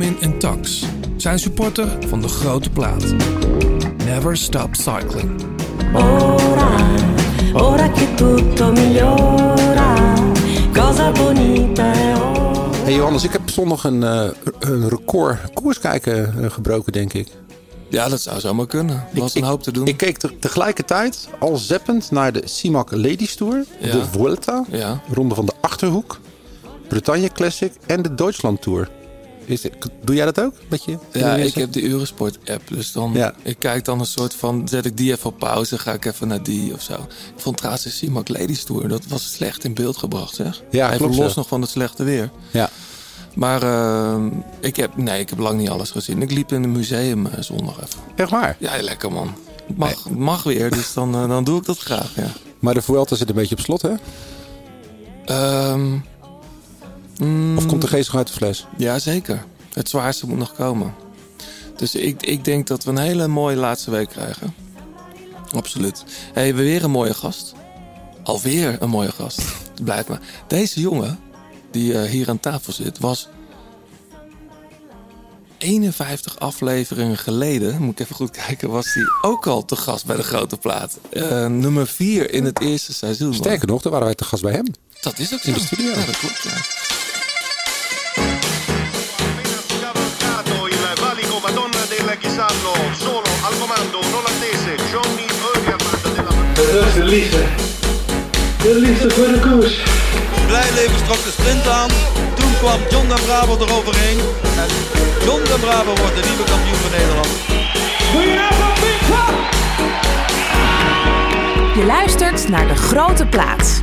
Benjamin en Tax zijn supporter van de grote plaat. Never stop cycling. Ora, ora che tutto migliora, cosa bonita è ora. Hey Johannes, ik heb zondag een, eh, een record koers kijken eh, gebroken, denk ik. Ja, dat zou zomaar kunnen. Er was ik, een hoop te doen. Ik keek te- tegelijkertijd al zeppend naar de CIMAC Ladies Tour, Ja. de Vuelta, Ja. Ronde van de Achterhoek, Bretagne Classic en de Duitsland Tour. Is doe jij dat ook? Dat je, Ja, ik heb de Eurosport app. Dus dan, Ja. ik kijk dan een soort van, zet ik die even op pauze, ga ik even naar die of zo. Ik vond trouwens de CIMAC Ladies Tour, dat was slecht in beeld gebracht zeg. Ja, even klopt, los ja. nog van het slechte weer. Ja. Maar eh, ik heb, nee, ik heb lang niet alles gezien. Ik liep in een museum eh, zondag even. Echt waar? Ja, lekker man. Mag, mag weer, dus dan, eh, dan doe ik dat graag, ja. Maar de Vuelta zit een beetje op slot, hè? Ehm, mm, Of komt de geest nog uit de fles? Ja, zeker. Het zwaarste moet nog komen. Dus ik, ik denk dat we een hele mooie laatste week krijgen. Absoluut. Hey, we weer een mooie gast. Alweer een mooie gast. Het blijft maar. Deze jongen, die eh, hier aan tafel zit, was 51 afleveringen geleden, moet ik even goed kijken, was hij ook al te gast bij de grote plaat. Eh, nummer 4 in het eerste seizoen. Sterker nog, daar waren wij te gast bij hem. Dat is ook zo. In de studio. Ja, dat klopt. Ja. Chisallo solo al comando non attese Johnny Eugerman della Dat is de liefde. De liefde voor de koers. Blijleven trok de sprint aan. Toen kwam John den Bravo eroverheen. En John den Bravo wordt de nieuwe kampioen van Nederland. Je luistert naar De Grote Plaat.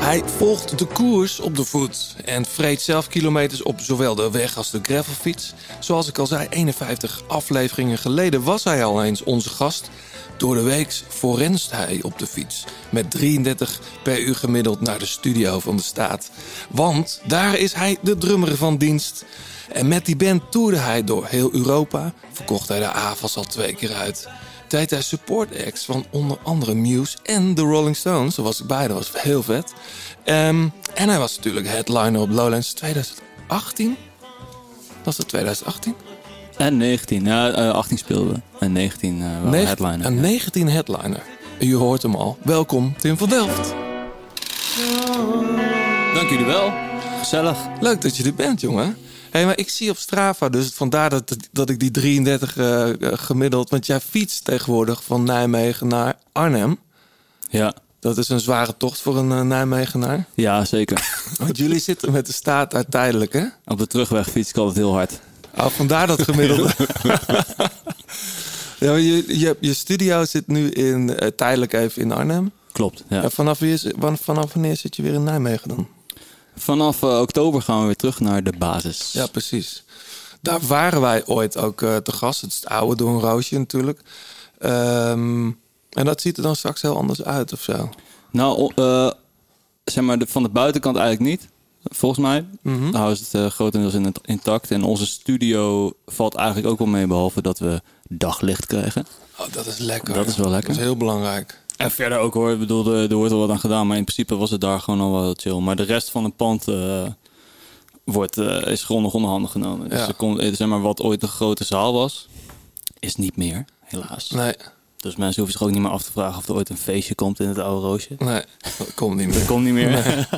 Hij volgt de koers op de voet en vreet zelf kilometers op zowel de weg als de gravelfiets. Zoals ik al zei, 51 afleveringen geleden was hij al eens onze gast. Door de week forenst hij op de fiets. Met 33 per uur gemiddeld naar de studio van de staat. Want daar is hij de drummer van dienst. En met die band toerde hij door heel Europa. Verkocht hij de AVAS al twee keer uit. Deed hij support acts van onder andere Muse en de Rolling Stones. Daar was ik bij, dat was heel vet. Ehm, en hij was natuurlijk headliner op Lowlands 2018. Was dat 2018? En 19. Ja, eh, 18 speelden we. En 19 eh wel Negen- headliner. Een 19 headliner. U hoort hem al. Welkom, Tim van Delft. Dank jullie wel. Gezellig. Leuk dat je er bent, jongen. Hé, maar ik zie op Strava, dus vandaar dat, dat ik die 33 eh, gemiddeld... Want jij fietst tegenwoordig van Nijmegen naar Arnhem. Ja. Dat is een zware tocht voor een eh, Nijmegenaar. Ja, zeker. Want jullie zitten met de staat uit tijdelijk, hè? Op de terugweg fiets ik altijd heel hard. Oh, vandaar dat gemiddelde. ja, je, je, je studio zit nu in, eh, tijdelijk even in Arnhem. Klopt, ja. En vanaf, vanaf wanneer zit je weer in Nijmegen dan? Vanaf eh, oktober gaan we weer terug naar de basis. Ja, precies. Daar waren wij ooit ook eh, te gast. Het is het oude Door een Roosje natuurlijk. Ehm, en dat ziet er dan straks heel anders uit of zo. Nou, eh, zeg maar, de, van de buitenkant eigenlijk niet. Volgens mij. Mhm. Nou is het grotendeels in het intact. En onze studio valt eigenlijk ook wel mee, behalve dat we daglicht krijgen. Oh, dat is lekker. Dat is wel lekker. Dat is heel belangrijk. En verder ook hoor, ik bedoel, er, er wordt wel wat aan gedaan. Maar in principe was het daar gewoon al wel heel chill. Maar de rest van het pand eh, wordt, eh, is grondig onder handen genomen. Dus er komt, eh, zeg maar, wat ooit een grote zaal was, is niet meer, helaas. Nee, Dus mensen hoeven zich ook niet meer af te vragen of er ooit een feestje komt in het oude roosje. nee, dat komt niet meer. Dat komt niet meer.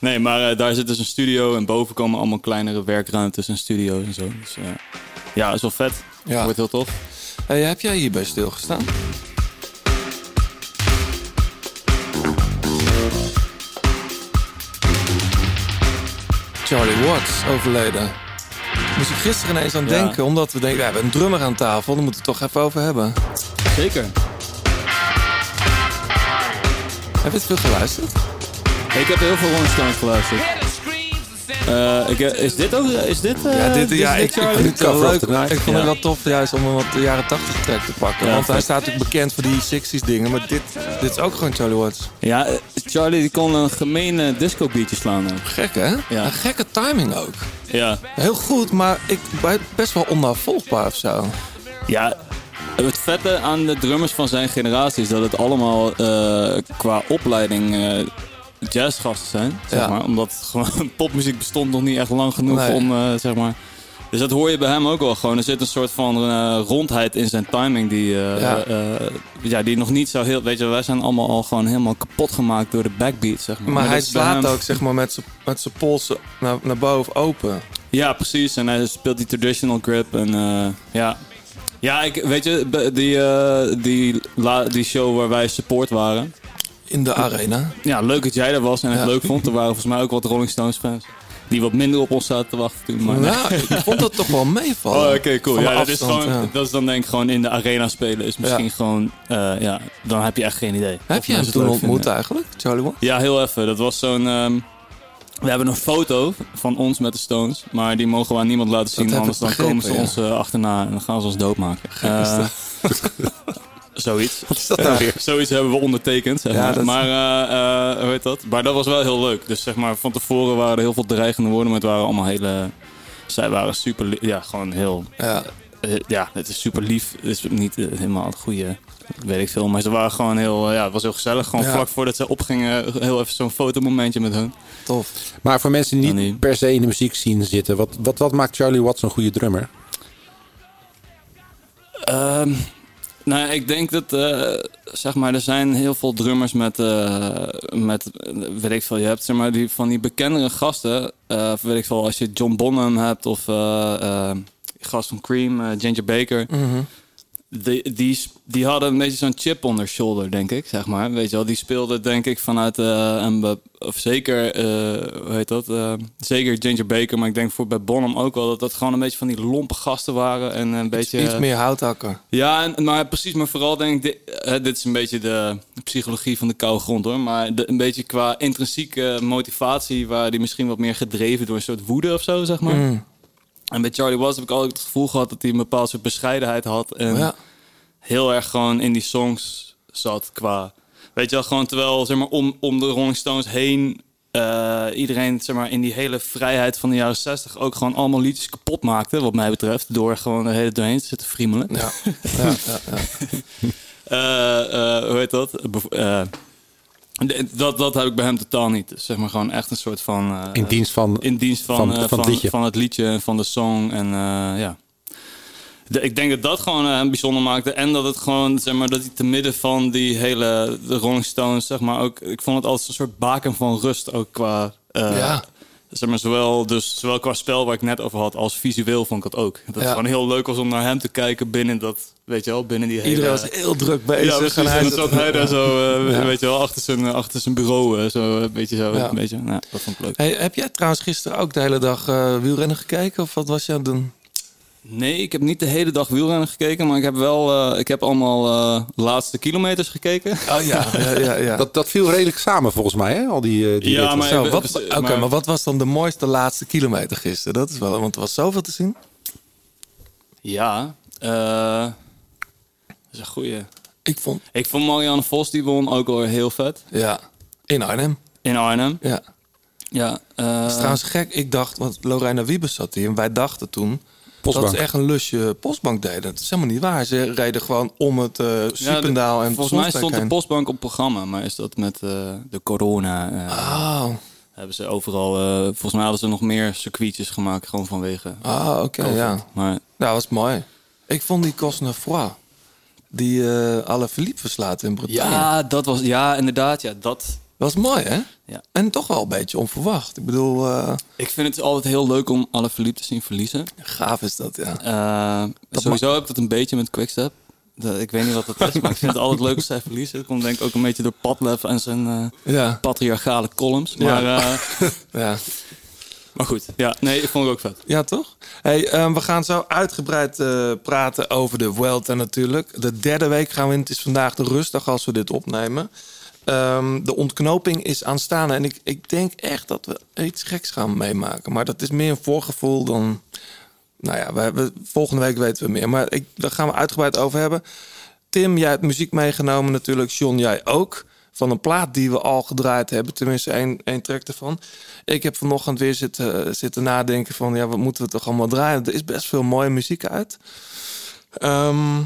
Nee, maar daar zit dus een studio. En boven komen allemaal kleinere werkruimtes en studio's en zo. Dus ja, is wel vet. Ja. Wordt heel tof. Hey, heb jij hierbij stilgestaan? Charlie Watts overleden. Moest ik gisteren ineens aan Ja. denken, omdat we denken, ja, we hebben een drummer aan tafel, daar moeten we het toch even over hebben. Zeker. Heb je het veel geluisterd? Ik heb heel veel Rolling Stones geluisterd. Eh, ik, eh, is dit ook? Is dit? eh, Ja, dit, is ja dit ik, vind het wel leuk. Ik vond het wel tof juist om een wat jaren 80 track te pakken. Ja, Want hij staat natuurlijk bekend voor die 60s dingen. Maar dit, dit is ook gewoon Charlie Watts. Ja, eh, Charlie die kon een gemene disco beatje slaan. ook. Gek hè? Ja. Een gekke timing ook. Ja. Heel goed, maar ik, best wel onnavolgbaar of zo. Ja, het vette aan de drummers van zijn generatie is dat het allemaal eh, qua opleiding eh, jazzgasten zijn. Zeg Ja. maar. Omdat gewoon popmuziek bestond nog niet echt lang genoeg Nee. om, eh, zeg maar... Dus dat hoor je bij hem ook wel gewoon. Er zit een soort van eh, rondheid in zijn timing die, eh, Ja. ja, die nog niet zo heel... Weet je, wij zijn allemaal al gewoon helemaal kapot gemaakt door de backbeat, zeg maar. Maar hij slaat hem- ook zeg maar, met zijn- met zijn polsen naar, naar boven open. Ja, precies. En hij speelt die traditional grip. En ja. Ja, ik, weet je, die, die, la, die show waar wij support waren. In de arena. Ja, leuk dat jij er was en het Ja. leuk vond. Er waren volgens mij ook wat Rolling Stones fans. Die wat minder op ons zaten te wachten toen. Maar Nou, ik vond dat toch wel meevallen. Oh, oké, cool. Ja, dat is, gewoon, ja. dat is dan denk ik gewoon in de arena spelen. Is misschien Ja. gewoon, eh, ja, dan heb je echt geen idee. Heb je hem toen ontmoet vinden. eigenlijk, Charlie Watts? Ja, heel even. Dat was zo'n... ehm, we hebben een foto van ons met de Stones, maar die mogen we aan niemand laten zien, anders dan komen ze ons eh, achterna en dan gaan ze ons doodmaken. Eh, zoiets. Wat is dat nou weer? Zoiets hebben we ondertekend, zeg Ja, maar. dat- Maar, eh, eh, hoe heet dat? Maar dat was wel heel leuk. Dus zeg maar, van tevoren waren er heel veel dreigende woorden, maar het waren allemaal hele... Zij waren super, ja, gewoon heel... Ja. eh, ja, het is super lief. Het is niet helemaal het goede, weet ik veel. Maar ze waren gewoon heel, ja, het was heel gezellig. Gewoon Ja. vlak voordat ze opgingen, heel even zo'n fotomomentje met hun. Tof. Maar voor mensen die niet per se in de muziek zien zitten, wat, wat, wat maakt Charlie Watts een goede drummer? Ehm, nou, ik denk dat, eh, zeg maar, er zijn heel veel drummers met, eh, met weet ik veel, je hebt zeg maar die, van die bekendere gasten, eh, weet ik veel, als je John Bonham hebt of gast van Cream, Ginger Baker. Die, die, die hadden een beetje zo'n chip on their shoulder, denk ik, zeg maar. Weet je wel, die speelden denk ik vanuit eh, een... Of zeker, eh, hoe heet dat? eh, zeker Ginger Baker, maar ik denk voor bij Bonham ook wel... dat dat gewoon een beetje van die lompe gasten waren en een beetje... Iets meer houthakker. Ja, en, maar precies, maar vooral denk ik, dit, dit is een beetje de psychologie van de koude grond hoor. Maar de- een beetje qua intrinsieke motivatie, waar die misschien wat meer gedreven door een soort woede of zo, zeg maar. Mm. En bij Charlie Watts heb ik altijd het gevoel gehad dat hij een bepaald soort bescheidenheid had. En Ja. heel erg gewoon in die songs zat qua... Weet je wel, gewoon terwijl zeg maar, om, om de Rolling Stones heen... eh, iedereen zeg maar, in die hele vrijheid van de jaren 60 ook gewoon allemaal liedjes kapot maakte, wat mij betreft. Door gewoon de hele doorheen te zitten friemelen. Ja. ja, ja, ja. Eh, eh, hoe heet dat? Dat? Dat heb ik bij hem totaal niet. Dus zeg maar gewoon echt een soort van... eh, In dienst van... in dienst van, van- eh, van van, het liedje. van het liedje en van de song. En eh, ja. De- ik denk dat dat gewoon eh, hem bijzonder maakte. En dat het gewoon, zeg maar, dat hij te midden van die hele de Rolling Stones, zeg maar, ook. Ik vond het altijd een soort baken van rust, ook qua. eh, Ja. Zeg maar, zowel, dus, zowel qua spel waar ik net over had, als visueel vond ik dat ook. Dat Ja. het gewoon heel leuk was om naar hem te kijken binnen dat, weet je wel, binnen die hele... Iedereen was heel druk bezig. Ja, precies. En dan zat hij daar zo, eh, Ja. weet je wel, achter zijn, achter zijn bureau. eh, zo, een beetje zo. Ja. Een beetje, nou, dat vond ik leuk. Hey, heb jij trouwens gisteren ook de hele dag eh, wielrennen gekeken? Of wat was je aan het doen? Nee, ik heb niet de hele dag wielrennen gekeken, maar ik heb wel, eh, ik heb allemaal eh, laatste kilometers gekeken. Oh ja, ja, ja. ja. Dat, dat viel redelijk samen volgens mij, hè? Al die, eh, die Ja, maar- Zo, wat, Oké, maar- maar wat was dan de mooiste laatste kilometer gisteren? Dat is wel, want er was zoveel te zien. Ja, eh, is een goeie. Ik vond, Ik vond Marianne Vos, die won ook wel heel vet. ja, in Arnhem. In Arnhem. Ja. Ja, eh, Dat is trouwens gek. Ik dacht, want Lorena Wiebes zat hier en wij dachten toen Postbank. dat ze echt een lusje postbank deden. Dat is helemaal niet waar. Ze reden gewoon om het eh ja, Siependaal en Volgens mij stond de postbank op programma, maar is dat met eh, de corona... eh, Oh, Hebben ze overal... eh, volgens mij hadden ze nog meer circuitjes gemaakt, gewoon vanwege... ah, oké, ja. Maar Nou, dat was mooi. Ik vond die Cosnefroid, die eh alle Philippe verslaat in Bretagne. ja, dat was... Ja, inderdaad, ja, dat... Was mooi, hè? Ja. En toch wel een beetje onverwacht. Ik bedoel, eh, Ik vind het altijd heel leuk om alle verliefd te zien verliezen. gaaf is dat, ja. Eh, sowieso heb ik dat een beetje met Quickstep. De- ik weet niet wat dat is, maar ik vind het altijd leuk als zij verliezen. Dat komt denk ik ook een beetje door Padlef en zijn Ja, patriarchale columns. Maar, ja. Maar goed, ja, nee, ik vond het ook vet. ja toch? Hey, ehm, we gaan zo uitgebreid eh, praten over de Vuelta natuurlijk. De derde week gaan we in. Het is vandaag de rustdag als we dit opnemen. Ehm, de ontknoping is aanstaande. En ik, ik denk echt dat we iets geks gaan meemaken. Maar dat is meer een voorgevoel dan... Nou ja, volgende week weten we meer. Maar ik, daar gaan we uitgebreid over hebben. Tim, jij hebt muziek meegenomen natuurlijk. John, jij ook. Van een plaat die we al gedraaid hebben. Tenminste, één, één track ervan. Ik heb vanochtend weer zitten, zitten nadenken van... Ja, wat moeten we toch allemaal draaien? Er is best veel mooie muziek uit. Ehm,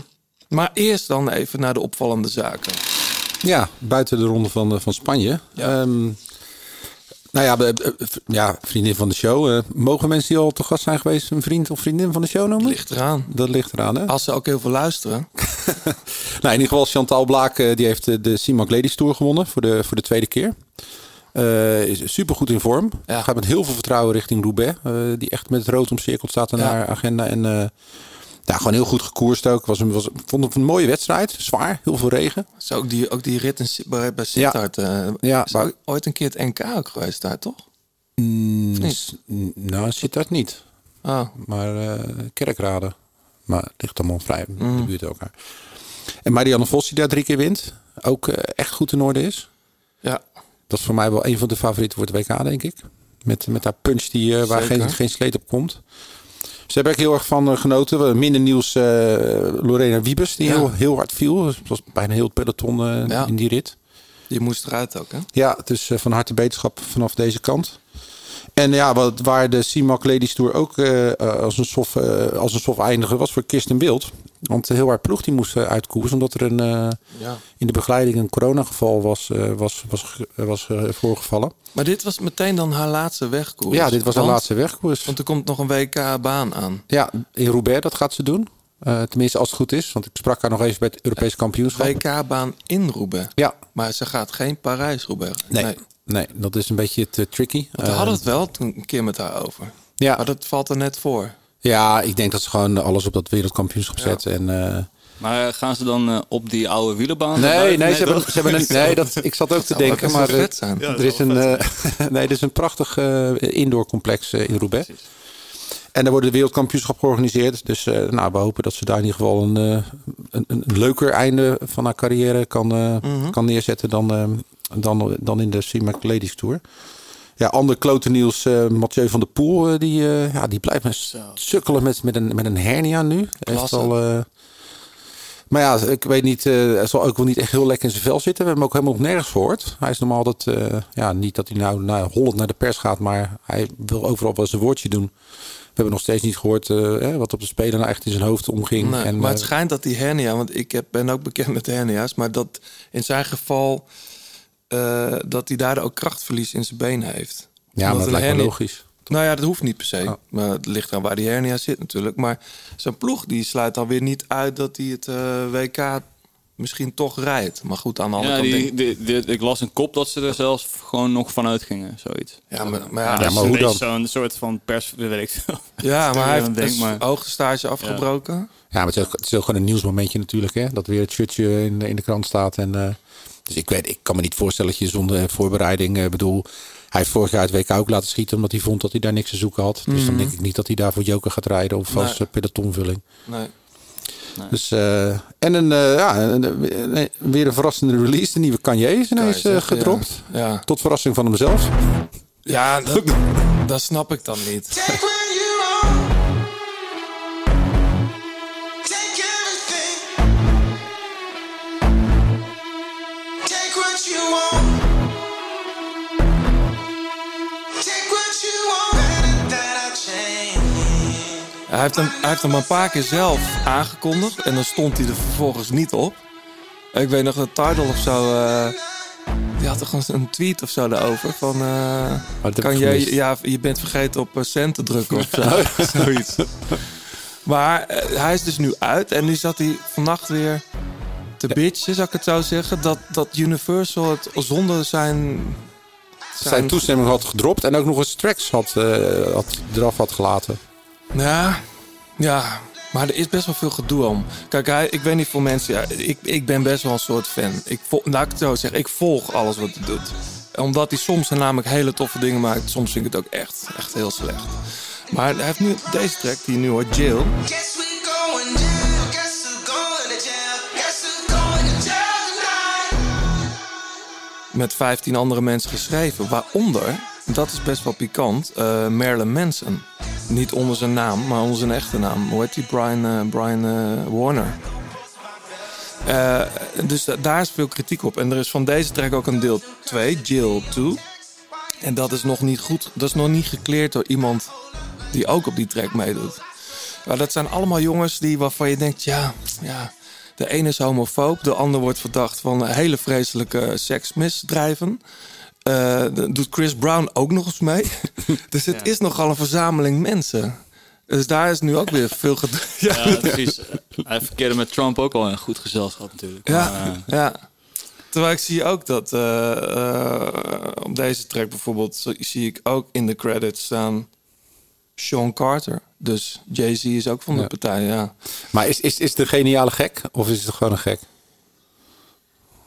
maar eerst dan even naar de opvallende zaken. Ja, buiten de ronde van, eh, van Spanje. Ehm, nou ja, eh, v- ja, vriendin van de show. Eh, mogen mensen die al te gast zijn geweest een vriend of vriendin van de show noemen? Ligt eraan. Dat ligt eraan, hè? Als ze ook heel veel luisteren. Nou, in ieder geval Chantal Blaak, eh, die heeft de CIMAC Ladies Tour gewonnen voor de, voor de tweede keer. Eh is super goed in vorm. Ja. Gaat met heel veel vertrouwen richting Roubaix. eh, die echt met het rood omcirkeld staat Ja. haar agenda. En ja, gewoon heel goed gekoerst ook. Was een, was, ik vond het een mooie wedstrijd. Zwaar, heel veel regen. Zo ook die, ook die rit in, bij, bij Sittard. eh, Ja, is maar- ooit een keer het NK ook geweest daar, toch? Mm, nou, dat niet. Oh, Maar eh kerkrade. Maar het ligt allemaal vrij in Mm. de buurt elkaar. En Marianne Vos die daar drie keer wint. Ook eh, echt goed in orde is. ja. Dat is voor mij wel een van de favorieten voor het WK, denk ik. Met, met haar punch die, eh, waar geen, geen sleet op komt. Ze hebben er heel erg van eh, genoten. Minder nieuws Lorena Wiebes, die Ja. heel, heel hard viel. Het was bijna heel het peloton Ja. in die rit. Die moest eruit ook, hè? Ja, dus van harte beterschap vanaf deze kant. En ja, wat, waar de CIMAC Ladies Tour ook eh, eh, als, een sof, eh, als een sof eindigen was voor Kirsten Wild. Want heel haar ploeg die moest eh, uitkoersen omdat er een, eh, Ja. in de begeleiding een coronageval was, eh, was, was, was eh, voorgevallen. Maar dit was meteen dan haar laatste wegkoers. Ja, dit was haar Want- laatste wegkoers. Want er komt nog een WK-baan aan. Ja, in Roubaix, dat gaat ze doen. Eh, tenminste, als het goed is. Want ik sprak haar nog even bij het Europese kampioenschap. WK-baan in Roubaix. Ja, Maar ze gaat geen Parijs-Roubaix. nee, nee. Dat is een beetje te tricky. Want we hadden het wel toen een keer met haar over. ja, Maar dat valt er net voor. ja, ik denk dat ze gewoon alles op dat wereldkampioenschap Ja. zet. En, eh, Maar gaan ze dan eh, op die oude wielerbaan? nee, nee, ze hebben, toch? ze hebben een, nee dat, ik zat ook te denken. Maar wel vet zijn. er, is een, eh, nee, er is een prachtig eh, indoorcomplex in Roubaix. En er wordt de wereldkampioenschap georganiseerd. Dus eh, nou, we hopen dat ze daar in ieder geval een, eh, een, een leuker einde van haar carrière kan, eh, Mhm. kan neerzetten dan, eh, dan, dan in de CIMAC Ladies Tour. Ja, ander klote nieuws. eh, Mathieu van der Poel, eh, die, eh, ja, die blijft maar sukkelen met, met, een, met een hernia nu. Heeft Klasse. al, maar ja, ik weet niet, hij zal ook wel niet echt heel lekker in zijn vel zitten. We hebben hem ook helemaal nog nergens gehoord. Hij is normaal dat, ja, niet dat hij nou naar Holland naar de pers gaat, maar hij wil overal wel zijn woordje doen. We hebben nog steeds niet gehoord eh, wat op de speler nou echt in zijn hoofd omging. Nee, en, maar het schijnt dat die hernia, want ik heb, ben ook bekend met hernia's, maar dat in zijn geval eh, dat hij daardoor ook krachtverlies in zijn benen heeft. ja, maar dat lijkt hernia- logisch. Nou ja, dat hoeft niet per se. Oh. Maar het ligt aan waar die hernia zit natuurlijk. Maar zijn ploeg die sluit alweer niet uit dat hij het eh, WK misschien toch rijdt. Maar goed, aan de andere Ja, kant die, denk ik... die, die- ik las een kop dat ze er zelfs gewoon nog vanuit gingen, zoiets. Ja, maar, maar ja, maar een hoe dan? Zo'n soort van pers, weet ik veel. ja, maar hij heeft denk een maar- afgebroken. Ja, maar het is, ook, het is ook gewoon een nieuwsmomentje natuurlijk. Hè? Dat weer het shirtje in, de- in de krant staat. En, eh, dus ik, weet, ik kan me niet voorstellen dat je zonder voorbereiding... eh, bedoel, hij heeft vorig jaar het WK ook laten schieten... omdat hij vond dat hij daar niks te zoeken had. Dus dan denk ik niet dat hij daar voor Joker gaat rijden... of als Nee. eh, pelotonvulling. Nee. Dus, eh, en een, eh, ja, een- een- een- weer een verrassende release. De nieuwe Kanye is ineens eh, zeggen, gedropt. Ja, ja. Tot verrassing van hemzelf. ja dat, dat snap ik dan niet. Hij heeft, hem, hij heeft hem een paar keer zelf aangekondigd. En dan stond hij er vervolgens niet op. Ik weet nog dat Tidal of zo... eh, die had toch een, een tweet of zo daarover. Van, eh, kan gemist. ja, je bent vergeten op eh, cent te drukken of zo. Zoiets. Maar hij is dus nu uit. En nu zat hij vannacht weer te bitchen, zou ik het zo zeggen. Dat, dat Universal het zonder zijn... Zijn toestemming had gedropt. En ook nog eens tracks had, had, eraf had gelaten. Ja, ja, maar er is best wel veel gedoe om. Kijk, hij, ik weet niet voor mensen. Ja, ik, ik ben best wel een soort fan. Ik vol, laat ik het zo zeggen, ik volg alles wat hij doet. Omdat hij soms namelijk hele toffe dingen maakt. Soms vind ik het ook echt, echt heel slecht. Maar hij heeft nu deze track die je nu hoort, Jill. Met 15 andere mensen geschreven. Waaronder, dat is best wel pikant, eh Marilyn Manson. Niet onder zijn naam, maar onder zijn echte naam. Hoe heet die? Brian, eh, Brian eh, Warner. Dus da- daar is veel kritiek op. En er is van deze track ook een deel 2, Jill 2. En dat is nog niet goed. Dat is nog niet gekleerd door iemand die ook op die track meedoet. Maar dat zijn allemaal jongens die waarvan je denkt, ja, ja, de ene is homofoob, de ander wordt verdacht van hele vreselijke seksmisdrijven. Eh, de- doet Chris Brown ook nog eens mee. dus het is nogal een verzameling mensen. Dus daar is nu ook weer veel gedrag. Ja, precies. Hij verkeerde met Trump ook al in goed gezelschap natuurlijk. Ja, Maar, eh, ja. Terwijl ik zie ook dat eh, eh, op deze track bijvoorbeeld zo- zie ik ook in de credits staan Sean Carter. Dus Jay-Z is ook van de Ja. partij, ja. Maar is, is, is het een geniale gek? Of is het gewoon een gek?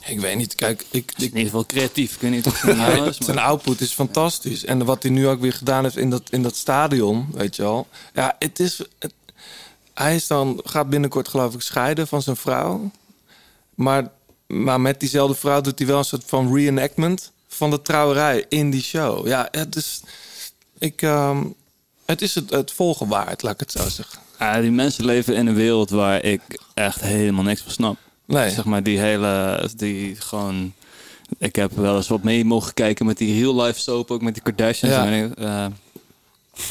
Ik weet niet, kijk, ik, in ik, ieder geval creatief. Ik weet niet of het is, zijn maar... output is fantastisch. En wat hij nu ook weer gedaan heeft in dat, in dat stadion, weet je wel. Ja, het is... het- hij is dan, gaat binnenkort geloof ik scheiden van zijn vrouw. Maar, maar met diezelfde vrouw doet hij wel een soort van reenactment van de trouwerij in die show. Ja, het is... Ik, ehm, het is het, het volgen waard, laat ik het zo zeggen. Ja, die mensen leven in een wereld waar ik echt helemaal niks van snap. Nee. Zeg maar die hele, die gewoon... Ik heb wel eens wat mee mogen kijken met die real life soap, ook met die Kardashians. Ja. En, eh,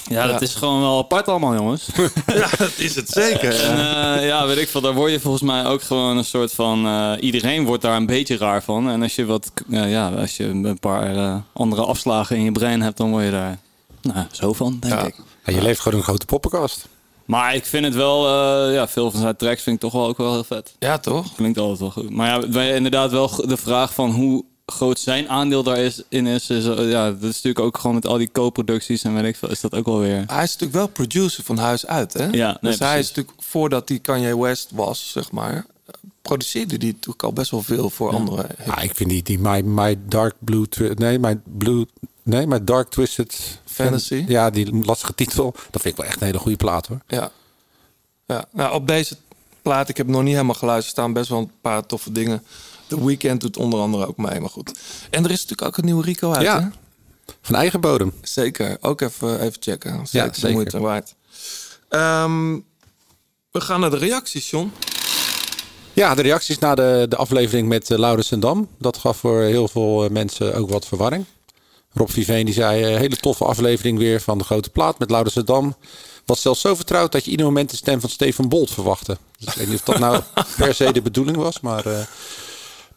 ja, dat Ja. is gewoon wel apart allemaal, jongens. Ja, dat is het zeker. En eh, ja, weet ik veel, daar word je volgens mij ook gewoon een soort van... eh, iedereen wordt daar een beetje raar van. En als je wat, ja, als je een paar eh, andere afslagen in je brein hebt, dan word je daar nou, zo van, denk Ja. ik. Ja, je leeft gewoon een grote poppenkast. Maar ik vind het wel, eh, ja, veel van zijn tracks vind ik toch wel ook wel heel vet. Ja, toch? Klinkt altijd wel goed. Maar ja, wij- inderdaad wel de vraag van hoe groot zijn aandeel daar is, in is, is eh, ja, dat is natuurlijk ook gewoon met al die co-producties en weet ik veel, is dat ook wel weer... Hij is natuurlijk wel producer van huis uit, hè? Ja, nee, dus hij is natuurlijk, voordat hij Kanye West was, zeg maar... produceerde hij natuurlijk al best wel veel voor andere... Ja, ik vind die, die my, my Dark Blue... Nee, my Blue... Nee, My Dark Twisted... Fantasy? Ja, die lastige titel. Dat vind ik wel echt een hele goede plaat, hoor. Ja. ja. Nou, op deze plaat, ik heb nog niet helemaal geluisterd, staan best wel een paar toffe dingen. The Weeknd doet onder andere ook mee, maar goed. En er is natuurlijk ook een nieuwe Rico uit, Ja. hè? Van eigen bodem. Zeker, ook even, even checken. Zeker, de zeker. moeite waard. Ehm, we gaan naar de reacties, John. Ja, de reacties na de, de aflevering met uh, Laurens en Dam. Dat gaf voor heel veel eh, mensen ook wat verwarring. Rob Viveen die zei, eh, hele toffe aflevering weer van de grote plaat met Laurens en Dam. Was zelfs zo vertrouwd dat je ieder moment de stem van Stefan Bolt verwachtte. Dus ik weet niet of dat nou per se de bedoeling was, maar...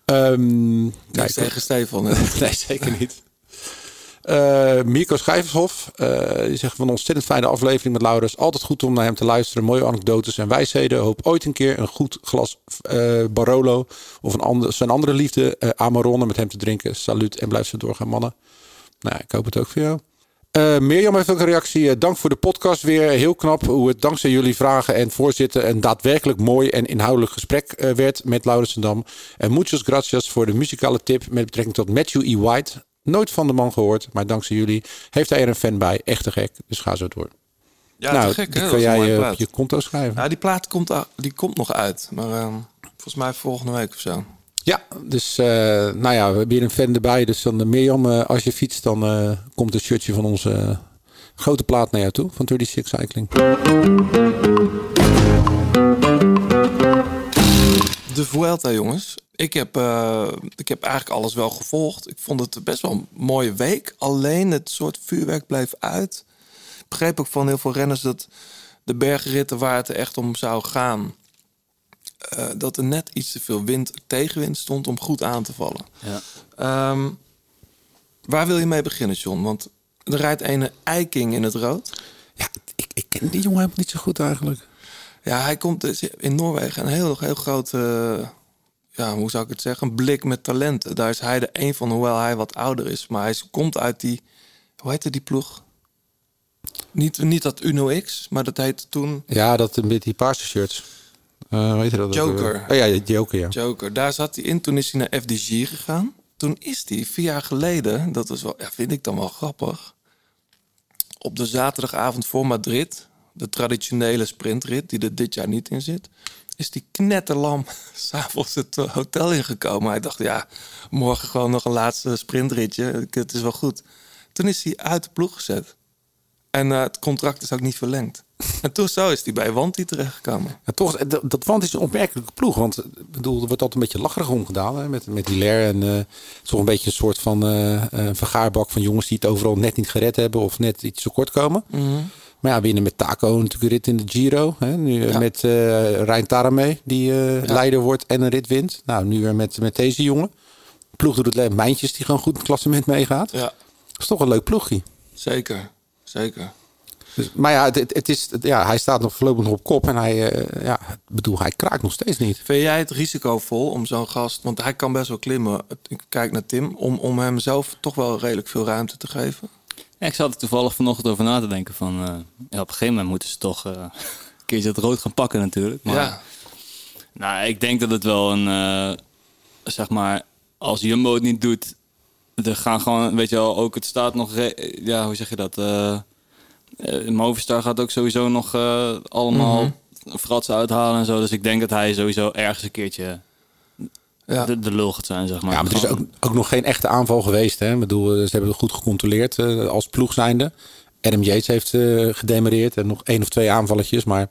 ehm, Niks kijk, tegen Stefan. hè? nee, zeker niet. Eh Mirko Schijvershof, eh die zegt van een ontzettend fijne aflevering met Laurens. Altijd goed om naar hem te luisteren. Mooie anekdotes en wijsheden. Hoop ooit een keer een goed glas Barolo of een ander, zijn andere liefde Amarone met hem te drinken. Salut en blijf zo doorgaan mannen. Nou, ik hoop het ook voor jou. Eh Mirjam heeft ook een reactie. Eh, dank voor de podcast weer. Heel knap hoe het dankzij jullie vragen en voorzitten een daadwerkelijk mooi en inhoudelijk gesprek eh, werd met Laurens en Dam. En muchos gracias voor de muzikale tip met betrekking tot Matthew E. White. Nooit van de man gehoord, maar dankzij jullie heeft hij er een fan bij. Echt te gek, dus ga zo door. Ja, nou, te gek, die kan jij eh, op je konto schrijven. Ja, die plaat komt, die komt nog uit. Maar ehm, volgens mij volgende week of zo. Ja, dus eh, nou ja, we hebben hier een fan erbij. Dus dan eh, Mirjam, eh, als je fietst, dan komt een shirtje van onze grote plaat naar jou toe. Van 36 Cycling. De Vuelta, jongens. Ik heb, ik heb eigenlijk alles wel gevolgd. Ik vond het best wel een mooie week. Alleen het soort vuurwerk bleef uit. Begreep ook van heel veel renners dat de bergritten waar het echt om zou gaan... eh, dat er net iets te veel wind, tegenwind stond om goed aan te vallen. Ja. Ehm, waar wil je mee beginnen, John? Want er rijdt een Eiking in het rood. Ja, ik, ik ken die jongen helemaal niet zo goed eigenlijk. Ja, hij komt dus in Noorwegen een heel, heel grote, ja, hoe zou ik het zeggen, een blik met talenten. Daar is hij de een van, hoewel hij wat ouder is. Maar hij komt uit die, hoe heette die ploeg? Niet, niet dat Uno X, maar dat heette toen Ja, dat met die paarse shirts. Eh hoe heet dat? Joker. Oh ja, Joker, ja. Joker. Daar zat hij in, toen is hij naar FDG gegaan. Toen is hij vier jaar geleden, dat is wel, ja, vind ik dan wel grappig, op de zaterdagavond voor Madrid, de traditionele sprintrit die er dit jaar niet in zit, is die knetterlam s'avonds het eh, hotel ingekomen. Hij dacht, ja, morgen gewoon nog een laatste sprintritje. Het is wel goed. Toen is hij uit de ploeg gezet. En eh, het contract is ook niet verlengd. En toen zo is hij bij Wanty terechtgekomen. Ja, toch, dat, dat Want is een opmerkelijke ploeg. Want ik bedoel, er wordt altijd een beetje lacherig omgedaan. Hè, met, met Hilaire. En eh, het is toch een beetje een soort van eh, een vergaarbak van jongens die het overal net niet gered hebben. Of net iets te kort komen. Maar ja, winnen met Taco natuurlijk een rit in de Giro. Hè, nu eh, Ja. met eh Rijn Tarame, die eh, leider wordt en een rit wint. Nou, nu weer met, met deze jongen. De ploeg doet het. Mijntjes die gewoon goed in het klassement meegaat. Ja, Dat is toch een leuk ploegje. zeker. Zeker. Dus, maar ja, het, het is, ja, hij staat nog voorlopig nog op kop. En hij, eh, ja, bedoel, hij kraakt nog steeds niet. Vind jij het risicovol om zo'n gast... want hij kan best wel klimmen. Ik kijk naar Tim. Om, om hem zelf toch wel redelijk veel ruimte te geven. Ja, ik zat er toevallig vanochtend over na te denken van... eh, ja, op een gegeven moment moeten ze toch eh, een keertje het rood gaan pakken natuurlijk. Maar, ja, Nou, ik denk dat het wel een... eh, zeg maar, als Jumbo het niet doet... Er gaan gewoon, weet je wel, ook het staat nog... Ja, hoe zeg je dat? eh eh, Movistar gaat ook sowieso nog eh, allemaal fratsen uithalen en zo. Dus ik denk dat hij sowieso ergens een keertje ja. de, de lul gaat zijn, zeg maar. Ja, maar er is ook, ook nog geen echte aanval geweest. Hè? Ik bedoel, ze hebben het goed gecontroleerd eh, als ploeg zijnde. Adam Yates heeft eh gedemereerd en nog één of twee aanvalletjes. Maar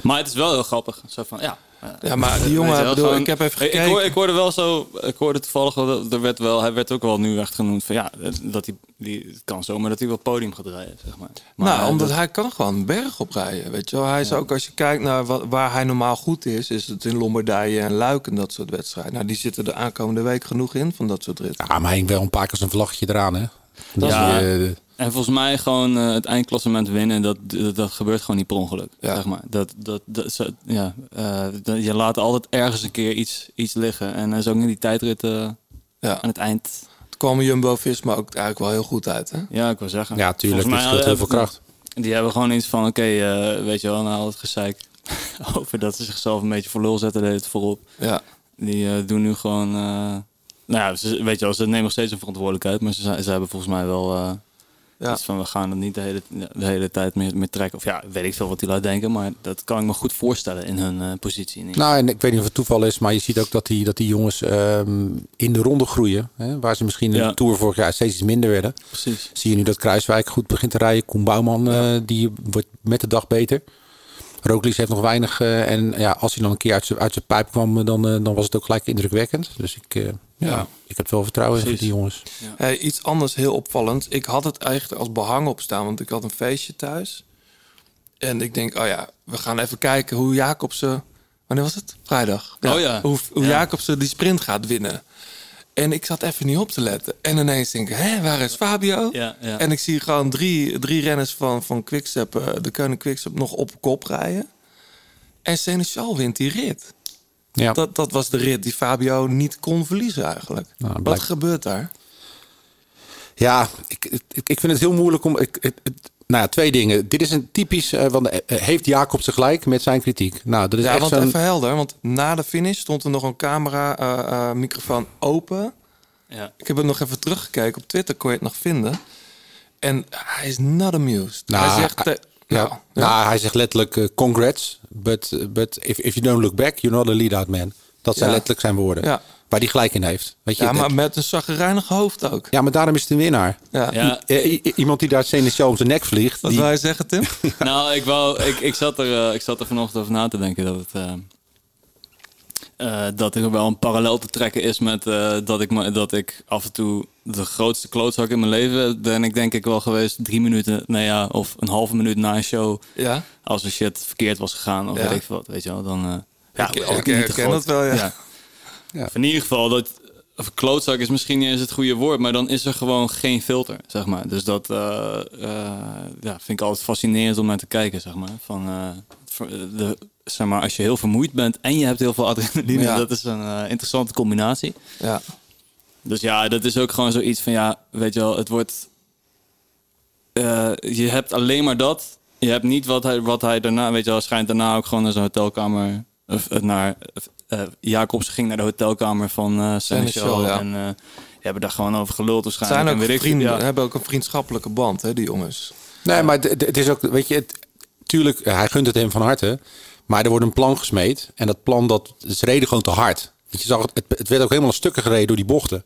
Maar het is wel heel grappig. Zo van, ja. Ja, maar die jongen... Bedoel, gewoon- ik heb even Ik- Ik, gekeken. hoor- ik hoorde wel zo, ik hoorde toevallig wel, dat er werd wel, hij werd ook wel nu echt genoemd van ja, dat hij, die, het kan zomaar dat hij wel podium gaat rijden, zeg maar. maar nou, omdat dat- hij kan gewoon een berg oprijden, weet je wel. Hij is ook, als je kijkt naar wat, waar hij normaal goed is... is het in Lombardije en Luik en dat soort wedstrijden. Nou, die zitten de aankomende week genoeg in van dat soort ritten. ja, maar hij hing wel een paar keer zijn vlaggetje eraan. Hè? Dat Ja. is, En volgens mij gewoon eh, het eindklassement winnen, dat, dat, dat gebeurt gewoon niet per ongeluk, Ja. zeg maar. Dat, dat, dat, zo- ja, eh, dat- je laat altijd ergens een keer iets, iets liggen. En hij is ook in die tijdrit eh, Ja. aan het eind, Toen kwam Jumbo-Visma ook eigenlijk wel heel goed uit, hè? ja, ik wil zeggen. ja, tuurlijk. Volgens Het mij scheelt heel veel kracht. Die hebben gewoon iets van, oké, eh, weet je wel, na al het gezeik over dat ze zichzelf een beetje voor lul zetten, deed het voorop. Ja. Die eh, doen nu gewoon, eh, nou ja, ze, weet je wel, ze nemen nog steeds een verantwoordelijkheid, maar ze, zijn- ze hebben volgens mij wel eh, Ja. van, we gaan het niet de hele, de hele tijd meer, meer trekken. Of ja, weet ik veel wat die laat denken, maar dat kan ik me goed voorstellen in hun eh, positie. Nou, en ik weet niet of het toeval is, maar je ziet ook dat die, dat die jongens ehm, in de ronde groeien. Hè? Waar ze misschien in Ja. de Tour vorig jaar steeds iets minder werden. Precies. Zie je nu dat Kruiswijk goed begint te rijden. Koen Bouwman, eh, die wordt met de dag beter. Roglic heeft nog weinig. eh, en ja, als hij dan een keer uit zijn, uit zijn pijp kwam, eh, dan, eh, dan was het ook gelijk indrukwekkend. Dus ik, eh, ja. Ja. ik heb wel vertrouwen in die jongens. Hey, iets anders heel opvallend. Ik had het eigenlijk als behang opstaan, want ik had een feestje thuis. En ik denk, oh ja, we gaan even kijken hoe Jacobsen... Wanneer was het? Vrijdag. Oh ja. Hoe, hoe Ja. Jacobsen die sprint gaat winnen. En ik zat even niet op te letten. En ineens denk ik, hé, waar is Fabio? Ja, ja. En ik zie gewoon drie, drie renners van, van Quickstep, eh, de Koning Quickstep, nog op kop rijden. En Seneschal wint die rit. Ja. Dat, dat was de rit die Fabio niet kon verliezen eigenlijk. Nou, Wat blijkt- gebeurt daar? Ja, ik, ik, ik vind het heel moeilijk om. Ik, het, het- nou ja, twee dingen. Dit is een typisch. eh, want eh, heeft Jacob zich gelijk met zijn kritiek? Nou, dat is Ja, echt want zo'n. even helder. Want na de finish stond er nog een camera, eh, eh, microfoon open. Ja. Ik heb het nog even teruggekeken. Op Twitter kon je het nog vinden. En hij is not amused. Nou, hij zegt... hij- te- Ja, nou, nou, hij zegt letterlijk congrats, but, but if, if you don't look back, you're not a lead-out man. Dat zijn Ja. letterlijk zijn woorden. Ja. Waar hij gelijk in heeft. Weet je, ja, maar met een zaggerijnig hoofd ook. ja, maar daarom is het een winnaar. Ja. Ja. I- i- iemand die daar Seneschal om zijn nek vliegt. Wat die, wil je zeggen, Tim? Nou, ik, wou, ik, ik, zat er, eh, ik zat er vanochtend over na te denken dat het. eh, eh, dat er wel een parallel te trekken is met eh, dat, ik, me- dat ik af en toe de grootste klootzak in mijn leven ben ik denk ik wel geweest drie minuten, nou ja, of een halve minuut na een show. Ja. Als er shit verkeerd was gegaan of Ja. weet ik wat, weet je wel. Dan, eh, ja, Ik- ik herken groot. dat wel, ja. Ja. Of In ieder geval, dat, of klootzak is misschien niet eens het goede woord, maar dan is er gewoon geen filter, zeg maar. Dus dat eh, eh, ja, vind ik altijd fascinerend om naar te kijken, zeg maar. Van, eh, de, zeg maar als je heel vermoeid bent en je hebt heel veel adrenaline, Ja. dat is een interessante combinatie. Ja. Dus ja, dat is ook gewoon zoiets van, ja, weet je wel, het wordt... je hebt alleen maar dat. Je hebt niet wat hij, wat hij daarna, weet je wel, schijnt daarna ook gewoon naar zijn hotelkamer... Of naar, eh Jacobs ging naar de hotelkamer van eh Seneschal. Ja. En eh, die hebben daar gewoon over geluld waarschijnlijk. zijn ook en weet ik veel, vrienden, ja. hebben ook een vriendschappelijke band, hè, die jongens. Nee, maar het is ook, weet je, het, tuurlijk, hij gunt het hem van harte. Maar er wordt een plan gesmeed. En dat plan, dat, ze reden gewoon te hard. Je zag het, het, werd ook helemaal een stukken gereden door die bochten.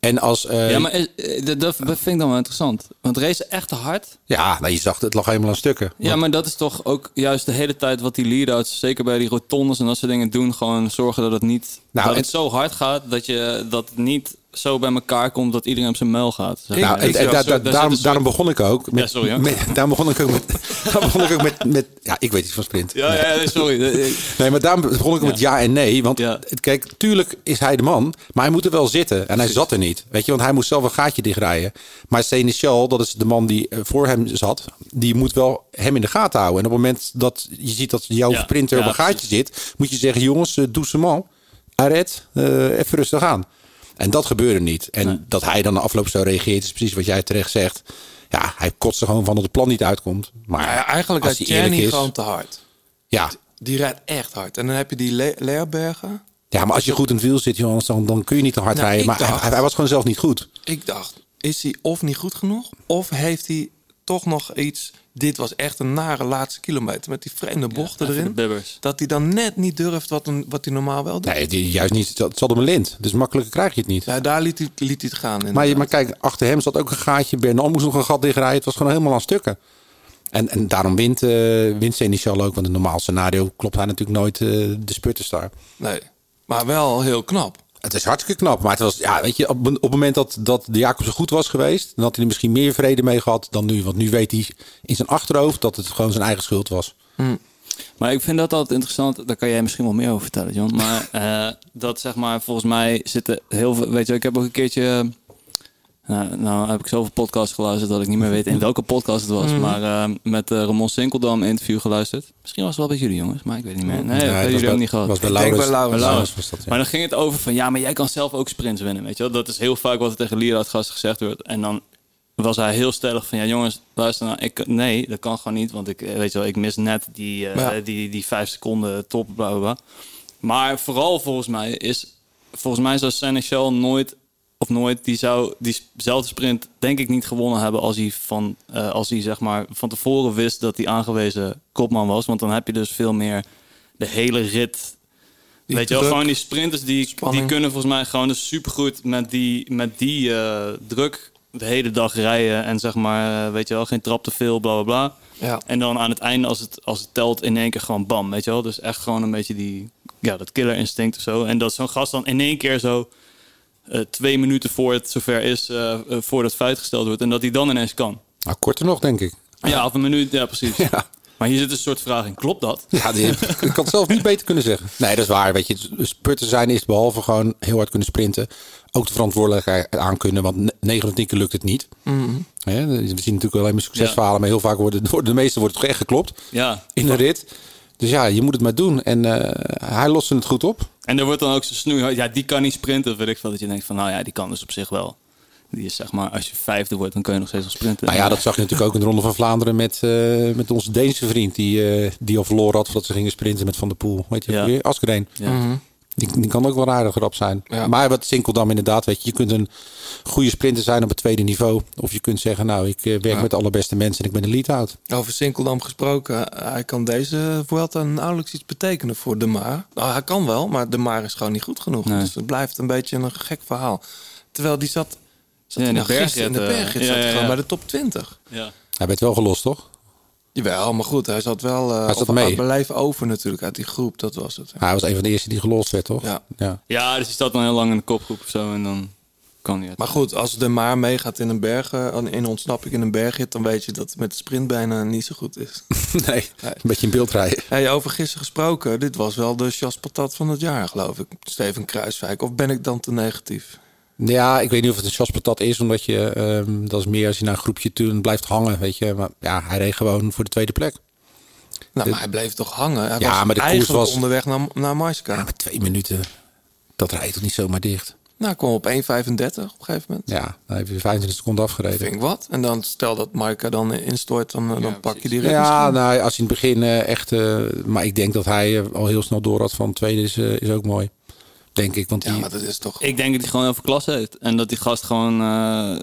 En als... eh, Ja, maar eh, dat, dat vind ik dan wel interessant. Want race echt te hard. ja, nou, je zag het, het lag helemaal aan stukken. Ja, maar dat is toch ook juist de hele tijd wat die lead-outs, zeker bij die rotondes en dat soort dingen doen, gewoon zorgen dat het niet, Nou, dat en- het zo hard gaat dat je dat niet zo bij elkaar komt dat iedereen op zijn muil gaat. zeg Nou, maar. da- da- daarom, begon ik ook. Met, Ja, sorry, met- daarom begon ik ook met. begon ik ook met, met. Ja, ik weet iets van sprint. Ja, ja, nee, sorry. Eh, Nee, maar daarom begon ik met ja en nee. Want kijk, tuurlijk is hij de man. Maar hij moet er wel zitten. En hij zat er niet. Weet je, want hij moest zelf een gaatje dichtrijden. Maar Seneschal, dat is de man die eh, voor hem zat. Die moet wel hem in de gaten houden. En op het moment dat je ziet dat jouw sprinter op een gaatje zit. Moet je zeggen, jongens, uh, doucement. Arret, eh, even rustig aan. En dat gebeurde niet. En dat hij dan de afloop zo reageert, is precies wat jij terecht zegt. Ja, hij kotst er gewoon van dat het plan niet uitkomt. Maar Ja, eigenlijk als hij eerlijk is, gewoon te hard. ja, Die rijdt echt hard. En dan heb je die Le Leerbergen. Ja, maar als je goed in het wiel zit, Johannes, dan, dan kun je niet te hard Nou, rijden. Maar hij, hij was gewoon zelf niet goed. Ik dacht, is hij of niet goed genoeg? Of heeft hij toch nog iets... Dit was echt een nare laatste kilometer met die vreemde bochten erin. Dat hij dan net niet durft wat, een, wat hij normaal wel doet. Nee, die, juist niet. Het zat hem een lint. Dus makkelijker krijg je het niet. Ja, daar liet hij, liet hij het gaan. Maar, inderdaad. maar kijk, achter hem zat ook een gaatje. Bernal moest nog een gat dichtrijden. Het was gewoon helemaal aan stukken. En, en daarom wint, uh, wint Seneschal ook. Want in een normaal scenario klopt hij natuurlijk nooit uh, de spurterstar. Nee, maar wel heel knap. Het is hartstikke knap. Maar het was, ja, weet je, op, op het moment dat, dat de Jacobsen goed was geweest, dan had hij er misschien meer vrede mee gehad dan nu. Want nu weet hij in zijn achterhoofd dat het gewoon zijn eigen schuld was. Maar ik vind dat altijd interessant. Daar kan jij misschien wel meer over vertellen, John. Maar eh, dat zeg maar, volgens mij zitten heel veel. Weet je, ik heb ook een keertje. Nou, nou heb ik zoveel podcasts geluisterd dat ik niet meer weet in welke podcast het was. Maar eh, met uh, Ramon Sinkeldam interview geluisterd. Misschien was het wel bij jullie jongens, maar ik weet niet meer. Nee, dat hebben jullie ook niet gehad. was bij Ik denk Laurens. bij Laurens. Bij Laurens was dat, ja. Maar dan ging het over van ja, maar jij kan zelf ook sprints winnen, weet je wel. Dat is heel vaak wat er tegen Lierhout gasten gezegd wordt. En dan was hij heel stellig van ja jongens, luister nou, ik, nee, dat kan gewoon niet. Want ik, eh, weet je wel, ik mis net die, uh, Ja. die, die vijf seconden top, bla bla bla. Maar vooral volgens mij is, volgens mij zou Seneschal nooit of nooit, die zou diezelfde sprint denk ik niet gewonnen hebben als hij van, uh, als hij zeg maar van tevoren wist dat hij aangewezen kopman was. Want dan heb je dus veel meer de hele rit Die Weet je wel, gewoon die sprinters die, die kunnen volgens mij gewoon dus supergoed met die, met die eh, druk de hele dag rijden. En zeg maar, eh, weet je wel, geen trap te veel, bla bla bla. Ja. En dan aan het einde, als het, als het telt, in één keer gewoon bam, weet je wel. Dus echt gewoon een beetje die, ja, dat killer instinct of zo. En dat zo'n gast dan in één keer zo eh, twee minuten voor het zover is, eh eh, voordat het feit gesteld wordt. En dat hij dan ineens kan. Nou, korter nog, denk ik. Ja, of een minuut, ja precies. Ja. Maar hier zit een soort vraag in, klopt dat? Ja, die, ik kan het zelf niet beter kunnen zeggen. Nee, dat is waar. Weet je, spurter zijn is behalve gewoon heel hard kunnen sprinten. Ook de verantwoordelijkheid aan kunnen. Want 9 van 10 keer lukt het niet. Hè, we zien natuurlijk alleen maar succesverhalen. Maar heel vaak worden door de meesten wordt het toch echt geklopt. Ja. In een rit. Dus ja, je moet het maar doen. En eh, hij loste het goed op. En er wordt dan ook zo snoeihard. Ja, die kan niet sprinten. Weet ik veel. Dat je denkt van, nou ja, die kan dus op zich wel. Die is zeg maar, als je vijfde wordt, dan kun je nog steeds wel sprinten. Nou ja, dat zag je natuurlijk ook in de Ronde van Vlaanderen met, eh, met onze Deense vriend. Die, eh, die al verloren had voordat ze gingen sprinten met Van der Poel. Weet je Ja. Askreen. Ja. Die, die kan ook wel aardig erop zijn. Ja. Maar wat Sinkeldam inderdaad, weet je, je kunt een goede sprinter zijn op het tweede niveau. Of je kunt zeggen, nou, ik eh, werk Ja. met de allerbeste mensen en ik ben een lead-out. Over Sinkeldam gesproken, hij kan deze Vuelta nauwelijks iets betekenen voor De Maar. Nou, hij kan wel, maar De Maar is gewoon niet goed genoeg. Nee. Dus het blijft een beetje een gek verhaal. Terwijl die zat, zat Ja, in hij de nou gisteren in de bergrit, eh, zat hij ja, gewoon ja. bij de top 20. ja. Hij werd wel gelost, toch? Jawel, maar goed, hij zat wel uh, Hij zat mee. blijven over natuurlijk uit die groep, dat was het. Hij was een van de eerste die gelost werd, toch? Ja. ja. ja, dus die staat dan heel lang in de kopgroep of zo. En dan kan hij het. Maar goed, als De Maar meegaat in een berg, eh, in ontsnapping in een berghit, dan weet je dat het met de sprint bijna niet zo goed is. nee, een beetje in beeld rijden. Hey, over gisteren gesproken, dit was wel de Jas Patat van het jaar, geloof ik. Steven Kruiswijk. Of ben ik dan te negatief? Ja, ik weet niet of het een chaspatat is, omdat je, ehm, dat is meer als je naar een groepje toe blijft hangen, weet je. Maar ja, hij reed gewoon voor de tweede plek. Nou, De- maar hij bleef toch hangen? Hij Ja, was maar de koers was- onderweg naar, naar. Ja, maar twee minuten, dat rijdt toch niet zomaar dicht? Nou, ik kwam op 1,35 op een gegeven moment. Ja, dan heb je 25 seconden afgereden. Vind ik wat. En dan stel dat Maika dan instort, dan, eh, dan pak je die rit Ja, misschien. nou, als hij in het begin eh, echt... eh, maar ik denk dat hij al heel snel door had van tweede is, is ook mooi. Denk ik, want die... Ja, maar dat is toch... Ik denk dat hij gewoon heel veel klasse heeft. En dat die gast gewoon, eh,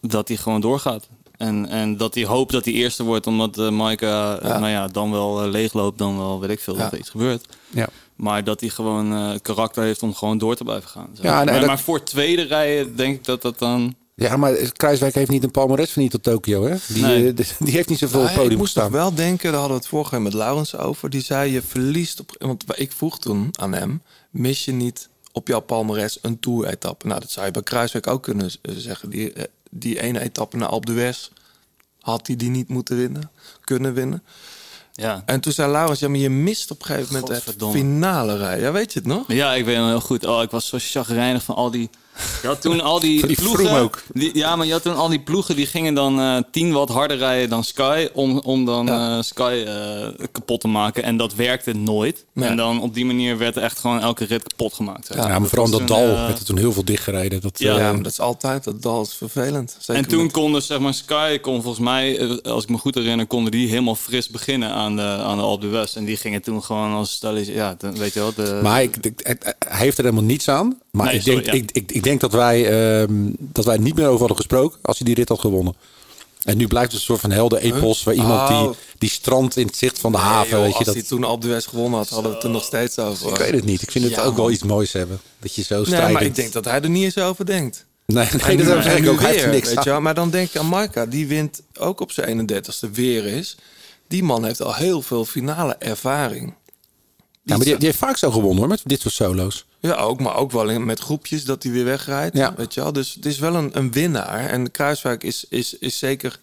dat hij gewoon doorgaat. En, en dat hij hoopt dat hij eerste wordt, omdat eh Maika eh, nou ja, dan wel leegloopt, dan wel weet ik veel Ja. dat er iets gebeurt. Ja. Maar dat hij gewoon eh, karakter heeft om gewoon door te blijven gaan. Zo. Ja, nee, maar, dat- maar voor tweede rijden denk ik dat dat dan... Ja, maar Kruiswijk heeft niet een palmares verdiend tot Tokio, hè? Die, Nee. die heeft niet zoveel podium ik moest nog gestaan. wel denken, daar hadden we het vorige keer met Laurens over. Die zei je verliest op. Want ik vroeg toen aan hem: mis je niet op jouw palmares een tour-etappe? Nou, dat zou je bij Kruiswijk ook kunnen z- zeggen. Die, eh, die ene etappe naar Alpe d'Huez had hij die niet moeten winnen, kunnen winnen. Ja. En toen zei Laurens: ja, maar je mist op een gegeven moment het finale rijden. Ja, weet je het nog? Ja, ik weet hem heel goed. Oh, ik was zo chagrijnig van al die... Je had toen al die, ploegen... Die, ja, maar je had toen al die ploegen die gingen dan eh 10 watt harder rijden dan Sky... om, om dan Ja. eh, Sky eh, kapot te maken. En dat werkte nooit. Nee. En dan op die manier werd er echt gewoon elke rit kapot gemaakt. zeg. Ja, maar vooral dat toen, dal werd er toen heel veel dichtgereden. Dat, Ja. Ja, maar dat is altijd, dat dal is vervelend. Zeker En toen met- konden zeg maar Sky, kon volgens mij, als ik me goed herinner, konden die helemaal fris beginnen aan de, aan de Alpe d'Huez. En die gingen toen gewoon als stelletje, ja, weet je wel. De, Maar ik, ik- ik- hij heeft er helemaal niets aan. Maar Nee, ik, denk, sorry, ja. ik, ik, ik denk dat wij, ehm, dat wij niet meer over hadden gesproken als hij die rit had gewonnen. En nu blijft het een soort van helden-epos waar iemand Oh. die, die strand in het zicht van de Nee, haven, joh, weet je als dat. hij toen Alpe d'Huez gewonnen had, hadden we het er nog steeds over. Ik weet het niet. Ik vind het Ja, ook wel iets moois hebben. Dat je zo Nee, strijdend... maar ik denk dat hij er niet eens over denkt. Nee, nee dat ik nu ook. Hij heeft weer, niks weet je. Maar dan denk ik aan Marca, die wint ook op zijn 31ste weer is. Die man heeft al heel veel finale ervaring. Ja, maar die, die heeft vaak zo gewonnen hoor, met dit soort solo's. Ja, ook, maar ook wel in- met groepjes dat hij weer wegrijdt. Ja. Weet je wel? Dus het is wel een, een winnaar. En Kruiswijk is, is, is zeker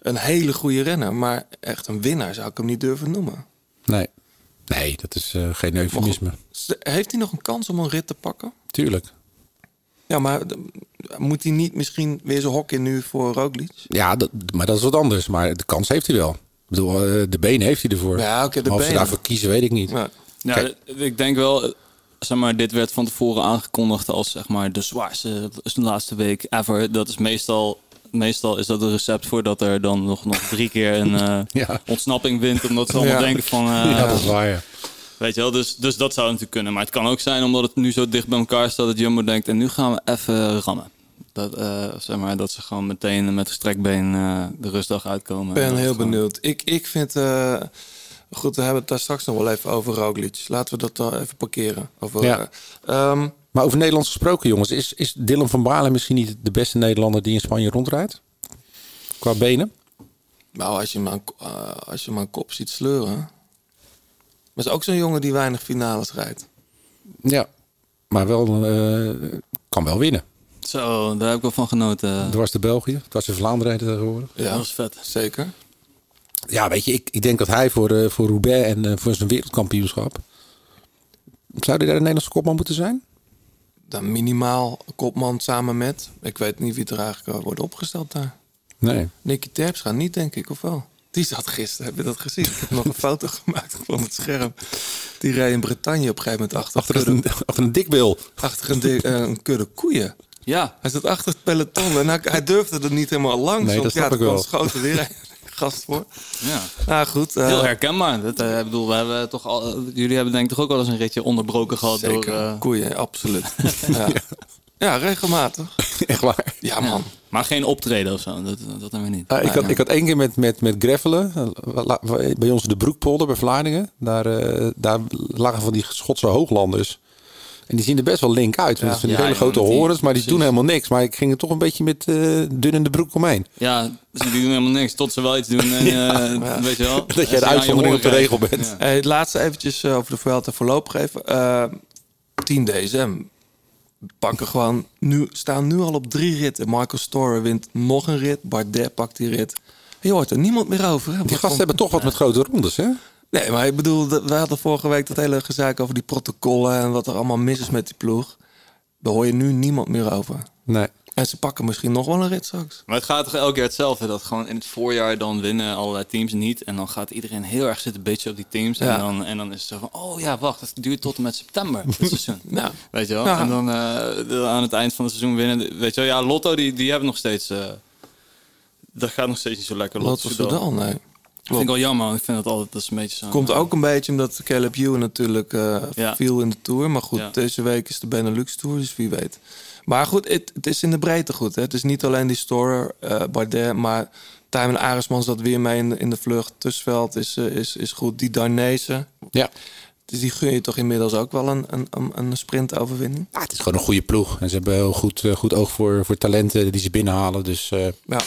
een hele goede renner. Maar echt een winnaar zou ik hem niet durven noemen. Nee. Nee, dat is eh, geen eufemisme. Heeft hij nog een kans om een rit te pakken? Tuurlijk. Ja, maar moet hij niet misschien weer zijn hok in nu voor Roglic? Ja, dat, maar dat is wat anders. Maar de kans heeft hij wel. Ik bedoel, eh, de benen heeft hij ervoor. Ja, oké, de Maar of ze daarvoor kiezen, weet ik niet. Ja. Ja, Kijk. ik denk wel, zeg maar, dit werd van tevoren aangekondigd als zeg maar de zwaarste de laatste week ever. Dat is meestal, meestal is dat een recept voor dat er dan nog, nog drie keer een eh, Ja. ontsnapping wint. Omdat ze allemaal Ja. denken van, eh, Ja, dat is waar. Ja. weet je wel, dus, dus dat zou natuurlijk kunnen. Maar het kan ook zijn omdat het nu zo dicht bij elkaar staat dat Jumbo denkt en nu gaan we even rammen. Dat, eh, zeg maar, dat ze gewoon meteen met gestrekt been eh, de rustdag uitkomen. Ik ben En dat heel gewoon- benieuwd. Ik, ik vind... goed, we hebben het daar straks nog wel even over Roglic. Laten we dat dan even parkeren. Over, Ja. eh, ehm, Maar over Nederlands gesproken, jongens. Is, is Dylan van Baarle misschien niet de beste Nederlander die in Spanje rondrijdt? Qua benen? nou, als je, hem aan, eh, als je hem aan kop ziet sleuren... Maar is ook zo'n jongen die weinig finales rijdt. Ja. Maar wel, eh, kan wel winnen. Zo, daar heb ik wel van genoten. Dwars de België, dwars de Vlaanderen tegenwoordig. Ja, Dat is vet. zeker. Ja, weet je, ik, ik denk dat hij voor, eh, voor Roubaix en eh, voor zijn wereldkampioenschap... Zou hij daar de Nederlandse kopman moeten zijn? Dan minimaal kopman samen met... Ik weet niet wie er eigenlijk wordt opgesteld daar. Nee. Nicky Terps gaat niet, denk ik, of wel? Die zat gisteren, heb je dat gezien? Ik heb nog een foto gemaakt van het scherm. Die reed in Bretagne op een gegeven moment achter, Achter een, achter een dikbil. achter een, di- eh, een kudde koeien. Ja, Hij zat achter het peloton en hij, hij durfde er niet helemaal langs. Nee, want dat snap ja, ik er wel. schoten weer een gast voor. ja. Nou goed. eh, Heel herkenbaar. Dat, eh, ik bedoel, we hebben toch al, jullie hebben denk ik toch ook wel eens een ritje onderbroken gehad Zeker, door... eh, koeien, absoluut. ja. ja, regelmatig. Echt waar. Ja, man. maar geen optreden of zo, dat, dat hebben we niet. Ah, ik, had, ik had één keer met, met, met Greffelen, bij ons de Broekpolder bij Vlaardingen. Daar, eh, daar lagen van die Schotse hooglanders. En die zien er best wel link uit. Want Ja. dat zijn Ja, hele ja, grote die- horens, maar die precies. doen helemaal niks. Maar ik ging er toch een beetje met eh dun in de broek omheen. Ja, die doen helemaal niks tot ze wel iets doen. En, eh, Weet je wel? Dat jij de uitzondering op de regel bent. Hey, het laatste eventjes eh, over de Vuelta voorlopig even. Eh 10 DSM. Pakken gewoon nu, staan nu al op drie ritten. Michael Storer wint nog een rit. Bardet pakt die rit. Je hoort er niemand meer over. Hè? Die gasten hebben toch wat met grote rondes, hè? Nee, maar ik bedoel, dat- we hadden vorige week dat hele gezaak over die protocollen en wat er allemaal mis is met die ploeg. Daar hoor je nu niemand meer over. Nee. En ze pakken misschien nog wel een rit straks. Maar het gaat toch elke keer hetzelfde. Dat gewoon in het voorjaar dan winnen allerlei teams niet. En dan gaat iedereen heel erg zitten bitchen op die teams. Ja. En, dan, en dan is het zo van, oh ja, wacht, het duurt tot en met september dit seizoen. Nou, Weet je wel? Ja. En dan eh, aan het eind van het seizoen winnen. Weet je wel, ja, Lotto die, die hebben nog steeds... eh, dat gaat nog steeds niet zo lekker. Lotto Soudal. Soudal, nee. Vind ik wel jammer, ik vind dat altijd dat is een beetje zo. Komt ook een beetje omdat Caleb Ewan natuurlijk eh, Ja. viel in de Tour. Maar goed, Ja. deze week is de Benelux Tour, dus wie weet. Maar goed, het, het is in de breedte goed. Hè? Het is niet alleen die Storer, eh Bardet, maar Tijmen Aresmans dat weer mee in de, in de vlucht. Tussveld is, eh, is, is goed. Die Darnezen, Ja. dus die gun je toch inmiddels ook wel een, een, een, sprintoverwinning? Ja, het is gewoon een goede ploeg. En ze hebben heel goed, eh, goed oog voor, voor talenten die ze binnenhalen. Dus eh, Ja.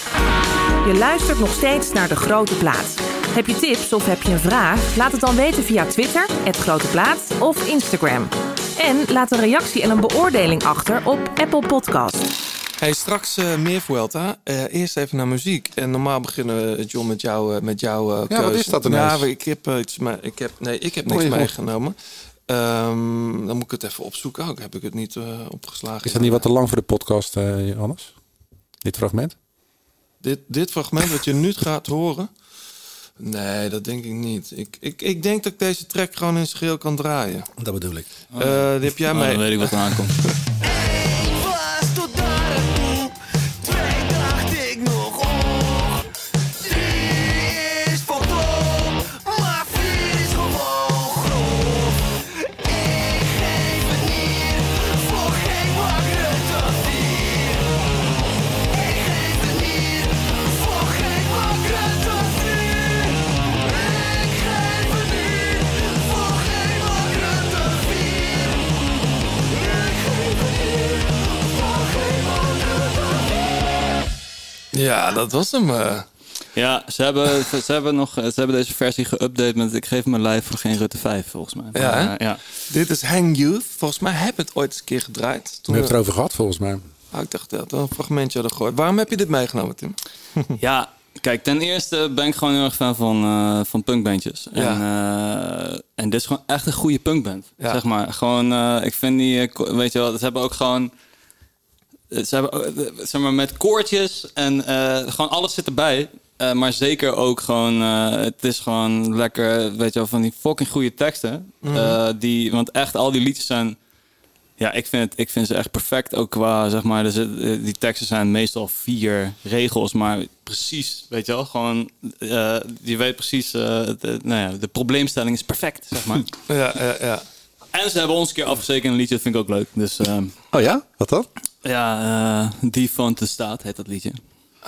Je luistert nog steeds naar De Grote Plaat. Heb je tips of heb je een vraag? Laat het dan weten via Twitter, het Grote Plaat of Instagram. En laat een reactie en een beoordeling achter op Apple Podcast. Hey, straks eh, meer Vuelta. Eh, eerst even naar muziek. En normaal beginnen we, John, met jou, eh, met jouw eh, wat is dat ineens? Ja, ik heb, eh, iets, maar ik heb, nee, ik heb niks meegenomen. Ehm, dan moet ik het even opzoeken. Ook heb ik het niet eh, opgeslagen. is dat niet wat te lang voor de podcast, eh Johannes? Dit fragment? Dit, dit fragment wat je nu gaat horen? Nee, dat denk ik niet. Ik, ik, ik denk dat ik deze track gewoon in geheel kan draaien. Dat bedoel ik. Eh, die heb jij Oh, mee. dan weet ik wat er aankomt. Ja, dat was hem. eh. Ja, ze hebben, ze, hebben nog, ze hebben deze versie geüpdate met ik geef mijn lijf voor geen Rutte 5, volgens mij. Ja? Maar, ja. Dit is Hang Youth. Volgens mij heb ik het ooit eens een keer gedraaid. We Toen hebben het erover gehad, volgens mij. Ah, ik dacht dat we een fragmentje hadden gehoord. Waarom heb je dit meegenomen, Tim? Ja, kijk, ten eerste ben ik gewoon heel erg fan van, eh, van punkbandjes. En, eh, en dit is gewoon echt een goede punkband. Ja. Zeg maar, gewoon, eh, ik vind die, weet je wel, ze hebben ook gewoon... eh, Ze hebben, eh, zeg maar, met koortjes en eh, gewoon alles zit erbij. Eh, maar zeker ook gewoon, eh, het is gewoon lekker, weet je wel, van die fucking goede teksten. Eh, die, want echt, al die liedjes zijn ja, ik vind, het, ik vind ze echt perfect. Ook qua, zeg maar, eh, die teksten zijn meestal vier regels, maar precies, weet je wel, gewoon, eh, je weet precies, eh, de, nou ja, de probleemstelling is perfect, zeg maar. Ja, ja, ja. En ze hebben ons een keer afgezekerd in een liedje, dat vind ik ook leuk. Dus ehm, Oh ja? Wat dan? ja, eh, Die van de Staat heet dat liedje.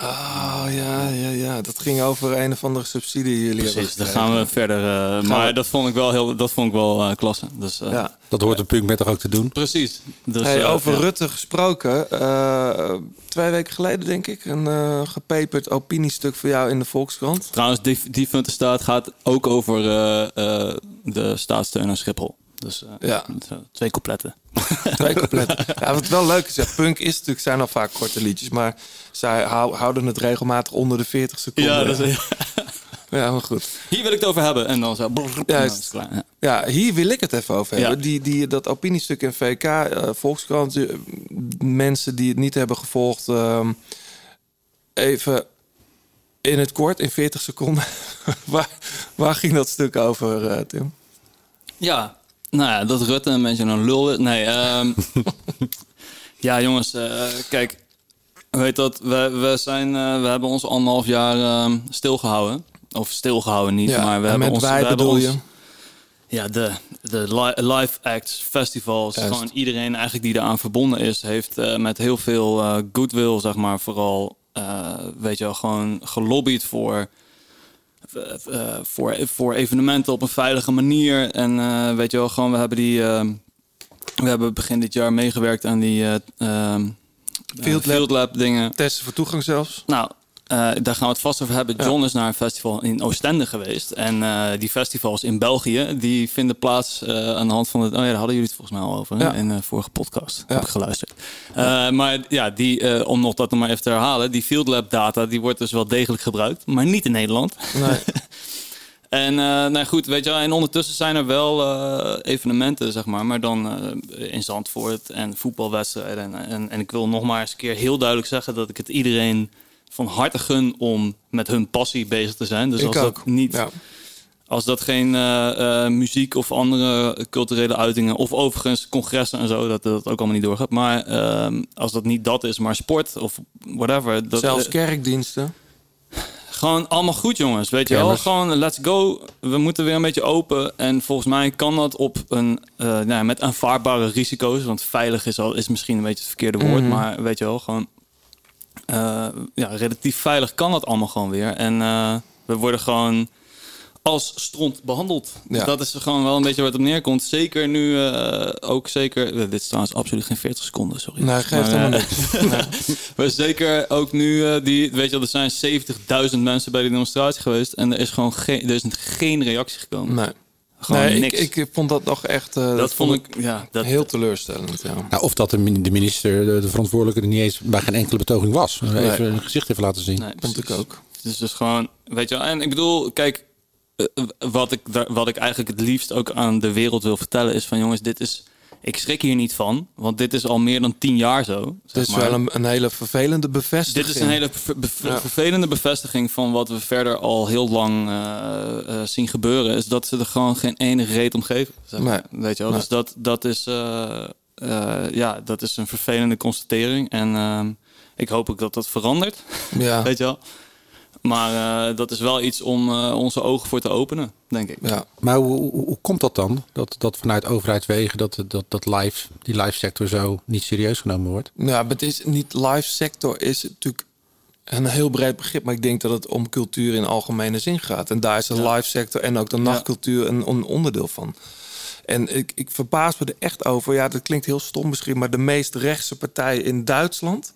Oh, ja, ja, ja. Dat ging over een of andere subsidie die jullie Precies, hebben dan gekregen. gaan we verder. eh, maar we- dat vond ik wel heel, dat vond ik wel eh, klasse. Dus, eh, Ja. Dat hoort een punk met toch ook te doen? Precies. Dus, Hey, over ja. Rutte gesproken. eh, twee weken geleden, denk ik, een eh, gepeperd opiniestuk voor jou in de Volkskrant. Trouwens, die, die van de staat gaat ook over eh, eh, de staatssteun aan Schiphol. Dus eh, Ja. zo, twee coupletten. Twee compleet. Ja, wat wel leuk is, ja, punk is natuurlijk, zijn al vaak korte liedjes, maar zij hou- houden het regelmatig onder de 40 seconden. Ja, dat is, Ja, maar goed. hier wil ik het over hebben. En dan zo... brrr, dan klaar. Ja. Ja, hier wil ik het even over hebben. Die, die, dat opiniestuk in VK, eh, Volkskrant, eh, mensen die het niet hebben gevolgd, ehm, even in het kort, in 40 seconden. waar, waar ging dat stuk over, eh, Tim? Ja, nou ja, dat Rutte een beetje een lul is. Nee, ehm, ja jongens, eh, kijk, weet dat, we, we, zijn, eh, we hebben ons anderhalf jaar ehm, stilgehouden. Of stilgehouden niet, Ja, maar we en hebben met ons... wij bedoel ons- je? Ja, de, de li- live acts, festivals, Juist. gewoon iedereen eigenlijk die eraan verbonden is, heeft eh, met heel veel goodwill, zeg maar, vooral, weet je wel, gewoon gelobbyd voor, voor, voor evenementen op een veilige manier. En eh, weet je wel, gewoon, we hebben die, eh, we hebben begin dit jaar meegewerkt aan die eh, eh, Field Lab. Field Lab dingen. Testen voor toegang zelfs. Nou, eh, daar gaan we het vast over hebben. John is naar een festival in Oostende geweest. En eh, die festivals in België, die vinden plaats eh, aan de hand van het... Oh ja, daar hadden jullie het volgens mij al over? Ja. in de vorige podcast. Ja. Heb ik geluisterd. Maar ja, die, om nog dat nog maar even te herhalen. Die Field Lab data, die wordt dus wel degelijk gebruikt. Maar niet in Nederland. Nee. En eh, nou goed, weet je wel, en ondertussen zijn er wel evenementen, zeg maar, maar dan in Zandvoort en voetbalwedstrijden. En, en, en ik wil nog maar eens een keer heel duidelijk zeggen dat ik het iedereen van harte gun om met hun passie bezig te zijn. Dus ik als ook. dat niet, Ja. als dat geen eh, eh, muziek of andere culturele uitingen, of overigens congressen en zo, dat dat ook allemaal niet doorgaat. Maar ehm, als dat niet dat is, maar sport of whatever. Dat, Zelfs kerkdiensten. Gewoon allemaal goed, jongens. Weet je wel? Gewoon let's go. We moeten weer een beetje open. En volgens mij kan dat op een, eh, nou, ja, met aanvaardbare risico's. Want veilig is, al, is misschien een beetje het verkeerde woord. Mhm. Maar weet je wel, gewoon ja, relatief veilig kan dat allemaal gewoon weer. En eh, we worden gewoon als stront behandeld. Dus Ja. dat is gewoon wel een beetje het op neerkomt. Zeker nu eh, ook zeker... eh, Dit is trouwens absoluut geen 40 seconden, sorry. Nee, geeft Maar, eh, zeker ook nu, eh, die, weet je wel, er zijn 70.000 mensen bij die demonstratie geweest. En er is gewoon geen, er is geen reactie gekomen. Nee. Gewoon nee, niks. Ik, ik vond dat nog echt eh, dat, vond ik, ja, dat, heel teleurstellend. Ja. Nou, of dat de, min- de minister, de, de verantwoordelijke, er niet eens bij geen enkele betoging was. Even een gezicht even laten zien. Nee, Vond ik ook. Dus, dus gewoon, weet je wel. En ik bedoel, kijk, eh, wat, ik, daar- wat ik eigenlijk het liefst ook aan de wereld wil vertellen is van jongens, dit is, ik schrik hier niet van, want dit is al meer dan tien jaar zo. zeg Het is maar. wel een, een hele vervelende bevestiging. Dit is een hele ver- bev- Ja. vervelende bevestiging van wat we verder al heel lang eh, eh, zien gebeuren. Is dat ze er gewoon geen ene reet om geven. Zeg maar. Weet je wel? Nee. Dus dat, dat, is, eh, eh, ja, dat is een vervelende constatering. En ehm, ik hoop ook dat dat verandert. Ja. Weet je wel? Maar eh, dat is wel iets om eh, onze ogen voor te openen, denk ik. Ja. Maar hoe, hoe, hoe komt dat dan? Dat, dat vanuit overheidswegen dat, dat, dat live, die live sector zo niet serieus genomen wordt? Ja, maar het is niet live sector is natuurlijk een heel breed begrip, maar ik denk dat het om cultuur in algemene zin gaat. En daar is de live sector en ook de nachtcultuur een, een onderdeel van. En ik, ik verbaas me er echt over. Ja, dat klinkt heel stom misschien, maar de meest rechtse partijen in Duitsland,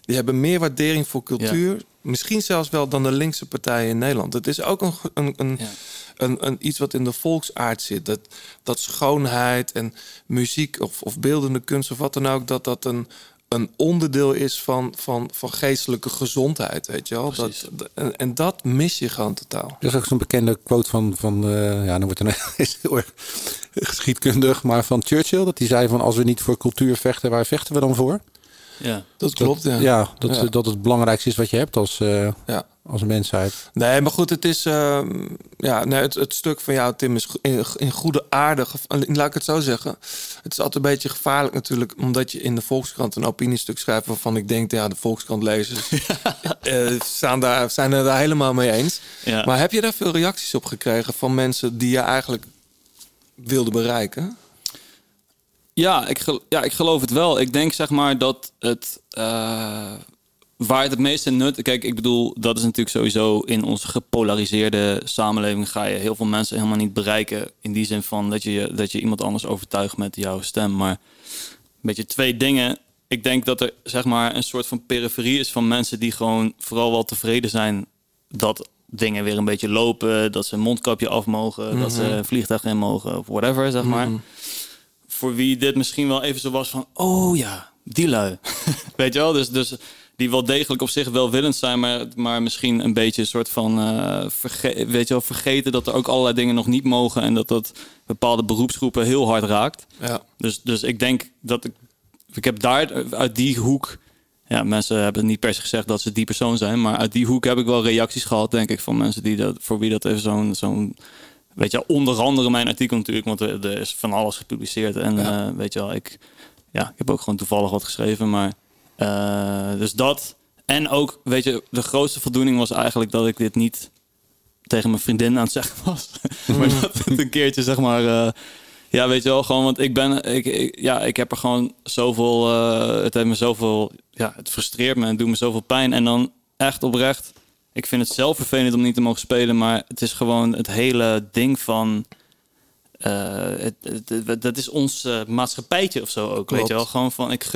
die hebben meer waardering voor cultuur, misschien zelfs wel dan de linkse partijen in Nederland. Het is ook een, een, een, Ja. een, een iets wat in de volksaard zit. Dat, dat schoonheid en muziek of, of beeldende kunst of wat dan ook, dat dat een, een onderdeel is van, van, van geestelijke gezondheid, weet je wel. Dat, en, en dat mis je gewoon totaal. Er is ook zo'n bekende quote van, van eh, ja, dan wordt het is heel erg geschiedkundig, maar van Churchill. Dat hij zei van als we niet voor cultuur vechten, waar vechten we dan voor? Ja. Dat klopt, ja. Ja, dat, Ja. dat het belangrijkste is wat je hebt als, eh, Ja. als mensheid. Nee, maar goed, het is. ehm, ja, nee, het, het stuk van jou, Tim, is in, in goede aarde. Laat ik het zo zeggen. Het is altijd een beetje gevaarlijk natuurlijk, omdat je in de Volkskrant een opiniestuk schrijft waarvan ik denk, ja, de Volkskrant-lezers eh, staan daar, zijn er daar helemaal mee eens. Ja. Maar heb je daar veel reacties op gekregen van mensen die je eigenlijk wilde bereiken? Ja ik, gel- ja, ik geloof het wel. Ik denk zeg maar dat het. eh, waar het het meeste nut. Kijk, ik bedoel, dat is natuurlijk sowieso in onze gepolariseerde samenleving. ga je heel veel mensen helemaal niet bereiken. In die zin van dat je, dat je iemand anders overtuigt met jouw stem. Maar een beetje twee dingen. Ik denk dat er zeg maar een soort van periferie is van mensen die gewoon vooral wel tevreden zijn dat dingen weer een beetje lopen. Dat ze een mondkapje af mogen. Dat ze een vliegtuig in mogen. Of whatever, zeg maar voor wie dit misschien wel even zo was van... oh ja, die lui. Weet je wel? Dus, dus die wel degelijk op zich welwillend zijn... maar, maar misschien een beetje een soort van... verge- weet je wel, vergeten dat er ook allerlei dingen nog niet mogen... en dat dat bepaalde beroepsgroepen heel hard raakt. Ja. Dus, dus ik denk dat ik... Ik heb daar uit die hoek... Ja, mensen hebben niet per se gezegd dat ze die persoon zijn... maar uit die hoek heb ik wel reacties gehad, denk ik... van mensen die dat, voor wie dat even zo'n... zo'n Weet je, onder andere mijn artikel natuurlijk, want er, er is van alles gepubliceerd. En Ja. eh, weet je wel, ik, ja, ik heb ook gewoon toevallig wat geschreven. Maar eh, dus dat. En ook, weet je, de grootste voldoening was eigenlijk dat ik dit niet tegen mijn vriendin aan het zeggen was. maar dat het een keertje, zeg maar. eh, ja, weet je wel, gewoon, want ik ben, ik, ik- ja, ik heb er gewoon zoveel, het heeft me zoveel, ja, het frustreert me en doet me zoveel pijn. En dan echt oprecht, ik vind het zelf vervelend om niet te mogen spelen, maar het is gewoon het hele ding van, eh, het, het- het- dat is ons eh, maatschappijtje of zo ook, weet je wel. Gewoon van, ik,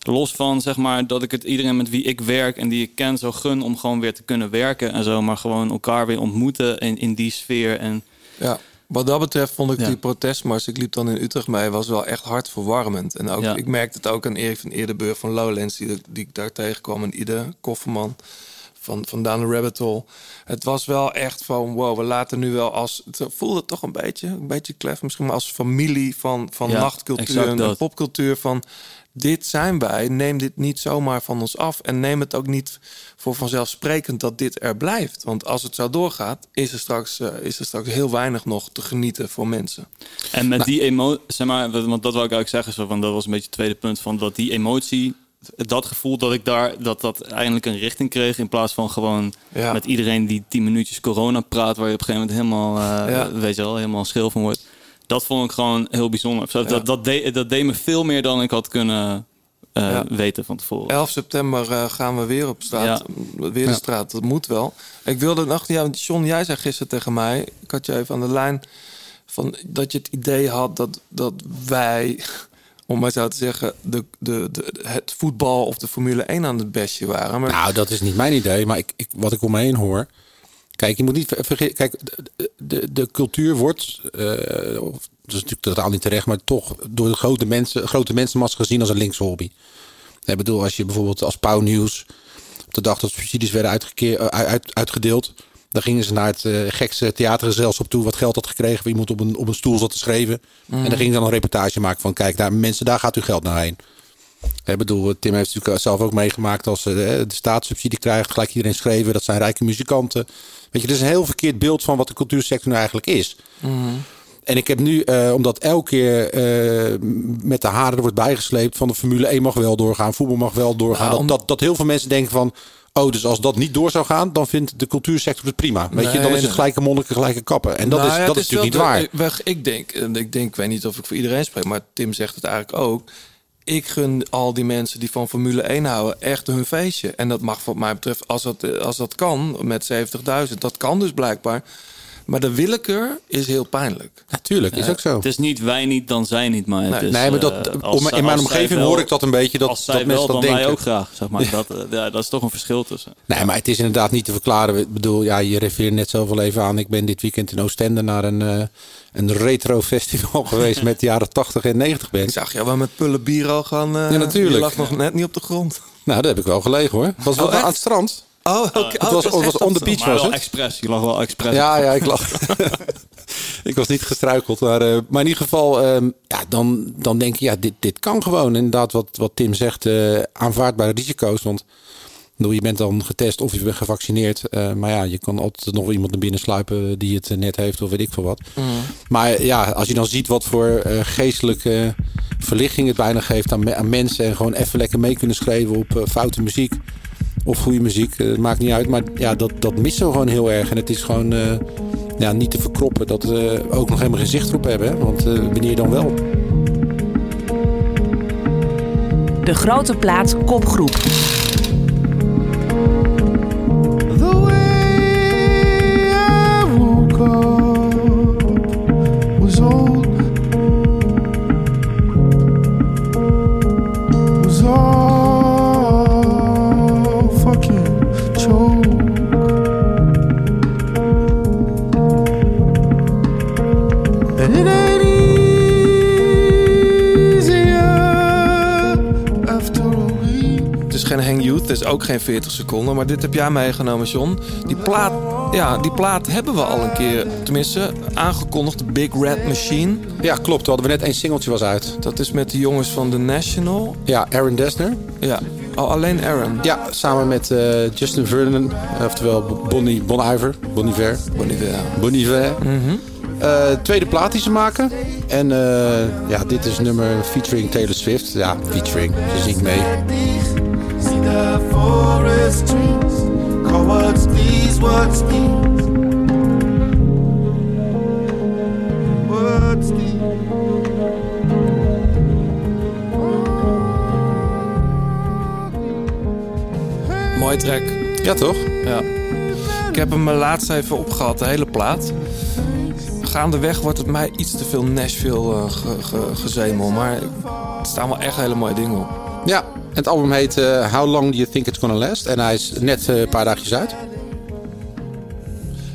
los van zeg maar dat ik het iedereen met wie ik werk en die ik ken zo gun om gewoon weer te kunnen werken en zo, maar gewoon elkaar weer ontmoeten in, in die sfeer en Ja, wat dat betreft vond ik Ja. die protestmars, ik liep dan in Utrecht mee, was wel echt hartverwarmend. En ook, Ja. ik merkte het ook aan Erik van Eerdenburg van Lowlands, die, die ik daar tegenkwam, en Ide Kofferman van, van Down the Rabbit Hole. Het was wel echt van, wow, we laten nu wel als, het voelde toch een beetje, een beetje klef, misschien maar als familie van, van Ja, nachtcultuur en popcultuur van, dit zijn wij, neem dit niet zomaar van ons af en neem het ook niet voor vanzelfsprekend dat dit er blijft. Want als het zo doorgaat, is er straks, eh, is er straks heel weinig nog te genieten voor mensen. En met die emotie, zeg maar, want dat wou ik eigenlijk zeggen, zo van, dat was een beetje het tweede punt van dat die emotie dat gevoel dat ik daar dat dat eindelijk een richting kreeg in plaats van gewoon Ja. met iedereen die tien minuutjes corona praat waar je op een gegeven moment helemaal eh, Ja. weet je wel helemaal schil van wordt. Dat vond ik gewoon heel bijzonder. Ja. Dat, dat, deed, dat deed me veel meer dan ik had kunnen eh, Ja. weten van tevoren. 11 september eh, gaan we weer op straat. Weer de Ja. straat, dat moet wel. Ik wilde nog, ja, want John, jij zei gisteren tegen mij, ik had je even aan de lijn, van, dat je het idee had dat, dat wij, om maar zo te zeggen, de, de, de, het voetbal of de Formule 1 aan het bestje waren. Maar Nou, dat is niet mijn idee, maar ik, ik, wat ik om me heen hoor. Kijk, je moet niet ver- vergeten. Kijk, de, de, cultuur wordt. eh, of, dat is natuurlijk totaal niet terecht, maar toch door de grote, mensen, grote mensenmassa gezien als een linkse hobby. Ik bedoel, als je bijvoorbeeld als Pauw Nieuws. op de dag dat subsidies werden uitgekeer, eh, uit, uitgedeeld. Dan gingen ze naar het eh, gekste theatergezelschap toe. wat geld had gekregen voor iemand op een, op een stoel zat te schrijven. En dan gingen ze dan een reportage maken van: kijk, daar, mensen, daar gaat uw geld naar heen. Ik bedoel, Tim heeft natuurlijk zelf ook meegemaakt als ze de, de staatssubsidie krijgt, gelijk iedereen schreven, dat zijn rijke muzikanten. Weet je, dat is een heel verkeerd beeld van wat de cultuursector nu eigenlijk is. En ik heb nu, eh, omdat elke keer eh, met de haren er wordt bijgesleept van de Formule 1 mag wel doorgaan, voetbal mag wel doorgaan. Nou, om- dat, dat, dat heel veel mensen denken van, oh, dus als dat niet door zou gaan, dan vindt de cultuursector het prima. Weet je, dan is het gelijke monniken, gelijke kappen. En dat Nou is, ja, dat is natuurlijk niet waar. weg- Ik denk, en ik denk, ik weet niet of ik voor iedereen spreek, maar Tim zegt het eigenlijk ook. Ik gun al die mensen die van Formule 1 houden echt hun feestje. En dat mag wat mij betreft, als dat, als dat kan, met 70.000. Dat kan dus blijkbaar. Maar de willekeur is heel pijnlijk. Natuurlijk, is ook zo. Het is niet wij niet, dan zij niet, maar het Nee. is, Nee, maar dat, eh, om- in mijn omgeving wel- hoor ik dat een beetje. Dat, als zij dat mensen wel, dat dan denken. wij ook graag, zeg maar. Dat, eh, ja, dat is toch een verschil tussen. Nee, maar het is inderdaad niet te verklaren. Ik bedoel, ja, je refereert net zelf al even aan. Ik ben dit weekend in Oostende naar een, eh, een retro festival geweest met de jaren 80 en 90 Ik bands. zag jou wel met pullen bier al gaan. Ja, natuurlijk. Je lag nog net niet op de grond. Nou, daar heb ik wel gelegen hoor. Was wel Oh, echt? aan het strand. Oh, oké. Het was, het was on the beach Maar was wel het. expres, je lag wel expres. Ja, ja, ik lag. ik was niet gestruikeld. Maar, eh, maar in ieder geval, ehm, ja, dan, dan denk je, ja, dit, dit kan gewoon. Inderdaad, wat, wat Tim zegt, eh, aanvaardbare risico's. Want bedoel, je bent dan getest of je bent gevaccineerd. eh, maar ja, je kan altijd nog iemand naar binnen sluipen die het net heeft of weet ik veel wat. Maar ja, als je dan ziet wat voor eh, geestelijke verlichting het bijna geeft aan, me- aan mensen. En gewoon even lekker mee kunnen schrijven op foute muziek. Of goede muziek, eh, het maakt niet uit. Maar ja, dat, dat missen we gewoon heel erg. En het is gewoon eh, ja, niet te verkroppen dat we ook nog helemaal geen zicht erop hebben. Hè? Want eh, wanneer dan wel? De grote plaat kopgroep. The way I woke up was old, Youth, het is ook geen 40 seconden. Maar dit heb jij meegenomen, John. Die plaat, ja, die plaat hebben we al een keer, tenminste, aangekondigd. Big Red Machine. Ja, klopt. We hadden we net één singeltje was uit. Dat is met de jongens van The National. Ja, Aaron Dessner. Ja, oh, alleen Aaron. Ja, samen met eh, Justin Vernon. Oftewel Bonnie, Bon Iver. Bon Iver. Bon Iver. Bon Iver. Tweede plaat die ze maken. En eh, ja, dit is nummer featuring Taylor Swift. Ja, featuring. Ze zingt mee. The forest trees. Call what's these, what's these? What's these? Mooi track. Ja, toch? Ja. Ik heb hem laatst even opgehad, de hele plaat. Gaandeweg wordt het mij iets te veel Nashville eh, ge, ge- gezemel. Maar er staan wel echt hele mooie dingen op. Ja, en het album heet eh, How Long Do You Think It's Gonna Last? En hij is net eh, een paar dagjes uit.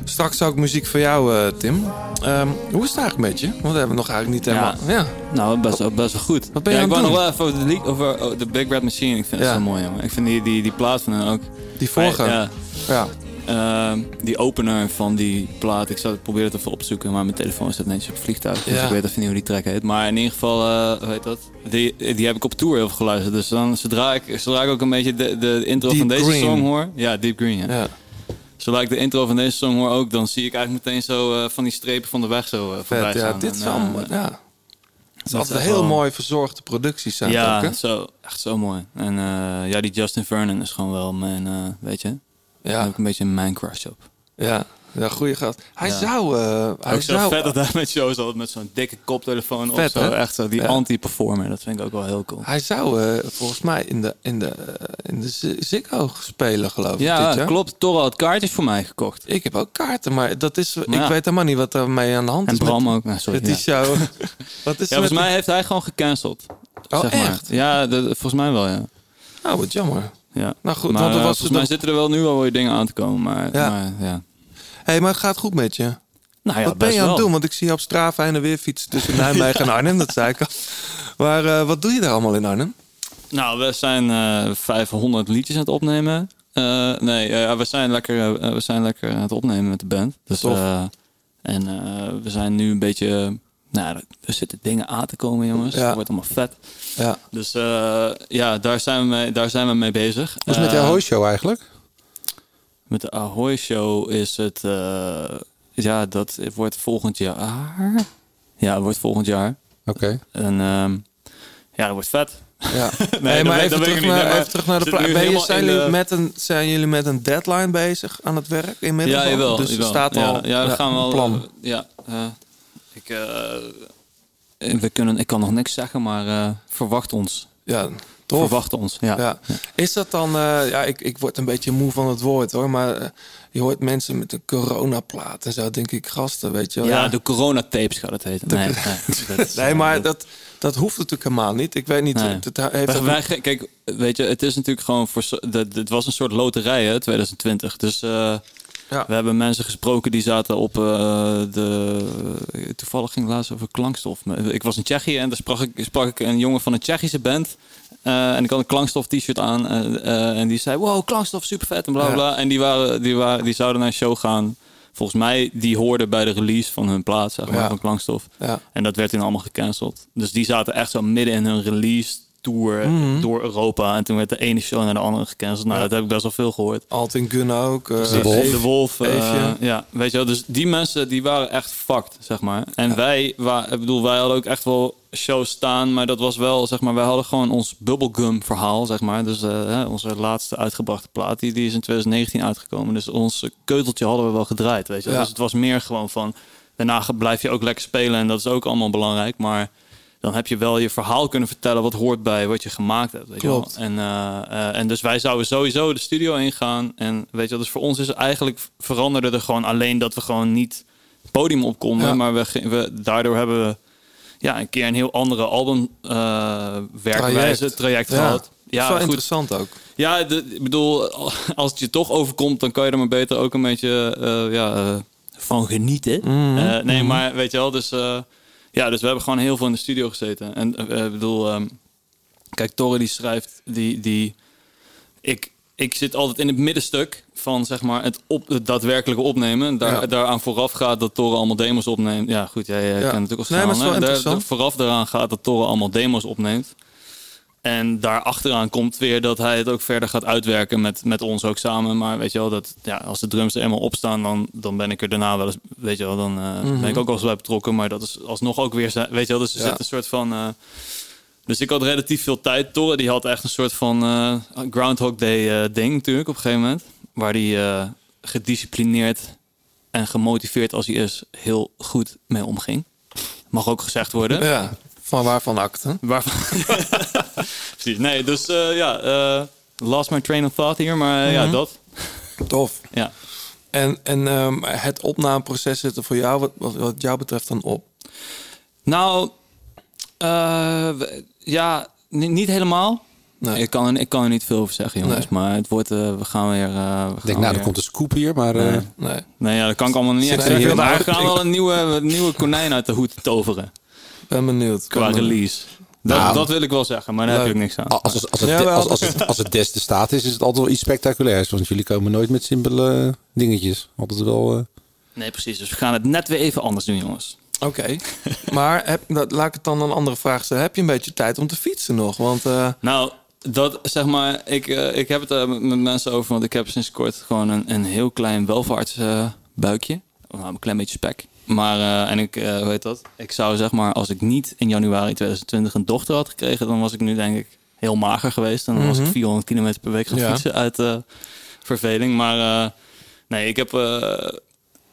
Straks ook muziek voor jou, eh, Tim. Ehm, hoe is het eigenlijk met je? Want we hebben nog eigenlijk niet helemaal... Ja. Nou, best, wel- best wel goed. Wat ben je ja, aan ik het wou doen? nog wel even over de, lied- over oh, de Big Red Machine. Ik vind Ja. het zo mooi, jongen. Ik vind die, die, die plaat van hen ook. Die vorige. Ja, Ja. Ehm, die opener van die plaat, ik zou proberen het even opzoeken, maar mijn telefoon staat netjes op het vliegtuig. Dus Ja. ik weet even niet hoe die track heet. Maar in ieder geval, eh, hoe heet dat? Die, die heb ik op tour heel veel geluisterd. Dus dan, zodra ik, zodra ik ook een beetje de, de intro Deep van deze Green. song hoor. Ja, Deep Green. Ja. ja. Zodra ik de intro van deze song hoor ook, dan zie ik eigenlijk meteen zo eh, van die strepen van de weg zo eh, voorbij Vet, ja. gaan. Dit is En, eh, allemaal... Ja. Het is altijd is heel wel- mooi verzorgde producties zijn het Ja, ook, hè? zo, echt zo mooi. En eh, ja, die Justin Vernon is gewoon wel mijn, eh, weet je, Ja. daar heb ik een beetje mijn crush op. Ja, ja goede gast. Hij Ja. zou... eh, hij Ook zo zou vet dat hij met shows altijd met zo'n dikke koptelefoon op Vet, zo. hè? Echt zo, die Ja. anti-performer. Dat vind ik ook wel heel cool. Hij zou eh, volgens mij in de, in de, eh, in de Ziggo spelen, geloof ik. dit Ja, jaar. klopt. Toro had kaartjes voor mij gekocht. Ik heb ook kaarten, maar dat is, ik ja. weet helemaal niet wat er mee aan de hand En is. Bram met, ook. Nou, sorry, met die ja. show. wat is volgens mij die- heeft hij gewoon gecanceld. Oh, zeg maar. echt? Ja, volgens mij wel, ja. Oh, wat jammer. Ja. Nou goed, maar want er eh, was volgens er mij nog- zitten er wel nu wel weer dingen aan te komen. Maar Ja. maar, ja. hey, maar het gaat goed met je. Nou ja, wat ben je aan het doen? Want ik zie je op Strava en weer fietsen tussen Nijmegen en Arnhem. Dat zei ik al. Maar eh, wat doe je daar allemaal in Arnhem? Nou, we zijn eh 500 liedjes aan het opnemen. Nee, we, zijn lekker, we zijn lekker aan het opnemen met de band. Dus, en we zijn nu een beetje... Nou, er zitten dingen aan te komen, jongens. Ja. Het wordt allemaal vet. Ja. Dus eh, ja, daar zijn, we mee, daar zijn we mee bezig. Wat is met de Eh, Ahoy Show eigenlijk? Met de Ahoy Show is het... eh, ja, dat wordt volgend jaar. Ja, het wordt volgend jaar. Oké. En ehm, ja, dat wordt vet. Ja. Nee, maar even terug, naar, Nee, maar even terug naar de zit plaat. nu Ben je, helemaal zijn, jullie de- met een, zijn jullie met een deadline bezig aan het werk inmiddels? Ja, jawel. Dus jawel. staat al Ja, ja, we gaan wel. plan. ja, eh, ik, eh, we kunnen, ik kan nog niks zeggen, maar eh, verwacht ons. Ja, tof. Verwacht ons. Ja. Ja. Is dat dan, eh, ja, ik, ik word een beetje moe van het woord hoor, maar je hoort mensen met een coronaplaat en zo, denk ik, gasten, weet je wel. Ja, de coronatapes gaat het heten. Nee, nee, dat is- Nee, maar dat, dat hoeft natuurlijk helemaal niet. Ik weet niet, Nee. het, het heeft Wij- kijk, weet je, het is natuurlijk gewoon voor. dat- Het was een soort loterij, hè, 2020. Dus eh, Ja. we hebben mensen gesproken die zaten op eh, de. Toevallig ging het laatst over klankstof. Ik was in Tsjechië en daar sprak ik, sprak ik een jongen van een Tsjechische band. Eh, en ik had een klankstof t-shirt aan. eh, en die zei: Wow, klankstof, super vet en bla Ja. bla. En die, waren, die, waren, die zouden naar een show gaan. Volgens mij, die hoorden bij de release van hun plaat, zeg maar, Ja. van klankstof. En dat werd toen allemaal gecanceld. Dus die zaten echt zo midden in hun release tour Mhm. door Europa. En toen werd de ene show naar de andere gecanceld. Nou, Ja. dat heb ik best wel veel gehoord. Altin Gun ook. eh, De Wolf. De Wolf. eh, ja, weet je wel. Dus die mensen, die waren echt fucked, zeg maar. En wij, wa- ik bedoel, wij hadden ook echt wel shows staan. Maar dat was wel, zeg maar, wij hadden gewoon ons bubblegum verhaal, zeg maar. Dus eh, hè, onze laatste uitgebrachte plaat, die, die is in 2019 uitgekomen. Dus ons keuteltje hadden we wel gedraaid, weet je wel. Ja. Dus het was meer gewoon van, daarna ge- blijf je ook lekker spelen. En dat is ook allemaal belangrijk. Maar dan heb je wel je verhaal kunnen vertellen wat hoort bij wat je gemaakt hebt. Weet Klopt. Je wel? En, eh, eh, en dus wij zouden sowieso de studio ingaan. En weet je wel, dus voor ons is eigenlijk veranderde er gewoon alleen dat we gewoon niet het podium op konden. Ja. Maar we, we, daardoor hebben we ja, een keer een heel andere album eh, werkwijze, traject, Ja. gehad. Dat is wel goed. interessant ook. Ja, de, ik bedoel, als het je toch overkomt, dan kan je er maar beter ook een beetje eh, ja, van genieten. Mhm. Nee, maar weet je wel, dus, ja, dus we hebben gewoon heel veel in de studio gezeten. En eh, ik bedoel, ehm, kijk, Torre die schrijft, die, die, ik, ik zit altijd in het middenstuk van zeg maar het, op, het daadwerkelijke opnemen. Daar, Ja. Daaraan vooraf gaat dat Torre allemaal demos opneemt. Ja, goed, jij eh, Ja. kent natuurlijk Nee, al maar het is wel Daar- daar-. Vooraf daaraan gaat dat Torre allemaal demos opneemt. En daar achteraan komt weer dat hij het ook verder gaat uitwerken met, met ons ook samen. Maar weet je wel, dat, ja, als de drums er eenmaal op staan, dan, dan ben ik er daarna wel eens, weet je wel, dan eh, Mhm. ben ik ook wel eens bij betrokken. Maar dat is alsnog ook weer, weet je wel, dus er Ja. zit een soort van... eh, dus ik had relatief veel tijd. Torre die had echt een soort van eh, Groundhog Day ding natuurlijk op een gegeven moment. Waar eh, gedisciplineerd en gemotiveerd als hij is, heel goed mee omging. Mag ook gezegd worden. Ja, van waarvan acte. Waarvan... Precies. Nee, dus eh, ja, eh lost my train of thought hier, maar eh, ja, Mhm. dat. Tof. Ja. En, en ehm, het opnameproces zit er voor jou, wat, wat, wat jou betreft, dan op? Nou, eh, ja, ni- niet helemaal. Nee. Ik, kan, er- ik kan er niet veel over zeggen, jongens. Nee. Maar het wordt, we gaan weer... eh, we gaan Ik denk, nou, weer- er komt een scoop hier, maar... eh, Nee. Nee. Nee, ja, dat kan ik allemaal niet Zit echt zeggen. veel Maar we uit? gaan wel een nieuwe, een nieuwe konijn uit de hoed toveren. Ben benieuwd. Qua release. Dat, Nou, dat wil ik wel zeggen, maar daar heb je ook niks aan. als, als, als, het, Ja, als, als, het, als het des de staat is, is het altijd wel iets spectaculairs. Want jullie komen nooit met simpele eh, dingetjes. Altijd wel... eh, Nee, precies. Dus we gaan het net weer even anders doen, jongens. Oké. maar heb, dat, laat ik het dan een andere vraag stellen. Heb je een beetje tijd om te fietsen nog? Want eh, Nou, dat zeg maar, ik, ik heb het met mensen over, want ik heb sinds kort gewoon een, een heel klein welvaartsbuikje. buikje. Nou, een klein beetje spek. Maar, eh, en ik, eh, hoe heet dat? Ik zou zeg maar, als ik niet in januari 2020 een dochter had gekregen, dan was ik nu denk ik heel mager geweest. En dan was ik Mhm. 400 kilometer per week gaan Ja. fietsen uit eh, verveling. Maar nee, ik heb,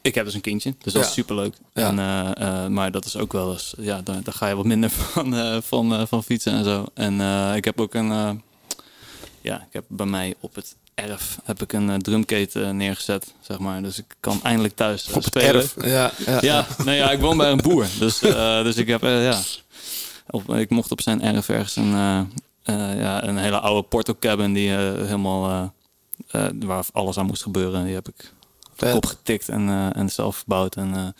ik heb dus een kindje. Dus dat Ja. is superleuk. Ja. En, maar dat is ook wel eens, ja, daar, daar ga je wat minder van, van, van fietsen en zo. En ik heb ook een, ja, ik heb bij mij op het erf heb ik een eh, drumketen eh, neergezet, zeg maar. Dus ik kan eindelijk thuis eh, Op spelen. erf? Ja, ja. Ja, nee, ja, ik woon bij een boer. Dus, dus ik heb, ja. Op, ik mocht op zijn erf ergens een, ja, een hele oude porto cabin die helemaal, waar alles aan moest gebeuren. Die heb ik opgetikt en, eh, en zelf verbouwd. En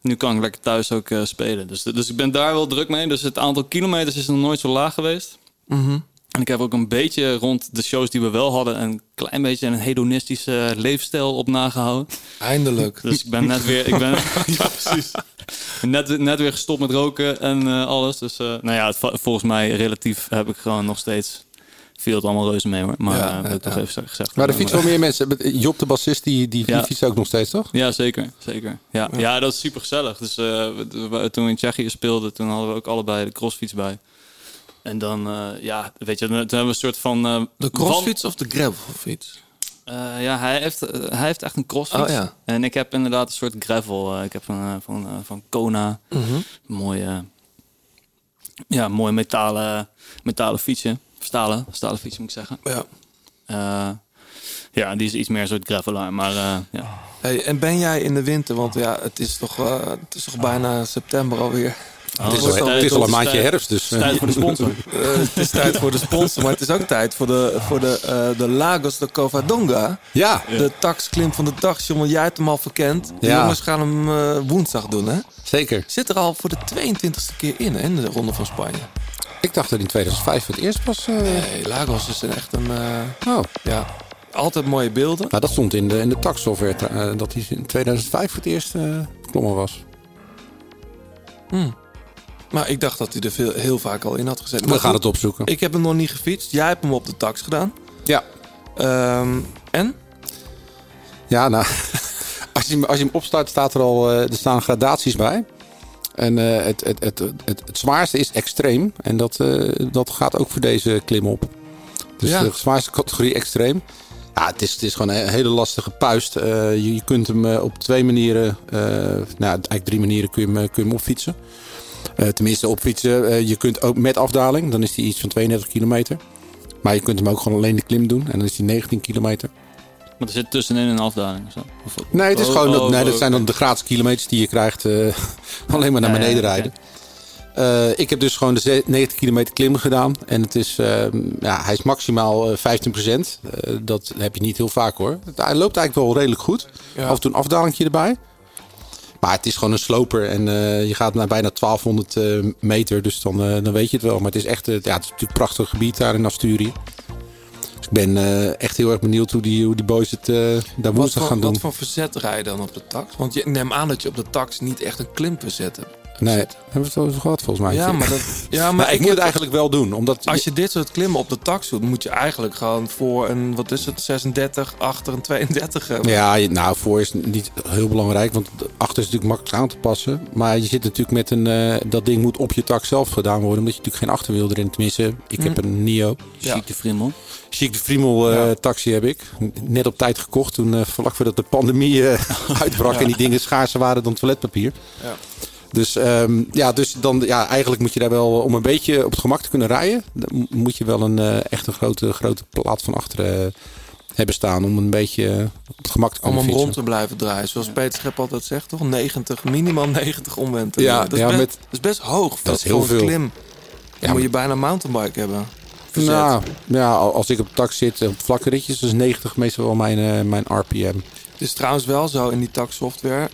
nu kan ik lekker thuis ook spelen. Dus, dus ik ben daar wel druk mee. Dus het aantal kilometers is nog nooit zo laag geweest. Mhm. En ik heb ook een beetje rond de shows die we wel hadden... een klein beetje een hedonistische leefstijl op nagehouden. Eindelijk. Dus ik ben net weer... Ik ben, ja, precies. Net, net weer gestopt met roken en eh, alles. Dus eh, nou ja, het, volgens mij relatief heb ik gewoon nog steeds... viel het allemaal reuze mee hoor. Maar Ja, ik toch ja. even gezegd Maar er hebben. fietsen wel meer mensen. Job de bassist, die, die, fietst ook nog steeds, toch? Ja, zeker. zeker. Ja, ja. dat is super gezellig. Dus we- we- toen we in Tsjechië speelden, toen hadden we ook allebei de crossfiets bij. En dan, eh, ja, weet je, toen hebben we een soort van... eh, De crossfiets of de gravelfiets? eh, ja, hij heeft, hij heeft echt een crossfiets. Oh, ja. En ik heb inderdaad een soort gravel. ik heb een, van, van Kona. Mhm. Mooie, ja, mooi metalen, metalen fietsje. Stalen, stalen fietsje moet ik zeggen. Ja. Ja, die is iets meer een soort gravelaar. Maar ja. Hey, en ben jij in de winter, want ja, het is toch, het is toch bijna september alweer. Het, is al, tijd- het is al een maandje tijd- herfst, dus... Het is tijd voor de sponsor. Eh, het is tijd voor de sponsor, maar het is ook tijd voor de, voor de, eh, de Lagos de Covadonga. ja, De taxklim van de dag. Jongen, jij hebt hem al verkend. De Ja. jongens gaan hem eh, woensdag doen, hè? zeker. Zit er al voor de 22e keer in, hè, in de Ronde van Spanje. Ik dacht dat in 2005 voor het eerst was... eh, Nee, Lagos is een echt een... eh, Oh, ja, altijd mooie beelden. nou, dat stond in de, in de taxsoftware eh, dat hij in 2005 voor het eerst eh geklommen was. Maar ik dacht dat hij er veel, heel vaak al in had gezet. We gaan het opzoeken. Ik heb hem nog niet gefietst. Jij hebt hem op de tax gedaan. Ja, Ehm, en? ja nou, als je, hem- als je hem opstart staat er al... eh, er staan gradaties bij. En eh, het, het, het, het, het zwaarste is extreem. En dat, eh, dat gaat ook voor deze klim op. Dus Ja. de zwaarste categorie extreem. Ja, het is, het is gewoon een hele lastige puist. Je, je kunt hem op twee manieren, nou, eigenlijk drie manieren kun je hem, kun je hem opfietsen. Eh, tenminste, opfietsen. Eh, je kunt ook met afdaling, dan is hij iets van 32 kilometer. Maar je kunt hem ook gewoon alleen de klim doen en dan is hij 19 kilometer. Maar er zit tussenin een afdaling. of Zo. Of, Nee, het is Oh, gewoon, dat, oh, nee, dat oh, zijn dan de gratis kilometers die je krijgt. eh, alleen maar naar Ja, ja, beneden rijden. Eh, ik heb dus gewoon de ze- 90 kilometer klim gedaan. En het is, eh, ja, hij is maximaal eh, 15 procent. dat heb je niet heel vaak hoor. Hij loopt eigenlijk wel redelijk goed. Ja. Af en toe een afdalingje erbij. Maar het is gewoon een sloper. En eh, je gaat naar bijna 1200 eh, meter. Dus dan, eh, dan weet je het wel. Maar het is echt ja, het is natuurlijk een prachtig gebied daar in Asturië. Dus ik ben echt heel erg benieuwd hoe die, hoe die boys het daar woensdag gaan doen. wat voor verzet rij je dan op de tax? Want je, neem aan dat je op de tax niet echt een klimverzet hebt. Nee, hebben we het wel eens gehad volgens mij. Ja, maar, dat, ja, maar Maar ik, ik moet het eigenlijk wel doen. Omdat Als je dit soort klimmen op de tax doet, moet je eigenlijk gewoon voor een, wat is het, 36, achter een 32 hebben. Ja, je- nou, voor is niet heel belangrijk, want achter is natuurlijk makkelijk aan te passen. Maar je zit natuurlijk met een, eh, dat ding moet op je tak zelf gedaan worden, omdat je natuurlijk geen achterwiel erin. Tenminste, ik heb een Nio. Ja. Chic de Friemel. Chic de Friemel eh, Ja. taxi heb ik. Net op tijd gekocht toen eh, vlak voordat de pandemie eh, uitbrak en die dingen schaarser waren dan toiletpapier. Ja. Dus, ehm, ja, dus dan, ja, eigenlijk moet je daar wel, om een beetje op het gemak te kunnen rijden, dan moet je wel een eh, echt een grote, grote plaat van achteren eh, hebben staan om een beetje op het gemak te Om hem rond te blijven draaien. Zoals Peter Schep altijd zegt, toch? 90, minimaal 90 omwenten. Ja, dat, is ja, best, met- dat is best hoog. Dat is heel veel. klim. Dan moet je bijna een mountainbike hebben. Verzet. Nou, ja, als ik op de tak zit, op vlakke ritjes, dus 90 meestal wel mijn, eh, mijn RPM. Het is trouwens wel zo in die tax software.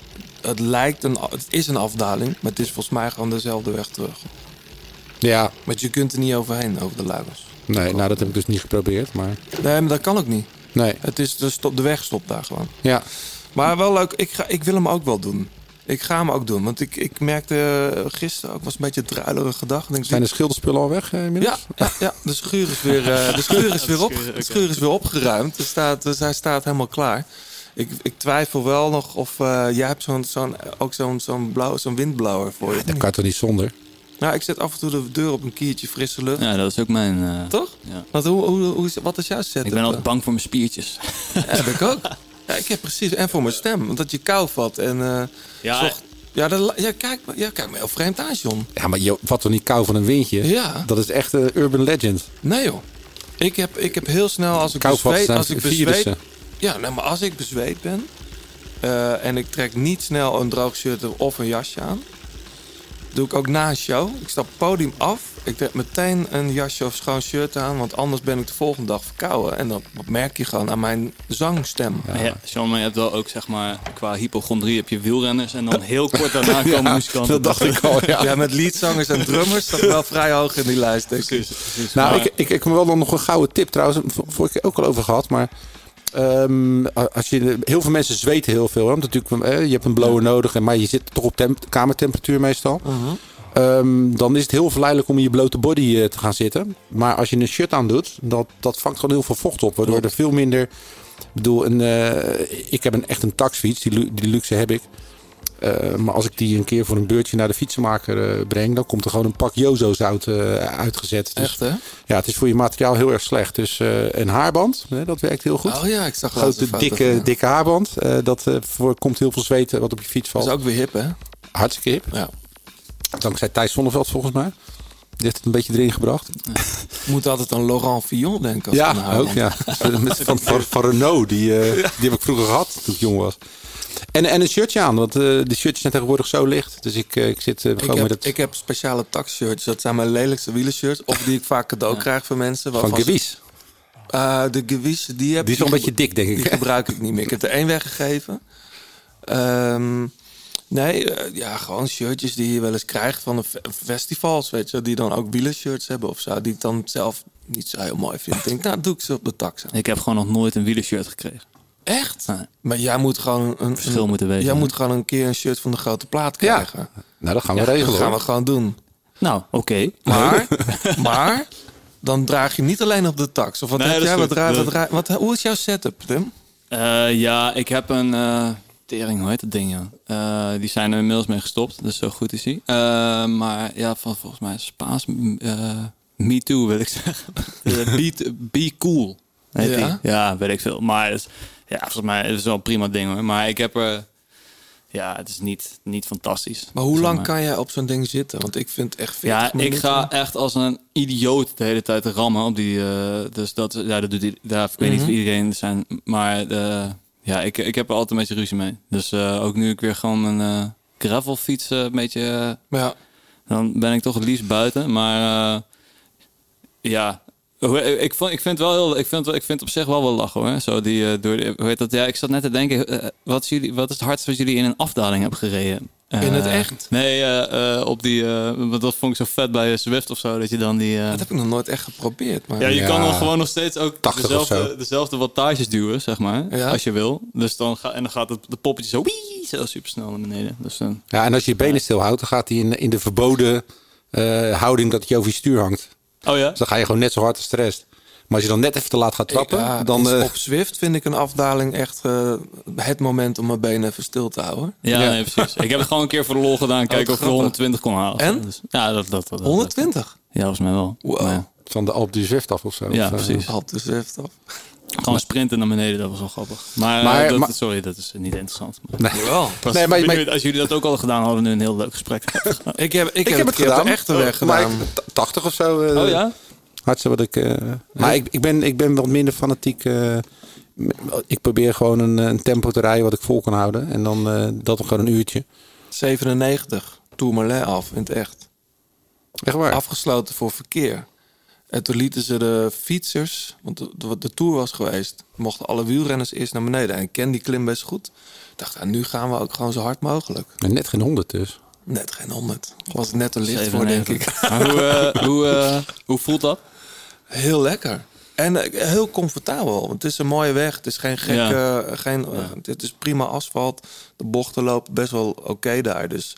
Het lijkt een, het is een afdaling, maar het is volgens mij gewoon dezelfde weg terug. Ja, Want je kunt er niet overheen, over de Lagos. nee, nou dat heb ik dus niet geprobeerd, maar Nee, maar dat kan ook niet. nee. Het is de, stop, de weg stopt daar gewoon. Ja, Maar wel leuk, ik, ga, ik wil hem ook wel doen. Ik ga hem ook doen. Want ik, ik merkte eh, gisteren ook was een beetje een druilerige dag. Ik Denk, zijn de schilderspullen al weg eh, inmiddels? ja, ja, de schuur is weer, eh, de schuur is weer, op, de schuur is weer opgeruimd. Er staat, dus hij staat helemaal klaar. Ik, ik twijfel wel nog of eh, jij hebt zo'n, zo'n, ook zo'n, zo'n, blauw, zo'n windblauwer voor je. Dat kan toch niet zonder? Nou, ik zet af en toe de deur op een kiertje frisse lucht. Ja, dat is ook mijn... eh, Toch? Ja. Want hoe, hoe, hoe, is- wat is jouw setup? Ik ben altijd bang voor mijn spiertjes. Ja, heb ik ook. Ja, ik heb precies. En voor mijn stem. Want dat je kou vat. En, eh, Ja, zocht- ja, dat, ja, kijk, me- ja, kijk me heel vreemd aan, John. Ja, maar je, wat toch niet kou van een windje? Ja. Dat is echt een urban legend. Nee joh. Ik heb, ik heb heel snel als ik bezweet... Als ik bezweet. Ja, nee, maar als ik bezweet ben... eh, en ik trek niet snel een droog shirt of een jasje aan... doe ik ook na een show. Ik stap het podium af. Ik trek meteen een jasje of schoon shirt aan... want anders ben ik de volgende dag verkouden. En dat merk je gewoon aan mijn zangstem. Ja. Ja, maar je hebt wel ook, zeg maar, qua hypochondrie heb je wielrenners. En dan heel kort daarna komen muzikanten. dat dacht ik al, ja. Ja, met leadzangers en drummers staat wel vrij hoog in die lijst. denk ik. Precies, precies. Nou, Maar- ik, ik, ik heb wel nog een gouden tip trouwens. Vorige keer ook al over gehad. Maar ehm, als je, heel veel mensen zweten heel veel. Hè? Want natuurlijk, eh, je hebt een blower nodig. Maar je zit toch op temp- kamertemperatuur meestal. Ehm, dan is het heel verleidelijk om in je blote body eh, te gaan zitten. Maar als je een shirt aan doet, dat, dat vangt gewoon heel veel vocht op. Waardoor er veel minder... Ik bedoel, een, eh, ik heb een, echt een taxfiets. Die luxe heb ik. Eh, maar als ik die een keer voor een beurtje naar de fietsenmaker eh, breng... dan komt er gewoon een pak Jozo zout eh, uitgezet. Dus Echt, hè? ja, het is voor je materiaal heel erg slecht. Dus een haarband, hè, dat werkt heel goed. Oh ja, ik zag Grote, foto dikke, ja. dikke haarband. dat voorkomt heel veel zweten wat op je fiets Dat valt. is ook weer hip, hè? Hartstikke hip. Ja. Dankzij Thijs Zonneveld volgens mij. Die heeft het een beetje erin gebracht. Ik moet altijd aan Laurent Fillon denken. Als Ja, ook. Ja. Met, van, van, van Renault, die, die heb ik vroeger gehad toen ik jong was. En, en een shirtje aan, want eh, de shirtjes zijn tegenwoordig zo licht. Dus ik, eh, ik zit eh, Ik gewoon heb, met het ik heb speciale taxshirts. Dat zijn mijn lelijkste wielershirts. Of die ik vaak cadeau krijg van mensen. van Gewies. Eh, de Gewies, die heb Die is wel een beetje dik, denk Die ik. gebruik ik niet meer. Ik heb er één weggegeven. Ehm, nee, ja, gewoon shirtjes die je wel eens krijgt van de festivals, weet je. Die dan ook wielershirts hebben of zo. Die ik dan zelf niet zo heel mooi vind. Ik denk, nou, doe ik ze op de tax aan. Ik heb gewoon nog nooit een wielershirt gekregen. Echt? Nee. Maar jij moet gewoon een, Verschil een- moeten weten, Jij hè? moet gewoon een keer een shirt van de grote plaat Ja. krijgen. Nou, dat gaan we Ja, regelen. dat gaan we gewoon doen. Nou, oké. Maar, maar dan draag je niet alleen op de tax. Of wat Nee, heb dat is jij? Wat draai, wat wat, hoe is jouw setup, Tim? Eh, ja, ik heb een eh, tering, hoe heet dat ding? Ja? Eh, die zijn er inmiddels mee gestopt, dus zo goed is die. Eh, maar ja, van volgens mij Spaans. eh me too wil ik zeggen. Be, be cool. Heet Ja? die. ja, weet ik veel. Maar het is, ja, volgens mij is het wel een prima ding hoor. Maar ik heb er. Ja, het is niet, niet fantastisch. Maar hoe lang kan jij op zo'n ding zitten? Want ik vind het echt 40 Ja, ik ga echt als een idioot de hele tijd rammen op die. eh, dus dat, ja, dat doet die, daar, ik weet niet Mhm. of iedereen zijn. Maar eh, ja, ik, ik heb er altijd een beetje ruzie mee. Dus eh, ook nu ik weer gewoon mijn eh gravelfiets eh, een beetje. Ja. dan ben ik toch het liefst buiten. Maar ja. Hoe- Ik, vond, ik vind wel heel, ik vind, ik vind op zich wel wel lachen hoor. Zo die, eh, door, hoe heet dat? Ja, ik zat net te denken, eh, wat, is jullie, wat is het hardste wat jullie in een afdaling hebben gereden? In het Eh, echt? Nee, eh, eh, op die, eh, want dat vond ik zo vet bij Zwift of zo, dat je dan die... eh, Dat heb ik nog nooit echt geprobeerd. Maar ja, je Ja, kan dan gewoon nog steeds ook 80 of dezelfde, dezelfde wattages duwen, zeg maar, Ja. als je wil. Dus dan ga, en dan gaat het, de poppetje zo, wii, zo super snel naar beneden. Dus dan, Ja, en als je je benen stilhoudt, dan gaat hij in, in de verboden eh, houding dat hij over je stuur hangt. Oh ja? Dus dan ga je gewoon net zo hard als de rest. Maar als je dan net even te laat gaat trappen, Ik, ja, dan... is eh, op Zwift vind ik een afdaling echt eh, het moment om mijn benen even stil te houden. Ja, Ja. Nee, precies. Ik heb het gewoon een keer voor de lol gedaan, kijken of ik de grappig. 120 kon halen. En? Dus, ja, dat, dat, dat, dat- 120? Ja, volgens mij wel. Wow. Maar ja, van de Alp du Zwift af of zo. Ja, Of, eh, precies. Halt de Zwift af. Gewoon sprinten naar beneden, dat was wel grappig. Maar, eh, Maar- dat, maar- sorry, dat is niet interessant. Nee. Jawel. Was- Nee, maar- als jullie dat ook al gedaan hadden, nu een heel leuk gesprek. Ik heb, ik Ik heb, heb het gedaan. de echte weg Maar gedaan. ik- t- 80 of zo. eh, oh ja? Hardste wat ik... eh, maar ik, ik, ben, ik ben wat minder fanatiek. eh, ik probeer gewoon een, een tempo te rijden wat ik vol kan houden. En dan eh, dat nog gewoon een uurtje. 97, Tourmalet af in het echt. Echt waar? Afgesloten voor verkeer. En toen lieten ze de fietsers, want de, de, de tour was geweest, mochten alle wielrenners eerst naar beneden. En ik ken die klim best goed. Ik dacht, nou, nu gaan we ook gewoon zo hard mogelijk. En net geen 100 dus. Net geen 100. Was net te licht voor, denk ik. 97. Maar hoe, hoe, eh, hoe voelt dat? Heel lekker. En eh, heel comfortabel. Want het is een mooie weg. Het is geen gekke... Geen, het is prima asfalt. De bochten lopen best wel oké daar. Dus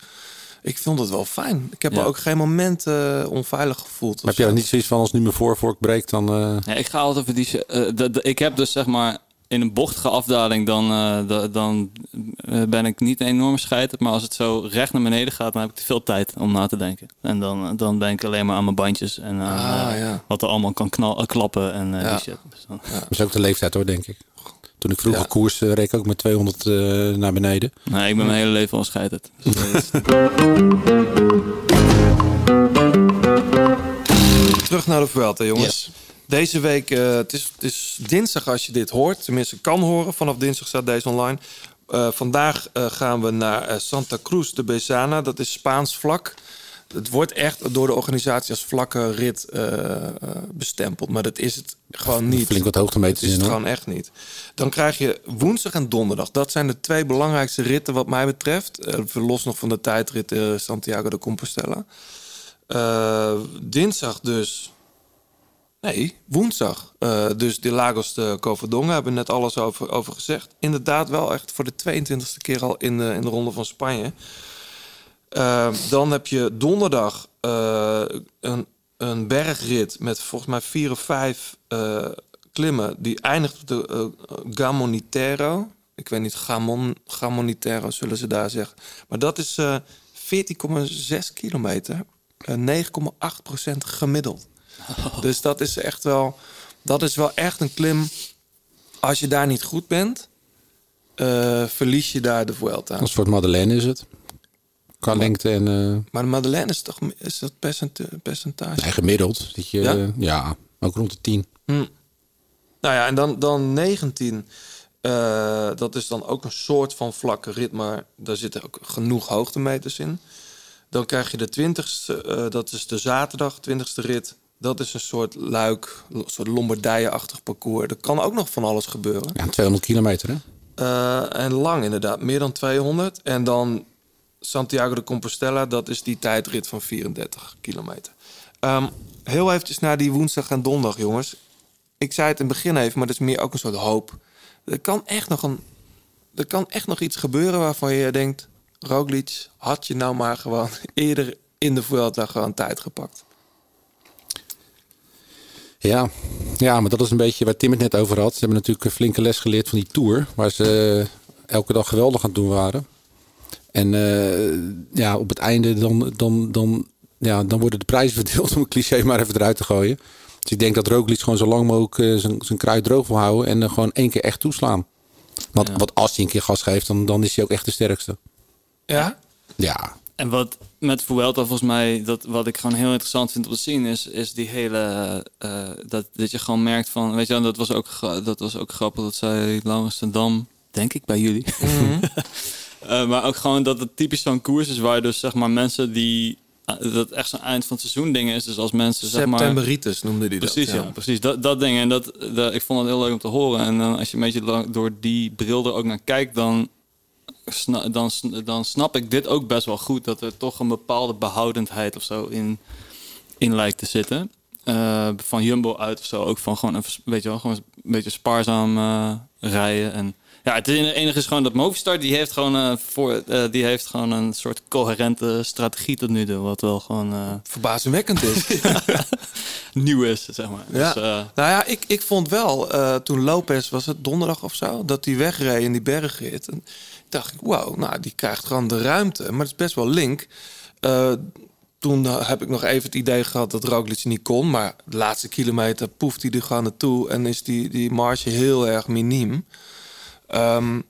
ik vond het wel fijn. Ik heb Ja. me ook geen moment eh, onveilig gevoeld. Heb je dan niet zoiets van als nu mijn voorvork breekt dan... eh, Ja, ik ga altijd voor die. eh, de- de- ik heb dus zeg maar in een bochtige afdaling, dan, eh, da- dan ben ik niet een enorme scheiter. Maar als het zo recht naar beneden gaat, dan heb ik te veel tijd om na te denken. En dan, dan denk ik alleen maar aan mijn bandjes en aan Ah, eh, ja. wat er allemaal kan knal, klappen en eh, Ja. die shit. Dus dan- Dat is ook de leeftijd hoor, denk ik. Toen ik vroeger Ja. koers eh, reed ik ook met 200 eh, naar beneden. Nee, ik ben mijn hele leven al. Dus, eh, Terug naar de Vuelta, jongens. Deze week, eh, het, is, het is dinsdag als je dit hoort. Tenminste, kan horen. Vanaf dinsdag staat deze online. Eh, vandaag eh, gaan we naar Santa Cruz de Bezana. Dat is Spaans vlak. Het wordt echt door de organisatie als vlakke rit eh, eh, bestempeld. Maar dat is het gewoon niet. Flink wat hoogtemeters is het gewoon echt niet. Dan krijg je woensdag en donderdag. Dat zijn de twee belangrijkste ritten wat mij betreft. Eh, los nog van de tijdrit Santiago de Compostela. Dinsdag dus. Nee, woensdag. Dus de Lagos de Covadonga hebben we net alles over, over gezegd. Inderdaad wel echt voor de 22e keer al in de, in de Ronde van Spanje. Eh, dan heb je donderdag eh, een, een bergrit met volgens mij vier of vijf eh, klimmen. Die eindigt op de eh, Gamonitero. Ik weet niet, Gamon, Gamonitero zullen ze daar zeggen. Maar dat is eh 14,6 kilometer. Eh, 9,8% gemiddeld. Dus dat is echt wel, dat is wel echt een klim. Als je daar niet goed bent, eh, verlies je daar de Vuelta. Een soort Madeleine is het. Qua lengte en eh, Maar de Madeleine is toch is dat percent, percentage? nee, gemiddeld. Dat je, Ja? ja? ja, ook rond de 10. Hm. Nou ja, en dan, dan 19. eh, dat is dan ook een soort van vlakke rit, maar daar zitten ook genoeg hoogtemeters in. Dan krijg je de 20ste, eh, dat is de zaterdag, 20ste rit. Dat is een soort luik, een soort Lombardije-achtig parcours. Er kan ook nog van alles gebeuren. Ja, 200 kilometer hè? Eh, en lang inderdaad, meer dan 200. En dan Santiago de Compostela, dat is die tijdrit van 34 kilometer. Ehm, heel eventjes naar die woensdag en donderdag, jongens. Ik zei het in het begin even, maar dat is meer ook een soort hoop. Er kan echt nog, een, kan echt nog iets gebeuren waarvan je denkt... Roglic, had je nou maar gewoon eerder in de Vuelta gewoon tijd gepakt. Ja. ja, maar dat is een beetje waar Tim het net over had. Ze hebben natuurlijk een flinke les geleerd van die Tour. Waar ze eh, elke dag geweldig aan het doen waren. En eh, ja, op het einde dan, dan, dan, ja, dan worden de prijzen verdeeld om een cliché maar even eruit te gooien. Dus ik denk dat Roglic gewoon zo lang mogelijk eh, zijn, zijn kruid droog wil houden. En dan gewoon één keer echt toeslaan. Want, Ja. want als hij een keer gas geeft, dan, dan is hij ook echt de sterkste. Ja? Ja, En wat met Vuelta volgens mij, dat, wat ik gewoon heel interessant vind om te zien, is, is die hele, eh, dat, dat je gewoon merkt van, weet je wel, dat was ook, dat was ook grappig, dat zei Laurens Dam, denk ik bij jullie. Eh, maar ook gewoon dat het typisch zo'n koers is waar dus zeg maar mensen die, eh, dat echt zo'n eind van het seizoen ding is, dus als mensen zeg maar... Septemberitis noemde die dat. Precies, ja. precies. Dat, dat ding. En dat, dat, ik vond het heel leuk om te horen. En dan, als je een beetje lang door die bril er ook naar kijkt, dan, sna- dan, dan snap ik dit ook best wel goed. Dat er toch een bepaalde behoudendheid of zo in, in lijkt te zitten. Eh, van Jumbo uit of zo. Ook van gewoon, even, weet je wel, gewoon een beetje spaarzaam rijden. En ja, het enige is gewoon dat Movistar, die heeft gewoon, eh, voor, eh, die heeft gewoon een soort coherente strategie tot nu toe. Wat wel gewoon eh, Verbazingwekkend is. nieuw is, zeg maar. Ja. Dus, Nou ja, ik, ik vond wel, toen Lopez, was het donderdag of zo, dat hij wegreed in die bergrit. En dacht ik, wow, nou, die krijgt gewoon de ruimte. Maar het is best wel link. Toen heb ik nog even het idee gehad dat Roglic niet kon. Maar de laatste kilometer poeft hij er gewoon naartoe. En is die, die marge heel erg miniem. Ehm,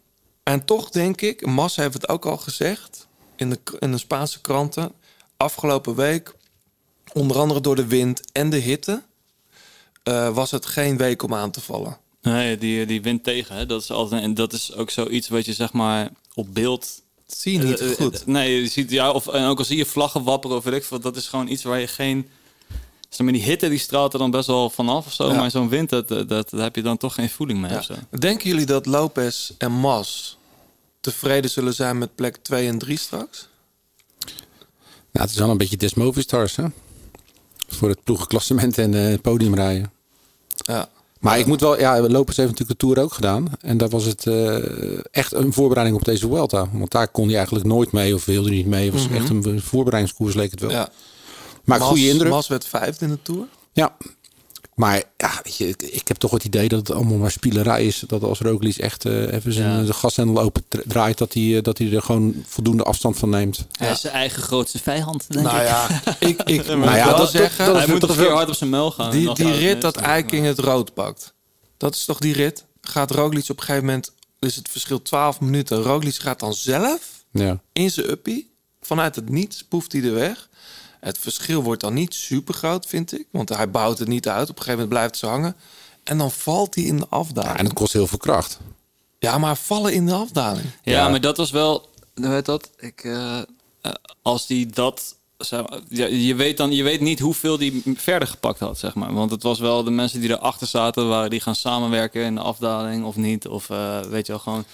en toch denk ik, Mas heeft het ook al gezegd in de, in de Spaanse kranten. Afgelopen week, onder andere door de wind en de hitte, eh, was het geen week om aan te vallen. Nee, die, die wint tegen. Hè? Dat is altijd, en dat is ook zoiets wat je zeg maar op beeld. Zie je niet Eh, eh, goed. nee, je ziet ja, of en ook al zie je vlaggen wapperen of weet ik veel, dat is gewoon iets waar je geen. Zeg maar, die hitte die straalt er dan best wel vanaf of zo, Ja. maar zo'n wind, dat, dat, heb je dan toch geen voeling mee Ja. of zo. Denken jullie dat Lopez en Mas tevreden zullen zijn met plek 2 en 3 straks? Nou, het is wel een beetje Des Movistars, hè? Voor het ploegenklassement en eh, het podiumrijden. Ja. Maar ik moet wel, ja, Lopez heeft natuurlijk de Tour ook gedaan. En daar was het eh, echt een voorbereiding op deze Vuelta. Want daar kon hij eigenlijk nooit mee of wilde hij niet mee. Het was Mhm. echt een voorbereidingskoers, leek het wel. ja. Maar Mas, goede indruk. Mas werd vijfde in de Tour. Ja. Maar ja, weet je, ik, ik heb toch het idee dat het allemaal maar spielerij is. Dat als Roglic echt eh, even zijn Ja. de gashendel open draait, dat hij, eh, dat hij er gewoon voldoende afstand van neemt. Hij is zijn eigen grootste vijand, denk Nou ik. ja, ik, ik moet Nou ja, wel dat- zeggen... dat- hij moet toch weer hard op zijn mel gaan. Die, die rit dat Eiking het rood pakt. Dat is toch die rit? Gaat Roglic op een gegeven moment... is het verschil 12 minuten. Roglic gaat dan zelf Ja. in zijn uppie. Vanuit het niets poeft hij er weg. Het verschil wordt dan niet super groot, vind ik. Want hij bouwt het niet uit. Op een gegeven moment blijft ze hangen. En dan valt hij in de afdaling. Ja, en het kost heel veel kracht. Ja, maar vallen in de afdaling. Ja, Ja. maar dat was wel, hoe heet dat? Ik, eh, eh, als die dat, zeg maar, ja, je weet dan, je weet niet hoeveel die verder gepakt had, zeg maar. Want het was wel de mensen die erachter zaten, waren die gaan samenwerken in de afdaling of niet, of eh, weet je wel gewoon.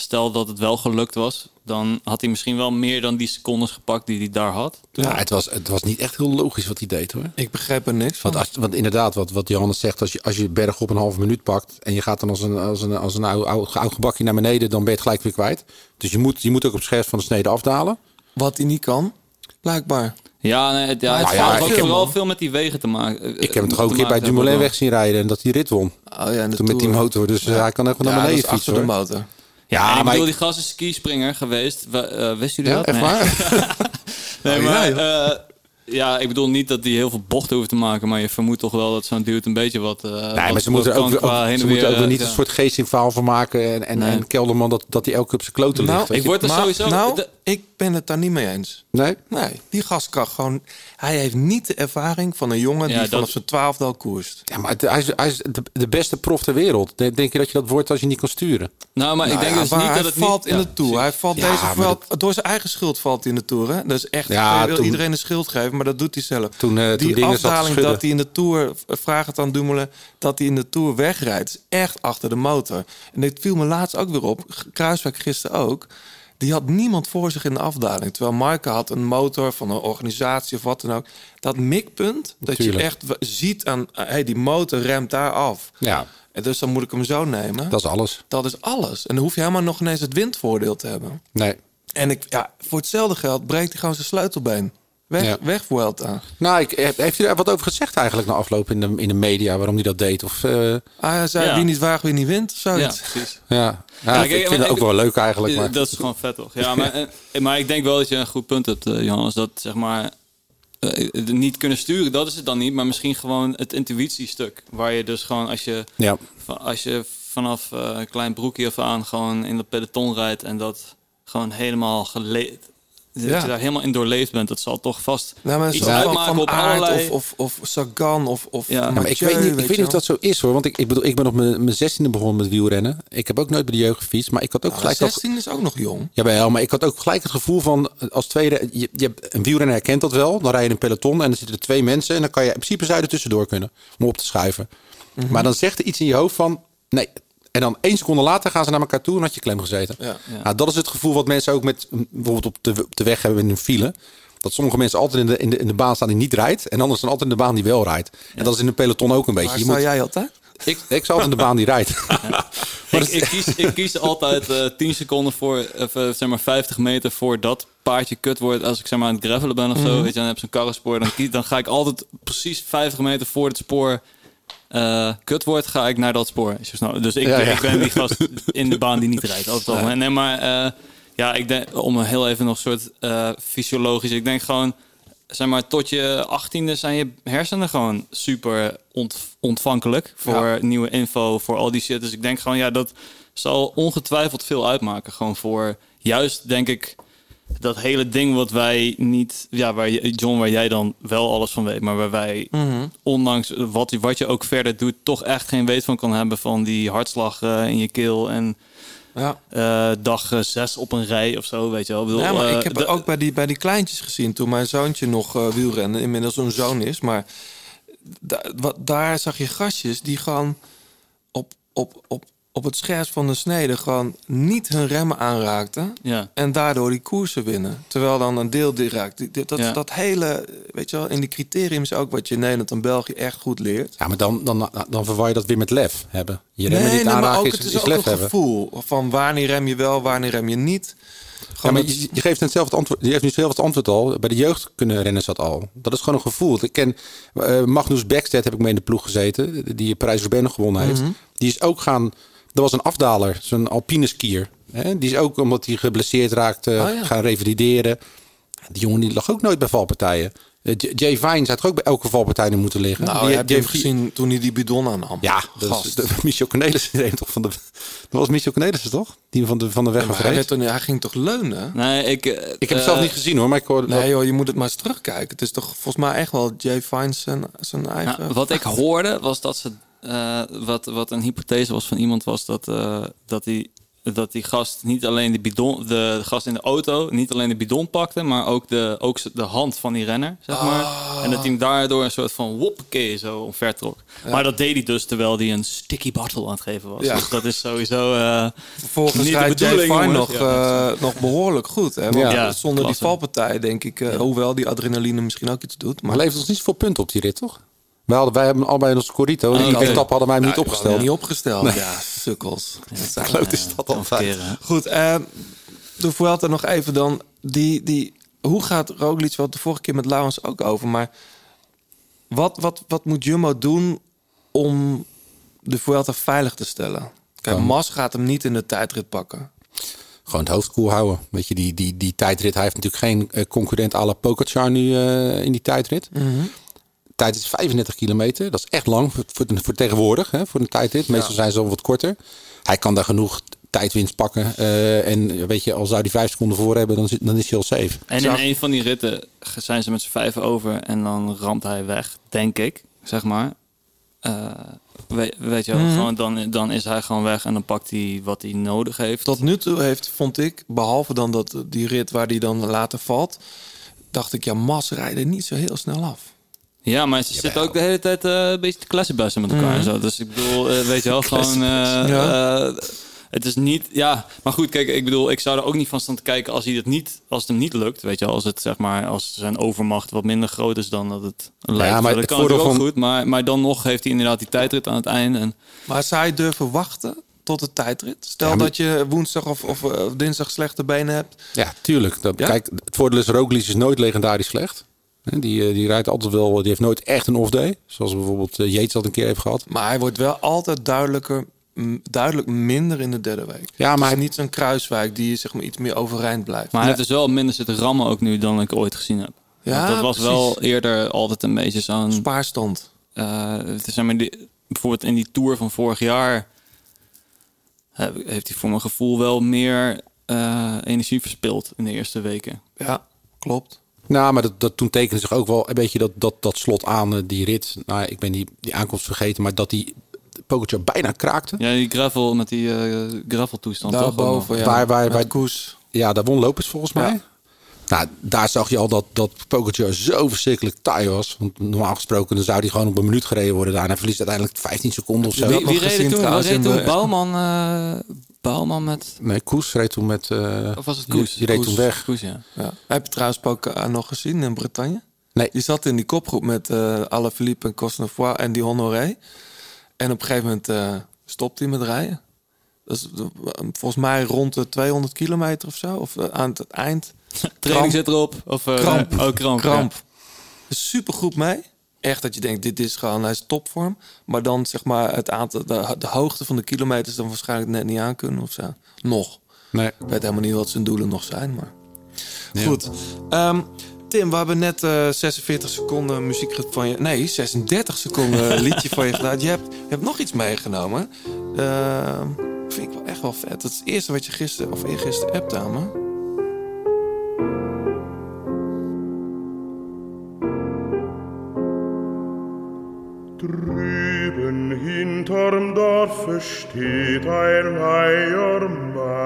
Stel dat het wel gelukt was, dan had hij misschien wel meer dan die secondes gepakt die hij daar had. Ja, het, was, het was niet echt heel logisch wat hij deed hoor. Ik begrijp er niks van. Want, als, want inderdaad, wat, wat Johannes zegt, als je, als je berg op een halve minuut pakt en je gaat dan als een, als een, als een oud, oud, oud gebakje naar beneden, dan ben je het gelijk weer kwijt. Dus je moet, je moet ook op scherp van de snede afdalen. Wat hij niet kan, blijkbaar. Ja, nee, het, ja, het Nou ja, had ook vooral veel met die wegen te maken. eh, Ik heb hem toch ook een keer bij Dumoulin weg zien rijden en dat hij rit won. Oh ja, en Toen met die motor. Dus hij kan echt wel naar beneden fietsen. achter de motor. Ja, en ik maar bedoel, die gast is skispringer geweest. We, eh, wisten jullie Ja, dat? echt Nee. waar? Nee, Oh, maar ja, ja, ik bedoel niet dat hij heel veel bochten hoeft te maken, maar je vermoedt toch wel dat zo'n dude een beetje wat. eh Nee, wat- maar ze moeten, ook, qua ze moeten weer, ook weer niet eh, een soort geestinverhaal van maken. En, en, Nee. en Kelderman dat, dat hij elke op zijn kloten Nou, ligt. ik word er Maar- sowieso. Nou, de- ik ben het daar niet mee eens. Nee? Nee, die gast kan gewoon... Hij heeft niet de ervaring van een jongen Ja, die dat- vanaf zijn twaalfde al koerst. Ja, maar het- hij is, hij is de, de beste prof ter wereld. Denk je dat je dat wordt als je niet kan sturen? nou, maar ik Nou denk ja, dus maar niet hij dat het valt niet, in ja, de Tour. Hij valt Ja, deze door zijn eigen schuld valt hij in de Tour. Hè? Dat is echt, Ja, ik wil toen- iedereen de schuld geven, maar dat doet hij zelf. Toen, eh, die afdaling dat hij in de Tour, vraag het aan Dumoulin, dat hij in de Tour wegrijdt, is echt achter de motor. En dit viel me laatst ook weer op, Kruiswijk gisteren ook. Die had niemand voor zich in de afdaling. Terwijl Maaike had een motor van een organisatie of wat dan ook. Dat mikpunt, dat je echt ziet aan... hey, die motor remt daar af. Ja, En dus dan moet ik hem zo nemen. dat is alles. Dat is alles. En dan hoef je helemaal nog ineens het windvoordeel te hebben. Nee. En ik, ja, voor hetzelfde geld breekt hij gewoon zijn sleutelbeen. Weg, Ja. weg Vuelta. Nou, ik, heeft u daar wat over gezegd eigenlijk na afloop in de, in de media waarom hij dat deed? Of, eh, Ah, hij zei Ja. wie niet waagt, wie niet wint. Of ja, zoiets. precies. ja, ja, Ja, ik, vind maar ook wel leuk eigenlijk. Maar. Dat is gewoon vet toch? Ja, maar, eh, maar ik denk wel dat je een goed punt hebt, eh, Johannes. Dat zeg maar. eh, niet kunnen sturen, dat is het dan niet. Maar misschien gewoon het intuïtiestuk. Waar je dus gewoon als je, Ja. als je vanaf eh, een klein broekje af aan gewoon in de peloton rijdt. En dat gewoon helemaal Dat Ja. je daar helemaal in doorleefd bent. Dat zal toch vast Nou, maar iets van, uitmaken van op allerlei... of, of, of Sagan of, of Ja. Maar ik weet niet, ik weet niet of dat zo is hoor. Want ik, ik bedoel, ik ben op mijn mijn zestiende begonnen met wielrennen. Ik heb ook nooit bij de jeugd gefietst. Maar ik had ook Nou, gelijk dat, 16 is ook nog jong. Jawel, maar ik had ook gelijk het gevoel van als tweede. Je, je hebt een wielrenner herkent dat wel. Dan rij je in een peloton en dan zitten er twee mensen. En dan kan je in principe zou je er tussendoor kunnen om op te schuiven. Mhm. Maar dan zegt er iets in je hoofd van nee. En dan één seconde later gaan ze naar elkaar toe en had je klem gezeten. Ja. Ja. Nou, dat is het gevoel wat mensen ook met bijvoorbeeld op de, op de weg hebben in een file. Dat sommige mensen altijd in de, in, de, in de baan staan die niet rijdt. En anderen staan altijd in de baan die wel rijdt. En dat is in een peloton ook een beetje. Waar Je sta moet, jij altijd? ik, ik altijd in de baan die rijdt. ik, ik, kies, ik kies altijd eh 10 seconden voor, of, eh, zeg maar 50 meter voor dat paardje kut wordt. Als ik zeg maar aan het gravelen ben of zo, Mhm. weet je, dan heb je zo'n karrenspoor. Dan, kies- dan ga ik altijd precies 50 meter voor het spoor eh, kut wordt, ga ik naar dat spoor. Snel- Dus ik, Ja, ja. ik ben die gast in de baan die niet rijdt. Nee, maar eh, ja, ik denk, om een heel even nog soort eh, fysiologisch, ik denk gewoon zeg maar, tot je achttiende zijn je hersenen gewoon super ont- ontvankelijk voor Ja. nieuwe info, voor al die shit. Dus ik denk gewoon, ja, dat zal ongetwijfeld veel uitmaken. Gewoon voor juist, denk ik, dat hele ding wat wij niet, ja, waar John, waar jij dan wel alles van weet, maar waar wij, Mhm. ondanks wat, wat je ook verder doet, toch echt geen weet van kan hebben van die hartslag eh, in je keel en Ja. eh, dag eh, zes op een rij of zo, weet je wel. Ik bedoel, Ja, maar ik heb ook bij die, bij die kleintjes gezien toen mijn zoontje nog wielrende, inmiddels een zoon is. Maar da- wat, daar zag je gastjes die gewoon op, op, op, op het scherpst van de snede gewoon niet hun remmen aanraakten. ja. En daardoor die koersen winnen. Terwijl dan een deel die raakt. Dat, Ja. dat hele, weet je wel, in die criterium is ook wat je in Nederland en België echt goed leert. Ja, maar dan, dan, dan verwar je dat weer met lef hebben. Je remmen niet nee, maar aanraken ook, is, het is is ook lef hebben. gevoel van wanneer rem je wel, wanneer rem je niet. Ja, maar je, je geeft net zelf het antwoord. Je geeft nu zelf het antwoord al. Bij de jeugd kunnen rennen ze dat al. Dat is gewoon een gevoel. Ik ken eh, Magnus Beckstedt, heb ik mee in de ploeg gezeten. Die Parijs Roubaix nog gewonnen heeft. Mhm. Die is ook gaan. Er was een afdaler, zo'n alpine skier. Hè? Die is ook omdat hij geblesseerd raakte Oh, ja. gaan revalideren. Die jongen die lag ook nooit bij valpartijen. Eh, Jay had er ook bij elke valpartij nu moeten liggen. Nou, Die- je hem heeft- gezien toen hij die bidon aannam. Ja, dat is, Gast. de, Michel Cornelissen deed toch van de. Dat was Michel Cornelissen toch? Die van de van de weg Ja, hij, toen, hij ging toch leunen? Nee, ik... eh, Ik heb het zelf eh, niet gezien hoor, maar ik hoorde. Nee joh, je moet het maar eens terugkijken. Het is toch volgens mij echt wel Jay Fines zijn, zijn eigen... Nou, wat ik hoorde was dat ze. Eh, wat, wat een hypothese was van iemand was dat, eh, dat die. Dat die gast niet alleen de bidon, de gast in de auto, niet alleen de bidon pakte, maar ook de, ook de hand van die renner, zeg maar. En dat hij hem daardoor een soort van woppakee zo omver trok. Maar dat deed hij dus terwijl hij een sticky bottle aan het geven was. Ja. Dus dat is sowieso. eh, Vervolgens niet de bedoeling, Fine nog, Ja. eh, nog behoorlijk goed. Hè? Want Ja. zonder die valpartij denk ik, eh, hoewel die adrenaline misschien ook iets doet. Maar Maar levert ons niet zoveel punten op die rit, toch? Wij, hadden, wij hebben allebei ons Corito. En Oh, die etappe hadden wij hem niet opgesteld. Niet opgesteld. Ja, sukkels. Kloot is dat hè. Goed, eh, de Vuelta nog even dan. Die, die, hoe gaat Roglic, wat de vorige keer met Laurens ook over, maar wat, wat, wat moet Jumbo doen om de Vuelta veilig te stellen? Kijk. Mas gaat hem niet in de tijdrit pakken. Gewoon het hoofd koel houden. Weet je, die, die, die tijdrit. Hij heeft natuurlijk geen eh, concurrent à la Pogacar nu eh, in die tijdrit. Tijd is 35 kilometer. Dat is echt lang voor, voor, voor tegenwoordig. Hè, voor een tijdrit. Meestal zijn ze al wat korter. Hij kan daar genoeg tijdwinst pakken. eh, en weet je, al zou hij vijf seconden voor hebben, dan, zit- dan is hij al safe. En in een van die ritten zijn ze met z'n vijf over en dan ramt hij weg, denk ik, zeg maar. Eh, weet, weet je wel, gewoon dan, dan is hij gewoon weg en dan pakt hij wat hij nodig heeft. Tot nu toe heeft, vond ik, behalve dan dat die rit waar die dan later valt, dacht ik, ja, Mas rijden niet zo heel snel af. Ja, maar ze zitten ook de hele tijd eh, een beetje te klassenbussen met elkaar Mhm. en zo. Dus ik bedoel, eh, weet je wel, gewoon... eh, Ja. het is niet... Ja, maar goed, kijk, ik bedoel, ik zou er ook niet van staan te kijken als, hij het niet, als het hem niet lukt. Weet je wel, als het zeg maar, als zijn overmacht wat minder groot is dan dat het lijkt. maar dat het kan ook van- goed, maar, maar dan nog heeft hij inderdaad die tijdrit aan het einde. En, Maar zou je durven wachten tot de tijdrit? Stel Ja, maar- dat je woensdag of, of dinsdag slechte benen hebt. Ja, tuurlijk. Dat, Ja? Kijk, het voordeel is, Roglic is nooit legendarisch slecht. Hè, Die, eh, die rijdt altijd wel, die heeft nooit echt een off-day. Zoals bijvoorbeeld eh, Yates dat een keer heeft gehad. Maar hij wordt wel altijd duidelijker, duidelijk minder in de derde week. Ja, Het maar is hij- niet zo'n kruiswijk die zeg maar iets meer overeind blijft. maar hij heeft dus wel minder zitten rammen ook nu dan ik ooit gezien heb. Ja, Want dat was precies. wel eerder altijd een beetje zo'n... Spaarstand. eh, het is, zeg maar, die, bijvoorbeeld in die Tour van vorig jaar... heb- heeft hij voor mijn gevoel wel meer eh, energie verspild in de eerste weken. Ja, klopt. Nou, maar dat, dat toen tekende zich ook wel een beetje dat, dat, dat slot aan eh, die rit. Nou, ik ben die, die aankomst vergeten, maar dat die Pogacar bijna kraakte. Ja, die gravel met die eh gravel toestand. toch? Daarboven, ja. Waar- waar- waar- Koes. Ja, daar won Lopez volgens mij. Nou, daar zag je al dat, dat Pogacar zo verschrikkelijk taai was. Want normaal gesproken dan zou hij gewoon op een minuut gereden worden. Daar. En hij verliest uiteindelijk 15 seconden of zo. Wie- Wie, reed er toen? reed in toen de- Bouwman, eh, Bouwman met... Nee, Koes reed toen met... eh, Of was het Koes? Die, reed Koes. toen weg. Koes, ja. Ja. Heb je trouwens Poca nog gezien in Bretagne? Nee. Die zat in die kopgroep met eh Alaphilippe en Cosnefroid en die Honoré. En op een gegeven moment eh stopt hij met rijden. Dus eh, volgens mij rond de 200 kilometer of zo. Of aan het eind. Training zit erop. Of, eh, Kramp. Oh, kramp. Kramp. Super goed mee. Echt dat je denkt, dit is gewoon, hij is topvorm. Maar dan zeg maar het aantal, de, de hoogte van de kilometers dan waarschijnlijk net niet aankunnen of zo. Nog. Nee. Ik weet helemaal niet wat zijn doelen nog zijn, maar... Goed. Ehm, Tim, we hebben net eh 46 seconden muziek van je... Nee, 36 seconden liedje van je gedaan. Je hebt, je hebt nog iets meegenomen. Ehm, vind ik wel echt wel vet. Dat is het eerste wat je gisteren of eergisteren appt aan me. Hinterm Dorfe steht ein Leiermann.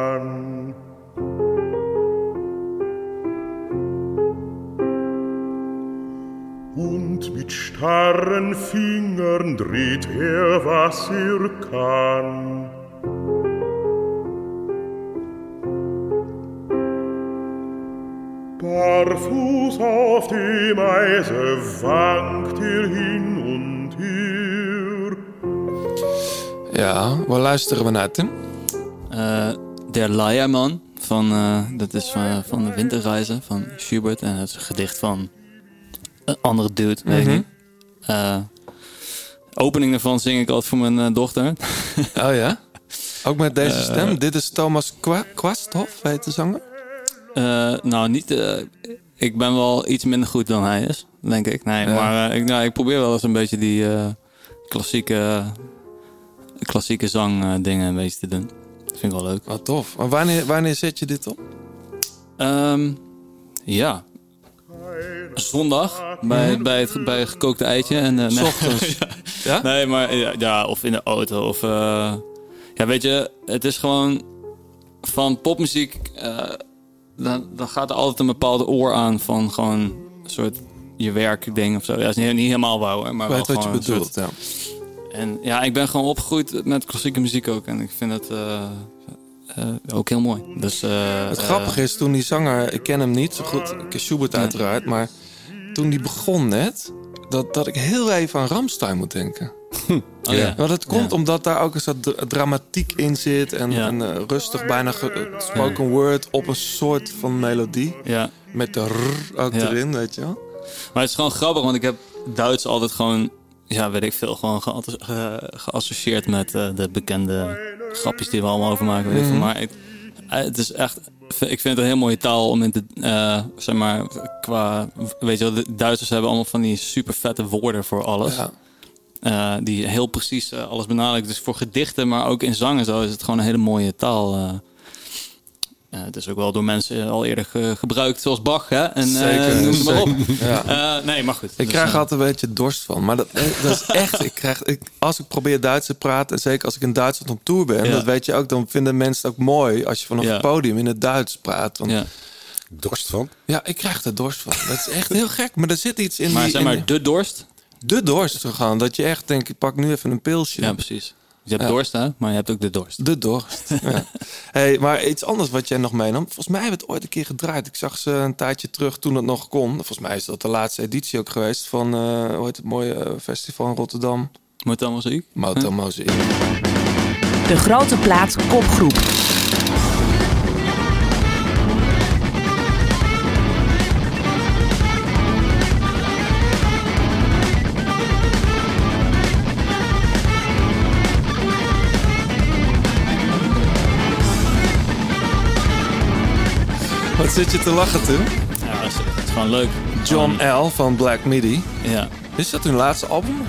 Und mit starren Fingern dreht er, was er kann. Barfuß auf dem Eise wankt er hin und her. Ja, waar luisteren we naar, Tim? Eh, Der Leierman Van, eh, dat is van, van de Winterreizen van Schubert. En dat is een gedicht van een andere dude, weet ik Mhm. niet. Eh, opening daarvan zing ik altijd voor mijn eh, dochter. Oh ja? Ook met deze Eh, stem? Dit is Thomas Kwa Kwasthoff, heet de zanger? Eh, nou, niet. eh, ik ben wel iets minder goed dan hij is, denk ik. Nee, Ja. maar eh, ik, nou, ik probeer wel eens een beetje die eh, klassieke, klassieke zang dingen een beetje te doen. Dat vind ik wel leuk. Wat tof. Maar wanneer, wanneer zet je dit op? Ehm, ja. Zondag bij, bij, het, bij het gekookte eitje. En, eh, nee. Ochtends. Ja? Nee, maar ja, ja, of in de auto. Of, eh, ja, weet je, het is gewoon van popmuziek. eh, dan, dan gaat er altijd een bepaalde oor aan van gewoon een soort je werkding of zo. Ja, dat is niet, niet helemaal hoor, maar wel wat je bedoelt, soort- ja. En ja, ik ben gewoon opgegroeid met klassieke muziek ook. En ik vind het eh, eh, ook heel mooi. Dus, eh, Het grappige is, toen die zanger, ik ken hem niet zo goed, ik ken Schubert uiteraard, maar toen die begon net, dat, dat ik heel even aan Ramstein moet denken. Oh, ja. Maar dat komt Ja. omdat daar ook een soort dra- dramatiek in zit en, Ja. en rustig, bijna spoken word op een soort van melodie. Ja. Met de rrr ook erin, weet je wel. Maar het is gewoon grappig, want ik heb Duits altijd gewoon, ja, weet ik veel, gewoon geasso- ge- geassocieerd met eh, de bekende grapjes die we allemaal over maken. Weet ik veel. Mhm. Maar het, eh, het is echt, ik vind het een heel mooie taal om in te, eh, zeg maar, qua, weet je wel, de Duitsers hebben allemaal van die super vette woorden voor alles. Ja. Die heel precies alles benadrukken. Dus voor gedichten, maar ook in zang en zo is het gewoon een hele mooie taal. Eh. Het is ook wel door mensen al eerder ge- gebruikt, zoals Bach, hè? En, eh, Zeker, noem het maar op. Ja. Eh, nee, maar goed. Ik Dus, krijg altijd een beetje dorst van. Maar dat, dat is echt. Ik krijg, ik, als ik probeer Duits te praten. En zeker als ik in Duitsland op tour ben. Ja. Dat weet je ook. Dan vinden mensen het ook mooi. Als je vanaf Ja. het podium in het Duits praat. Want, Ja. Dorst van? Ja, ik krijg er dorst van. Dat is echt heel gek. Maar er zit iets in Maar die... zeg maar, de dorst? de dorst gewoon. Dat je echt denkt, ik pak nu even een pilsje. Ja, precies. Je hebt Ja. dorst, hè? Maar je hebt ook de dorst. De dorst. ja. hey, maar iets anders wat jij nog meenam. Volgens mij hebben we het ooit een keer gedraaid. Ik zag ze een tijdje terug toen het nog kon. Volgens mij is dat de laatste editie ook geweest van eh, hoe heet het mooie eh, festival in Rotterdam. Motel Mozaïek? Motel Mozaïek. De grote plaat kopgroep. Wat zit je te lachen toen? Ja, dat is, dat is gewoon leuk. John L. van Black Midi. Ja. Is dat hun laatste album?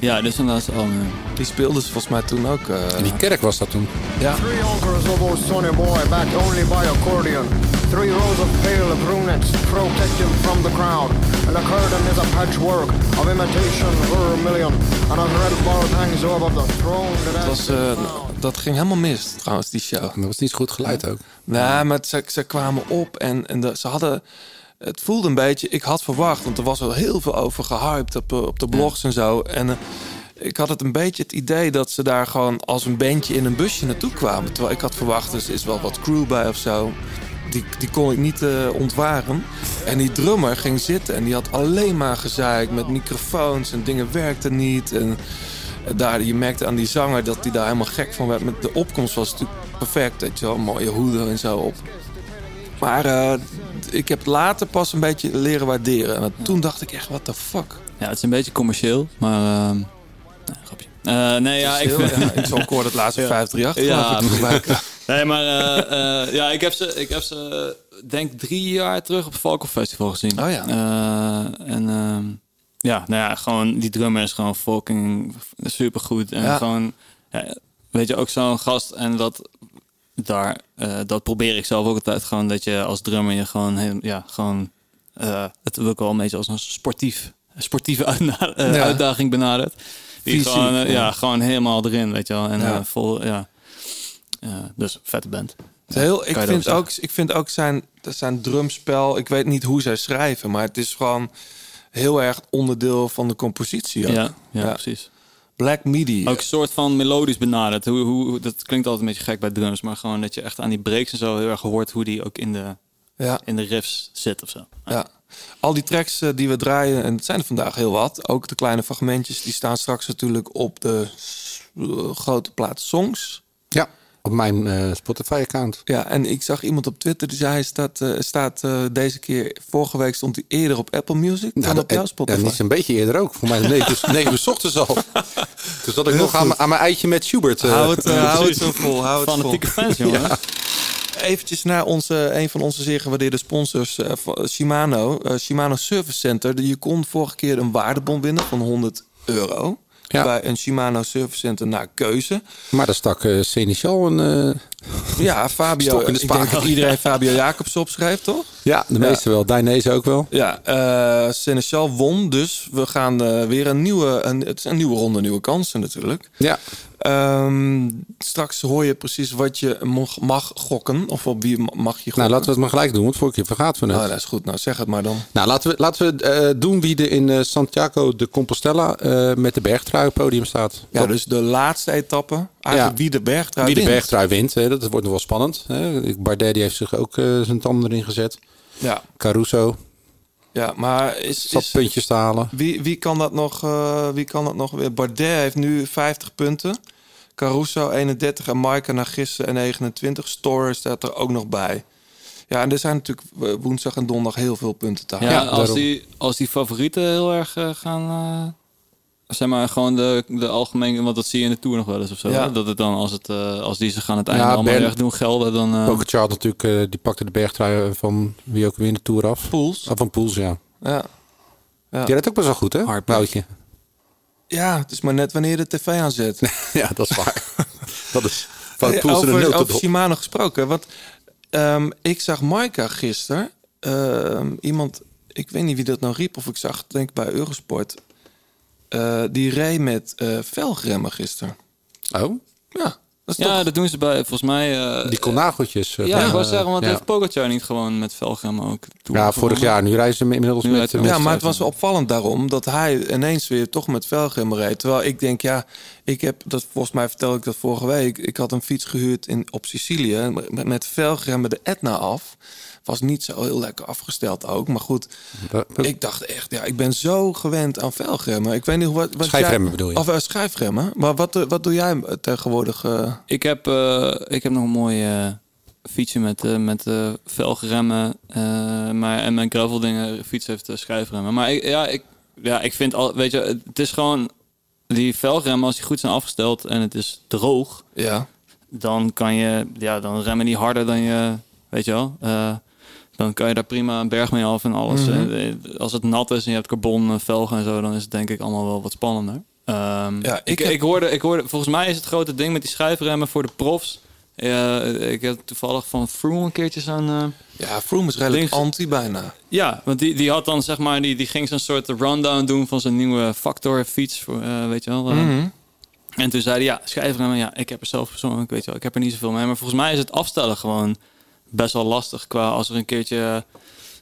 Ja, dit is een laatste album. ja. Die speelden ze volgens mij toen ook. eh, In die kerk was dat toen. ja. Three uncles of old Sonny Boy, backed only by accordion. Three rows of pale brunettes protect him from the crowd. And the curtain is a patchwork of imitation vermilion. And a red bar hangs over the throne that has was, eh, dat ging helemaal mis trouwens, die show. Dat was niet zo goed geluid ook. Nee, maar ze, ze kwamen op en, en de, ze hadden... Het voelde een beetje... Ik had verwacht, want er was al heel veel over gehyped op, eh, op de blogs en zo. En eh, ik had het een beetje het idee dat ze daar gewoon als een bandje in een busje naartoe kwamen. Terwijl ik had verwacht, er is wel wat crew bij of zo. Die, die kon ik niet eh, ontwaren. En die drummer ging zitten en die had alleen maar gezeik met microfoons en dingen werkten niet. En daar, je merkte aan die zanger dat hij daar helemaal gek van werd. Met de opkomst was natuurlijk perfect, weet je wel. Mooie hoeden en zo op. Maar eh, ik heb later pas een beetje leren waarderen. Want toen dacht ik echt, what the fuck? Ja, het is een beetje commercieel, maar... ehm nee, grapje. Eh, nee, ja, ik heel- ja, ik zal kort het laatste Ja. 538 Ja, gebruiken. Nee, maar eh, ja, ik heb ze, ik heb ze denk drie jaar terug op het Falco Festival gezien. Oh ja. En ehm, ja, nou ja, gewoon die drummer is gewoon fucking supergoed. En Ja. gewoon, ja, weet je, ook zo'n gast. En dat daar, eh, dat probeer ik zelf ook altijd gewoon. Dat je als drummer je gewoon, heel, ja, gewoon, eh, het wil ik wel een beetje als een sportief, sportieve uitna- eh, Ja. uitdaging benadert. Die Fysiek, gewoon, ja. gewoon helemaal erin, weet je wel. En Ja. vol, ja. Dus vette band. Heel, ik, vind ook, ik vind ook zijn, zijn drumspel... Ik weet niet hoe zij schrijven, maar het is gewoon heel erg onderdeel van de compositie. ook. Ja, ja, precies. Black Midi. Ook een soort van melodisch benaderd. Hoe, hoe, dat klinkt altijd een beetje gek bij drums, maar gewoon dat je echt aan die breaks en zo heel erg hoort hoe die ook in de, Ja. in de riffs zit of zo. Ja. Al die tracks eh, die we draaien, en het zijn er vandaag heel wat. Ook de kleine fragmentjes, die staan straks natuurlijk op de eh, grote plaat Songs. Ja. Op mijn eh, Spotify-account. Ja, en ik zag iemand op Twitter die zei hij staat, eh, staat eh, deze keer, vorige week stond hij eerder op Apple Music dan Nou, op jouw dat- Spotify. Ja, niet zo'n beetje eerder ook. Voor mij negen uur- negen uur 's ochtends al. Dus dat ik Heel nog aan, goed. mijn- aan mijn eitje met Schubert. hou het, hou het zo vol, hou het Fanatieke vol. fans, jongen. Ja. Eventjes naar onze, een van onze zeer gewaardeerde sponsors, eh, Shimano. Shimano Service Center. Je kon vorige keer een waardebon winnen van 100 euro. Ja. Bij een Shimano Service Center naar keuze. Maar daar stak eh Seneschal een... eh, Ja, Fabio. Ik denk dat iedereen Fabio Jacobs opschreef, toch? Ja, de meeste wel. Dainese ook wel. Ja, eh Seneschal won, dus we gaan eh, weer een nieuwe, een, het is een nieuwe ronde, nieuwe kansen natuurlijk. Ja. Ehm, straks hoor je precies wat je mag, mag gokken, of op wie mag je gokken. Nou, laten we het maar gelijk doen, want vorige keer vergaten we het. Oh, dat is goed, nou zeg het maar dan. Nou, laten we, laten we eh, doen wie er in Santiago de Compostela met de bergtrui op podium staat. Ja, Wat- dus de laatste etappe, eigenlijk Ja. wie de bergtrui wie de wint. bergtrui wint, hè, dat wordt nog wel spannend. Hè. Bardet die heeft zich ook zijn tanden erin gezet. Ja, Caruso ja maar is, is, puntjes te halen. wie, wie, kan dat nog, eh, wie kan dat nog weer? Bardet heeft nu 50 punten. Caruso 31 en Maika Nagisse 29. Storer staat er ook nog bij. Ja, en er zijn natuurlijk eh, woensdag en donderdag heel veel punten te halen. Ja, als, daarom. die, als die favorieten heel erg eh, gaan... eh, zeg maar gewoon de, de algemene... Want dat zie je in de Tour nog wel eens of zo. Ja. Dat het dan, als, het, eh, als die zich aan het einde Ja, allemaal erg doen gelden, dan... eh, Pogacar had natuurlijk, eh, die pakte de bergtrui van wie ook weer in de Tour af. Pools. Ah, van Poels, ja. Ja. Ja. Die rijdt ook best wel goed, hè? Hard Woutje. ja, het is maar net wanneer je de tv aanzet. ja, dat is waar. dat is van in de over, over. Shimano gesproken. Want ehm, ik zag Maika gisteren. ehm, iemand, ik weet niet wie dat nou riep. Of ik zag, het, denk ik bij Eurosport. Eh, die reed met eh velgremmen gisteren. Oh, Ja, dat is ja, toch... dat doen ze bij, volgens mij... eh, die kolnageltjes. eh, ja, van, ik wou zeggen, want ja. heeft Pogacar niet gewoon met velgremmen ook Ja, vorig jaar. Nu reizen ze inmiddels Nu met... Ja, maar het was opvallend daarom dat hij ineens weer toch met velgremmen reed. Terwijl ik denk, ja, ik heb dat volgens mij vertelde ik dat vorige week. Ik had een fiets gehuurd in, op Sicilië met, met velgremmen de Etna af. Was niet zo heel lekker afgesteld ook. Maar goed, ik dacht echt, ja, ik ben zo gewend aan velgremmen. Ik weet niet hoe wat. wat Schijfremmen jij- bedoel je? Of uh, schijfremmen. Maar wat, eh, wat doe jij tegenwoordig? eh? Ik heb, eh, ik heb nog een mooi eh, fietsje met, met eh, velgremmen. eh, maar, en mijn graveldingen fiets heeft uh, schijfremmen. Maar ik, ja, ik, ja, ik vind al, weet je, het is gewoon die velgremmen als die goed zijn afgesteld en het is droog. Ja. Dan kan je, ja, dan remmen die harder dan je, weet je wel. Eh, dan kan je daar prima een berg mee af en alles. Mhm. Eh, Als het nat is en je hebt carbon eh, velgen en zo, dan is het denk ik allemaal wel wat spannender. Ehm, Ja, ik, ik hoorde, ik hoorde, volgens mij is het grote ding met die schijfremmen voor de profs. Ja, ik heb toevallig van Froome een keertje zo'n... eh, Ja, Froome is redelijk Links- anti bijna. ja, want die, die had dan zeg maar, die, die ging zo'n soort rundown doen van zijn nieuwe Factor fiets, voor, eh, weet je wel. eh. Mhm. En toen zei hij, ja, schijfremmen, ja, ik heb er zelf persoonlijk, weet je wel, ik heb er niet zoveel mee. Maar volgens mij is het afstellen gewoon best wel lastig qua als er een keertje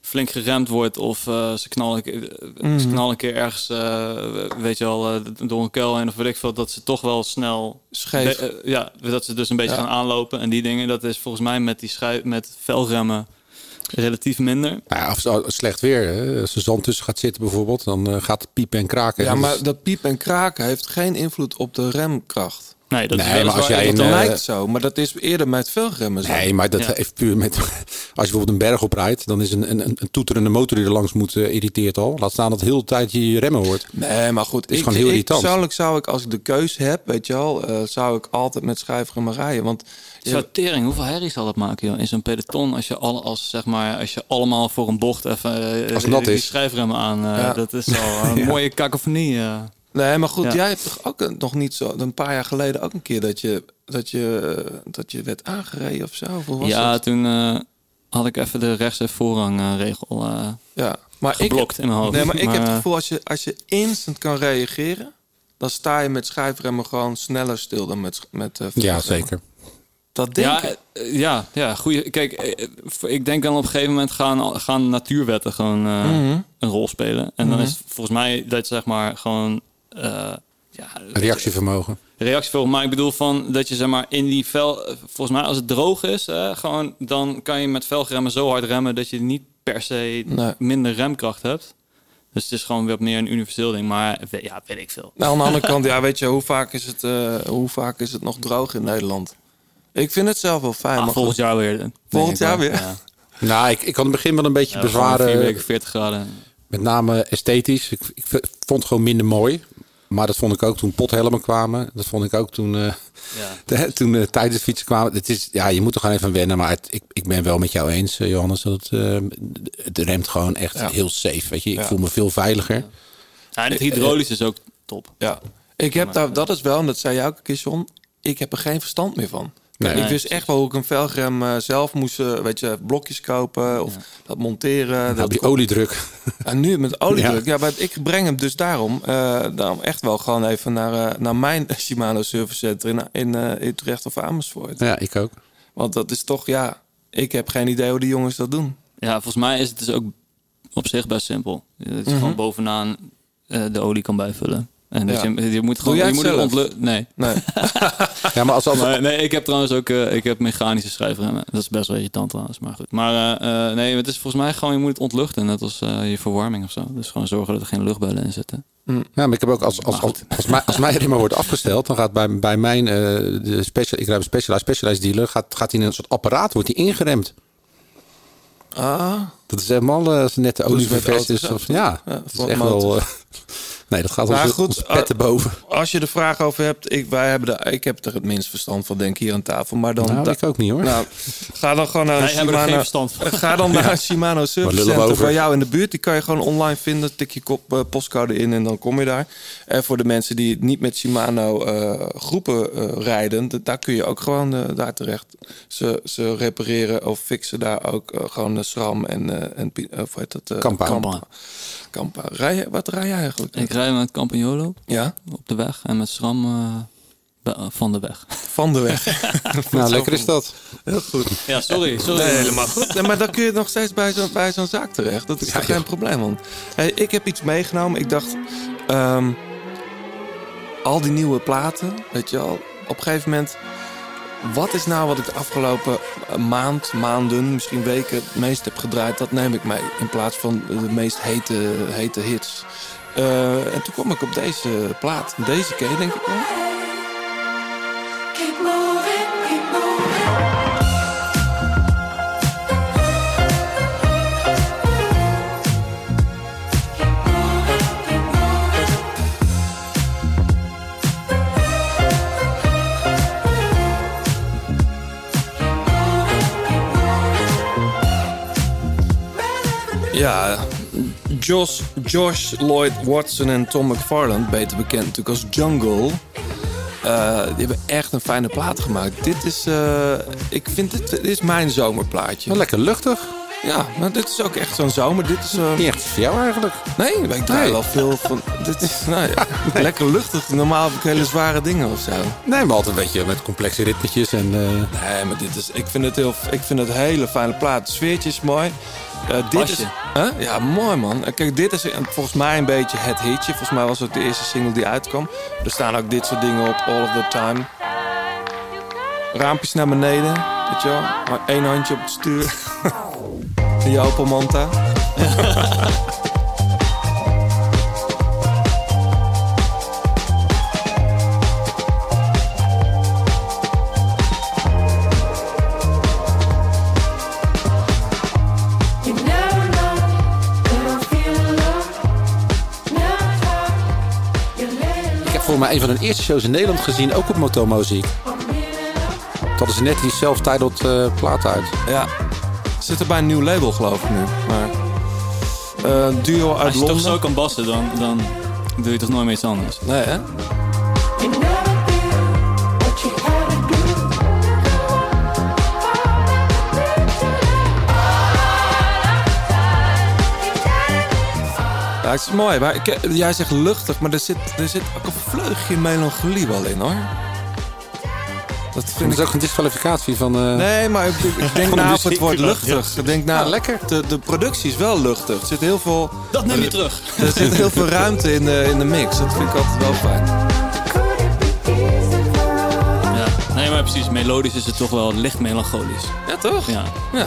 flink geremd wordt of eh, ze, knallen, een keer- eh, Mhm. ze knallen een keer ergens, eh, weet je wel, eh, door een kuil heen of weet ik veel, dat ze toch wel snel... Scheef. de- eh, ja, dat ze dus een beetje Ja. gaan aanlopen en die dingen. Dat is volgens mij met die schijf, met velremmen relatief minder. Nou ja, het slecht weer, hè, als er zand tussen gaat zitten bijvoorbeeld, dan eh, gaat het piepen en kraken. Ja, maar dat piep en kraken heeft geen invloed op de remkracht. Nee, dat Nee, is maar als jij een, eh, lijkt zo, maar dat is eerder met velgremmen zo. Nee, maar dat Ja. heeft puur met... Als je bijvoorbeeld een berg oprijdt, dan is een, een, een toeterende motor die er langs moet eh, irriteert al. Laat staan dat de hele tijd je je remmen hoort. Nee, maar goed. is ik, gewoon heel ik irritant. Persoonlijk zou ik, als ik de keus heb, weet je wel, eh, zou ik altijd met schijfremmen rijden. Want Zo tering, hoeveel herrie zal dat maken joh? in zo'n peloton? Als je, alle, als, zeg maar, als je allemaal voor een bocht even eh, Als die is. schijfremmen aan. eh, Ja. Dat is al een Ja. mooie kakofonie. Nee, maar goed, Ja. jij hebt toch ook een- nog niet zo een paar jaar geleden ook een keer dat je dat je eh, dat je werd aangereden of zo. Of hoe was Ja, dat? toen eh, had ik even de rechtse voorrangregel eh ja. Maar geblokt ik, in mijn hoofd. Nee, maar ik heb het gevoel als je als je instant kan reageren, dan sta je met schijfremmen gewoon sneller stil dan met met eh, Ja, zeker. Dat denk ja, ik. ja, ja, goeie. Kijk, ik denk dan op een gegeven moment gaan, gaan natuurwetten gewoon eh, Mhm. een rol spelen. En dan Mhm. is volgens mij dat zeg maar gewoon ja, Reactievermogen. reactievol. Maar ik bedoel van dat je zeg maar in die vel, eh, volgens mij als het droog is, hè, gewoon dan kan je met velgremmen zo hard remmen dat je niet per se Nee. minder remkracht hebt. Dus het is gewoon weer meer een universeel ding. Maar ja, weet ik veel. Nou, aan de andere kant, ja, weet je, hoe vaak is het, eh, hoe vaak is het nog droog in Nederland? Ik vind het zelf wel fijn. Ah, maar volgend jaar weer. Volgend jaar wel. weer? Ja. Nou, ik, ik had in het begin wel een beetje Ja, bezwaren. Vier weken 40 graden. Met name esthetisch. Ik, ik vond het gewoon minder mooi. Maar dat vond ik ook toen pothelmen kwamen. Dat vond ik ook toen, eh de- toen uh, tijdens fietsen kwamen. Het is, ja, je moet er gewoon even wennen. Maar het, ik, ik ben wel met jou eens, eh, Johannes. Dat het, eh, het remt gewoon echt Ja. heel safe. Weet je? Ik Ja. voel me veel veiliger. Ja, en het hydraulisch is ook top. Ja. Ik heb daar, dat is wel, en dat zei jij ook een keer, John. Ik heb er geen verstand meer van. Nee. ik wist echt wel hoe ik een velgrem eh, zelf moest, eh, weet je, blokjes kopen of dat monteren. Dat heb je oliedruk. En nu met oliedruk. Ja. Ja, maar ik breng hem dus daarom, eh, daarom echt wel gewoon even naar, naar mijn Shimano Service Center in, in, eh, in Utrecht of Amersfoort. Ja, ik ook. Want dat is toch, ja, ik heb geen idee hoe die jongens dat doen. Ja, volgens mij is het dus ook op zich best simpel. Het is Mhm. gewoon bovenaan eh, de olie kan bijvullen. En Ja. je, je moet Doe gewoon je moet het Nee. Nee. Ja, maar als, Maar nee, ik heb trouwens ook eh, ik heb mechanische schijfremmen. Dat is best wel irritant trouwens, maar goed. Maar eh, eh, nee, het is volgens mij gewoon, je moet het ontluchten. Net als eh, je verwarming of zo. Dus gewoon zorgen dat er geen luchtbellen in zitten. Ja, maar ik heb ook als, als, als, als, mijn, als mijn remmer wordt afgesteld, dan gaat bij, bij mijn, eh de special, ik een specialized, specialized dealer, gaat, gaat hij in een soort apparaat, wordt hij ingeremd. Ah. Dat is helemaal eh, net de olie met ververs auto's is. ook, Of, toch? ja, Ja, dat is echt motor. wel... nee, dat gaat Maar ons, goed, ons pet eh, boven. Als je er vragen over hebt, ik, wij hebben de, ik heb er het minst verstand van, denk ik, hier aan tafel. Maar dan, Nou, da- ik ook niet hoor. Nou, ga dan gewoon naar een Shimano. geen verstand van. Ga dan naar een Shimano Service Center bij jou in de buurt. Die kan je gewoon online vinden. Tik je kop, eh, postcode in en dan kom je daar. En voor de mensen die niet met Shimano eh, groepen eh, rijden, daar kun je ook gewoon daar terecht. Ze, ze repareren of fixen daar ook gewoon de SRAM en, eh en of heet dat? eh, Kampa. Kampa. Kampa. Rij wat rij je eigenlijk? Ik rij met Campagnolo Ja, op de weg en met SRAM eh, van de weg. van de weg. Nou, lekker is dat. Heel goed. Ja, sorry. sorry. Nee, helemaal goed. Nee, maar dan kun je nog steeds bij zo'n bij zo'n zaak terecht. Dat is toch geen probleem, man. Hey, ik heb iets meegenomen. Ik dacht, ehm, al die nieuwe platen, weet je wel. Op een gegeven moment, wat is nou wat ik de afgelopen eh, maand, maanden, misschien weken het meest heb gedraaid? Dat neem ik mee in plaats van de meest hete, hete hits. Eh, en toen kwam ik op deze plaat. Deze ken je denk ik wel. Ja, Josh, Josh Lloyd Watson en Tom McFarland, beter bekend natuurlijk als Jungle. eh, die hebben echt een fijne plaat gemaakt. Dit is, eh, ik vind dit, dit is mijn zomerplaatje. Wel lekker luchtig. Ja, maar dit is ook echt zo'n zomer. Dit is, eh, Niet echt voor jou eigenlijk. nee, ik draai Nee. wel veel van. Dit is nou, ja, lekker luchtig. Normaal heb ik hele zware dingen of zo. Nee, maar altijd een beetje met complexe ritmetjes. En, Nee, maar dit is, ik vind het heel, ik vind het hele fijne plaat. Het sfeertje is mooi. Eh, dit is. Huh? Ja, mooi man. Eh, Kijk, dit is volgens mij een beetje het hitje. Volgens mij was het de eerste single die uitkwam. Er staan ook dit soort dingen op, all of the time. Raampjes naar beneden, weet je wel. Maar één handje op het stuur. Opel Manta. voor mij een van hun eerste shows in Nederland gezien, ook op Motomuziek. Hadden ze net die self-titled eh, plaat uit. Ja. Zit er bij een nieuw label geloof ik nu. Maar, eh, duo uit Als je Londen. toch zo kan bassen, dan, dan doe je toch nooit meer iets anders. Nee hè? Ja, het is mooi. Maar ik, jij zegt luchtig, maar er zit, er zit ook een vleugje melancholie wel in hoor. Dat Dat vind is ik... ook een disqualificatie van... eh, Nee, maar ik, ik denk Van de na op het woord ja. luchtig. Ik denk na, Ja, lekker. De, de productie is wel luchtig. Er zit heel veel, Dat neem je terug. er zit heel veel ruimte in de, in de mix. Dat vind ik altijd wel fijn. Ja. Nee, maar precies. Melodisch is het toch wel licht melancholisch. Ja, toch? Ja. Ja.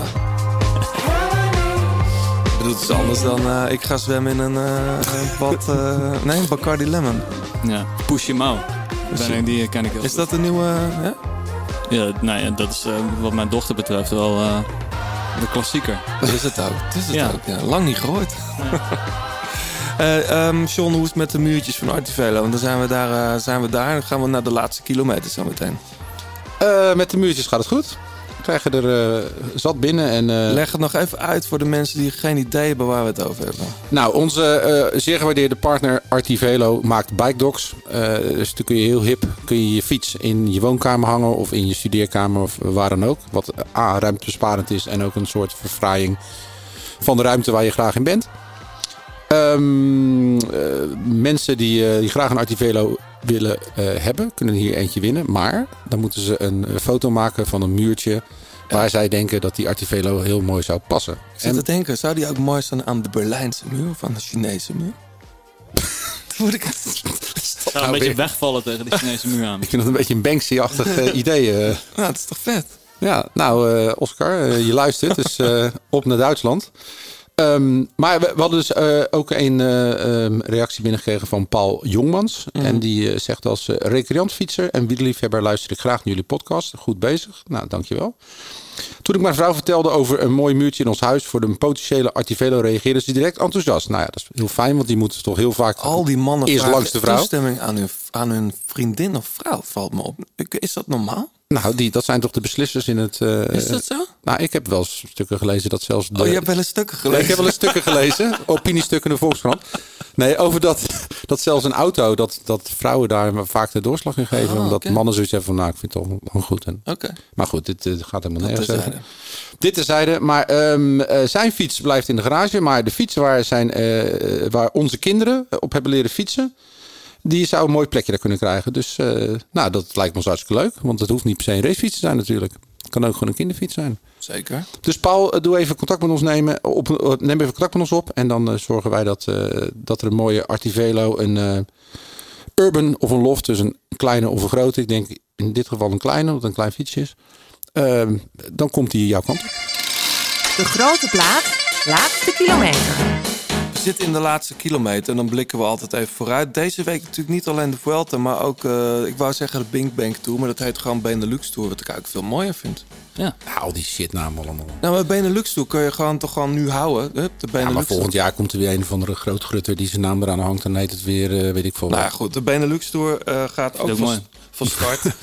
Het is anders dan eh, ik ga zwemmen in een, eh, een bad... eh, nee, een Bacardi Lemon. ja. Push your mouth. Ben ik- Die ken ik heel Is goed. dat een nieuwe... ja? Ja, nou ja, dat is eh, wat mijn dochter betreft wel eh, de klassieker. Dat is het ook. Dat is het Ja. ook. Ja, lang niet gehoord. Eh ehm, John, hoe is het met de muurtjes van Artivelo? Want dan zijn we daar, eh, zijn we daar. Dan gaan we naar de laatste kilometer zo meteen. Eh, met de muurtjes gaat het goed. Krijgen er eh, zat binnen. En, eh, Leg het nog even uit voor de mensen die geen idee hebben waar we het over hebben. Nou, onze eh, zeer gewaardeerde partner Artivelo maakt bike docks. Dus dan kun je heel hip kun je, je fiets in je woonkamer hangen of in je studeerkamer of waar dan ook. Wat A, ruimtebesparend is en ook een soort verfraaiing van de ruimte waar je graag in bent. Ehm, eh, mensen die, die graag een Artivelo willen eh, hebben, kunnen hier eentje winnen. Maar dan moeten ze een eh, foto maken van een muurtje waar zij denken dat die Artivelo heel mooi zou passen. Ik zit te denken, zou die ook mooi zijn aan de Berlijnse muur of aan de Chinese muur? Dan word ik... Het zou een beetje wegvallen tegen de Chinese muur aan. Ik vind dat een beetje een Banksy-achtig eh, idee. Nou, het is toch vet? Ja, nou, eh, Oscar, je luistert, dus eh, op naar Duitsland. Ehm, maar we, we hadden dus eh, ook een eh, ehm, reactie binnengekregen van Paul Jongmans. En die eh, zegt als recreantfietser en wielerliefhebber luister ik graag naar jullie podcast. Goed bezig. Nou, dankjewel. Toen ik mijn vrouw vertelde over een mooi muurtje in ons huis voor de potentiële Artivelo, reageerde ze direct enthousiast. Nou ja, dat is heel fijn, want die moeten toch heel vaak Al die mannen eerst langs de vrouw. toestemming aan hun, aan hun vriendin of vrouw, valt me op. Is dat normaal? Nou, die, dat zijn toch de beslissers in het. eh, Is dat zo? Nou, ik heb wel eens stukken gelezen dat zelfs. De, Oh, je hebt wel eens stukken Nee, gelezen? ik heb wel eens stukken gelezen. Opiniestukken in de Volkskrant. Nee, over dat, dat zelfs een auto, dat, dat vrouwen daar vaak de doorslag in geven. Ah, omdat mannen zoiets hebben van, nou, ik vind het toch gewoon goed. En, Oké. Maar goed, dit eh, gaat helemaal nergens over. Dit terzijde. Maar ehm, eh, zijn fiets blijft in de garage. Maar de fiets waar, zijn, eh, waar onze kinderen op hebben leren fietsen... die zou een mooi plekje daar kunnen krijgen. Dus eh, nou, dat lijkt me ons hartstikke leuk. Want het hoeft niet per se een racefiets te zijn natuurlijk. Het kan ook gewoon een kinderfiets zijn. Zeker. Dus Paul, eh, doe even contact met ons nemen. Op, eh, neem even contact met ons op. En dan zorgen wij dat, eh, dat er een mooie Artivelo, een eh, urban of een loft, dus een kleine of een grote. Ik denk in dit geval een kleine, omdat het een klein fietsje is. Ehm, dan komt die jouw kant op. De grote plaat, laatste kilometer. We zitten in de laatste kilometer en dan blikken we altijd even vooruit. Deze week natuurlijk niet alleen de Vuelta, maar ook, eh, ik wou zeggen de Bink Bank Tour, maar dat heet gewoon Benelux Tour, wat ik eigenlijk veel mooier vind. Ja. Nou, die shitnaam allemaal. Nou, maar Benelux Tour kun je gewoon toch gewoon nu houden. Hup, de Ja, Benelux maar volgend jaar komt er weer een of andere grootgrutter die zijn naam eraan hangt. Dan heet het weer, eh, weet ik veel. Nou goed, de Benelux Tour eh, gaat ook van, mooi. van start.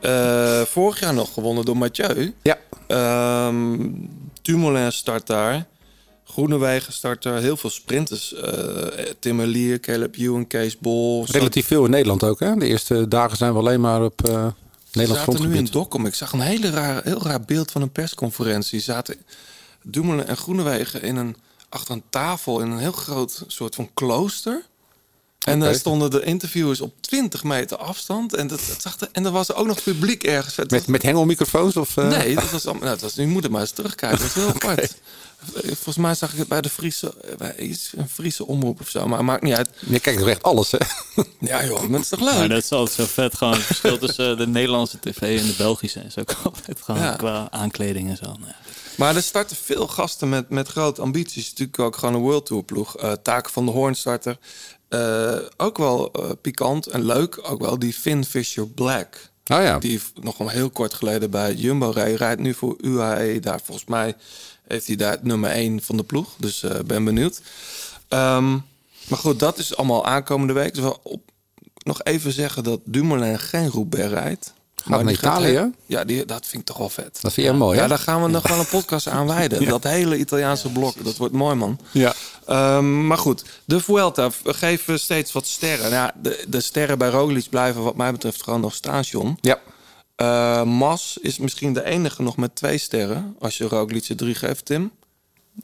Eh, vorig jaar nog gewonnen door Mathieu. Ja. Ehm Dumoulin start daar. Groenewegen start daar. Heel veel sprinters. eh Tim Merlier, Caleb Ewan, Kees Bol. Relatief veel in Nederland ook. Hè? De eerste dagen zijn we alleen maar op eh Ze Nederlands zaten nu in. Dokkum. Ik zag een hele raar, heel raar beeld van een persconferentie. Zaten Dumoulin en Groenewegen in een, achter een tafel in een heel groot soort van klooster. En daar stonden de interviewers op 20 meter afstand. En, dat, dat zag er, en er was ook nog publiek ergens. Met, met hengelmicrofoons? Of, eh? Nee, dat was, nou, dat was, je moet er maar eens terugkijken. Dat is heel apart. Volgens mij zag ik het bij de Friese, bij iets, een Friese omroep of zo. Maar maakt niet uit. Je kijkt toch echt alles, hè? Ja joh, maar het is toch leuk? Maar dat is altijd zo vet. Gewoon het verschil tussen de Nederlandse tv en de Belgische. Is ook altijd gewoon Ja. qua aankleding en zo. Nou ja. Maar er starten veel gasten met, met grote ambities. Natuurlijk ook gewoon een World Tour ploeg. Eh Taken van de Hoorn starter. Eh, ook wel eh, pikant en leuk. Ook wel die Finn Fisher Black. Oh ja. Die nog heel kort geleden bij Jumbo reed. Rijdt nu voor UAE. Daar volgens mij heeft hij daar het nummer 1 van de ploeg. Dus eh ben benieuwd. Ehm, maar goed, dat is allemaal aankomende week. Dus op, nog even zeggen dat Dumoulin geen Roubaix rijdt. naar die Italië? Ja, die, dat vind ik toch wel vet. Dat vind jij mooi, Ja, hè? daar gaan we nog wel een podcast aan wijden. Dat hele Italiaanse blok, dat wordt mooi, man. Ja. Ehm, maar goed, de Vuelta we geven steeds wat sterren. Nou Ja, de, de sterren bij Roglic blijven wat mij betreft gewoon nog staan, John. Ja. Eh, Mas is misschien de enige nog met twee sterren. Als je Roglic er drie geeft, Tim.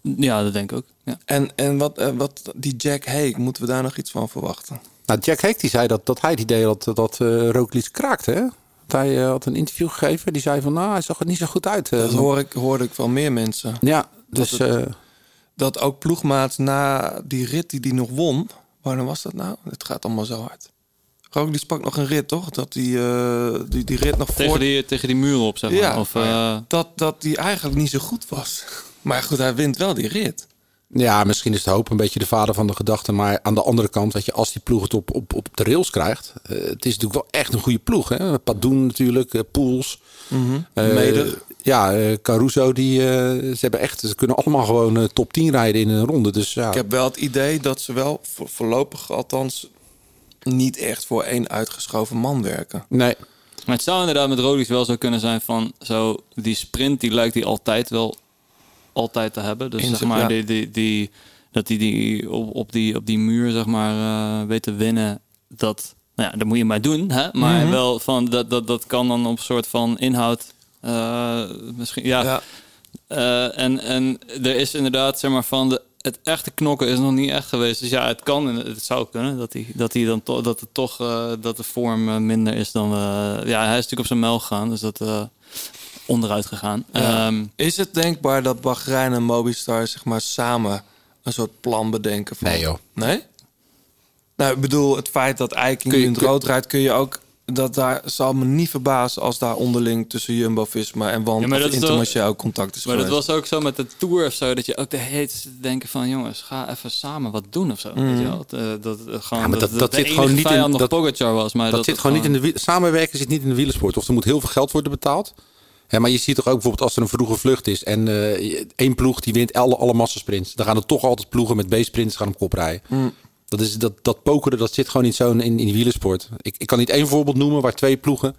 ja, dat denk ik ook. Ja. En, en wat, eh, wat die Jack Haig, moeten we daar nog iets van verwachten? Nou, Jack Hake die zei dat, dat hij het idee had dat, dat eh Roglic kraakte, hè? Dat hij had een interview gegeven. Die zei van, nou, hij zag er niet zo goed uit. Dat hoor ik, hoorde ik van meer mensen. Ja, dus... Het- eh, Dat ook ploegmaat na die rit die die nog won... Wanneer was dat nou? Het gaat allemaal zo hard. Roglic pakt nog een rit, toch? Dat die, eh, die, die rit nog Tegen, voor... die, tegen die muur op, zeg maar. Ja, Of, eh, dat, dat die eigenlijk niet zo goed was. Maar goed, hij wint wel die rit. Ja, misschien is de hoop een beetje de vader van de gedachte. Maar aan de andere kant, weet je, als die ploeg het op, op, op de rails krijgt. eh, het is natuurlijk wel echt een goede ploeg. Hè? Padoen natuurlijk, Poels. eh, Meder. Ja, eh, Caruso, die, eh, ze, hebben echt, ze kunnen allemaal gewoon eh, top 10 rijden in een ronde. Dus ja, Ik heb wel het idee dat ze wel voor- voorlopig althans niet echt voor één uitgeschoven man werken. nee. Maar het zou inderdaad met Roglic wel zo kunnen zijn van zo die sprint die lijkt hij altijd wel altijd te hebben. Dus In zeg maar ja. die, die, die, dat hij die op, op die op die muur zeg maar eh, weet te winnen. Dat nou ja, dat moet je maar doen, hè? Maar Mhm. wel van dat, dat dat kan dan op een soort van inhoud misschien ja. Ja. Eh, en, en er is inderdaad, zeg maar, van de, het echte knokken is nog niet echt geweest. Dus ja, het kan en het zou kunnen dat hij, dat hij dan toch, dat het toch, eh, dat de vorm eh, minder is dan we. ja, hij is natuurlijk op zijn mel gegaan, dus dat eh, onderuit gegaan. Ja. Ehm, Is het denkbaar dat Bahrein en Mobistar zeg maar samen een soort plan bedenken? Van... Nee, joh. Nee? Nou, ik bedoel, het feit dat Eiking in het rood rijdt, kun je ook... Dat daar zal me niet verbazen als daar onderling tussen Jumbo-Visma en Wan Ja, maar dat ook contact is maar dat was ook zo met de tour of zo, dat je ook de te denken van jongens, ga even samen wat doen of zo. Weet je wel? Dat, eh, dat, eh, gewoon, Ja, maar dat, dat- dat de zit gewoon niet in- dat- Pogacar was. Maar dat, dat, zit gewoon niet in de wiel- Samenwerken zit niet in de wielersport. Of er moet heel veel geld worden betaald. Ja, maar je ziet toch ook bijvoorbeeld als er een vroege vlucht is en eh, één ploeg die wint alle, alle massasprints. Dan gaan er toch altijd ploegen met B-sprints gaan op kop rijden. Mm. Dat, is, dat, dat pokeren, dat zit gewoon niet zo in, in de wielersport. Ik, ik kan niet één voorbeeld noemen waar twee ploegen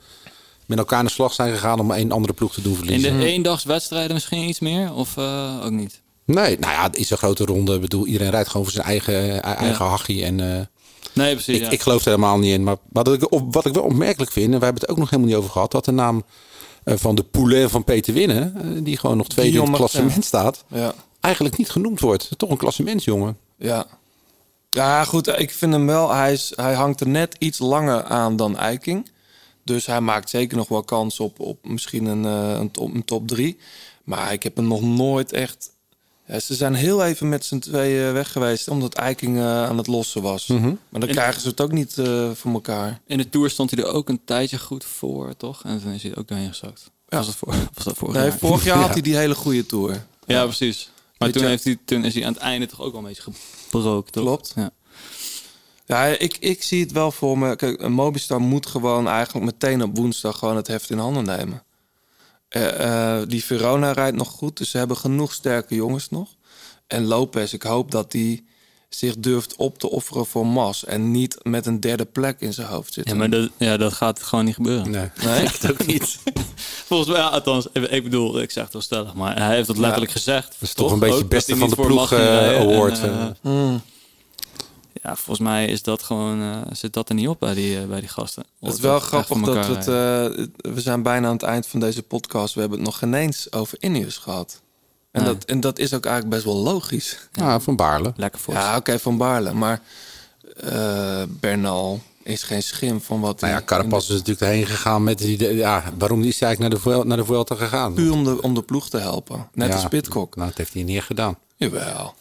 met elkaar aan de slag zijn gegaan om één andere ploeg te doen In verliezen. de eendagswedstrijden misschien iets meer? Of eh, ook niet? Nee, nou ja, het is een grote ronde. Ik bedoel, iedereen rijdt gewoon voor zijn eigen, eigen hachie. En, eh, Nee, precies. ik, ja. ik geloof er helemaal niet in. Maar wat ik, wat ik wel opmerkelijk vind, en we hebben het ook nog helemaal niet over gehad, dat de naam eh, van de Poulet van Peter Winnen, eh, die gewoon nog tweede in het klassement staat, Ja. eigenlijk niet genoemd wordt. Toch een klassementsjongen. Ja. Ja, goed. Ik vind hem wel. Hij, is, hij hangt er net iets langer aan dan Eiking. Dus hij maakt zeker nog wel kans op, op misschien een, eh, een, top, een top drie. Maar ik heb hem nog nooit echt. Ja, ze zijn heel even met z'n tweeën weg geweest. Omdat Eiking eh, aan het lossen was. Mhm. Maar dan En- krijgen ze het ook niet eh, voor elkaar. In de Tour stond hij er ook een tijdje goed voor, toch? En toen is hij ook doorheen gezakt. Ja. Was, dat voor, was dat vorig Nee, jaar? vorig jaar had Ja. hij die hele goede tour. Ja, precies. Maar toen, heeft hij, toen is hij aan het einde toch ook wel een beetje gebroken, toch? Klopt. Ja. Ja, ik, ik zie het wel voor me. Kijk, een Mobistar moet gewoon eigenlijk meteen op woensdag gewoon het heft in handen nemen. Eh, eh, die Verona rijdt nog goed, dus ze hebben genoeg sterke jongens nog. En Lopez, ik hoop dat hij zich durft op te offeren voor Mas en niet met een derde plek in zijn hoofd zit. Ja, maar dat, ja, dat gaat gewoon niet gebeuren. Nee. Nee? Echt ook niet. Volgens mij, ja, althans, ik- bedoel, ik zeg het wel stellig, maar hij heeft dat letterlijk gezegd. Dat is toch een beetje het beste van de ploeg eh, rijden. award. En, eh, eh. Mm. ja, volgens mij is dat gewoon, eh, zit dat er niet op bij die, eh, bij die gasten. Het is wel grappig dat we het... eh, we zijn bijna aan het eind van deze podcast. We hebben het nog geen eens over Ineos gehad. En, Nee. dat, en dat is ook eigenlijk best wel logisch. Ja, van Baarle. Lekker voor. Ja, oké, van Baarle. Maar eh, Bernal is geen schim van wat Nou ja, Carapaz is natuurlijk erheen gegaan met die... de- Ja, waarom is hij eigenlijk naar de, naar de Vuelta gegaan? Puur om de, om de ploeg te helpen. Net Ja. als Pitcock. Nou, dat heeft hij niet gedaan. Jawel.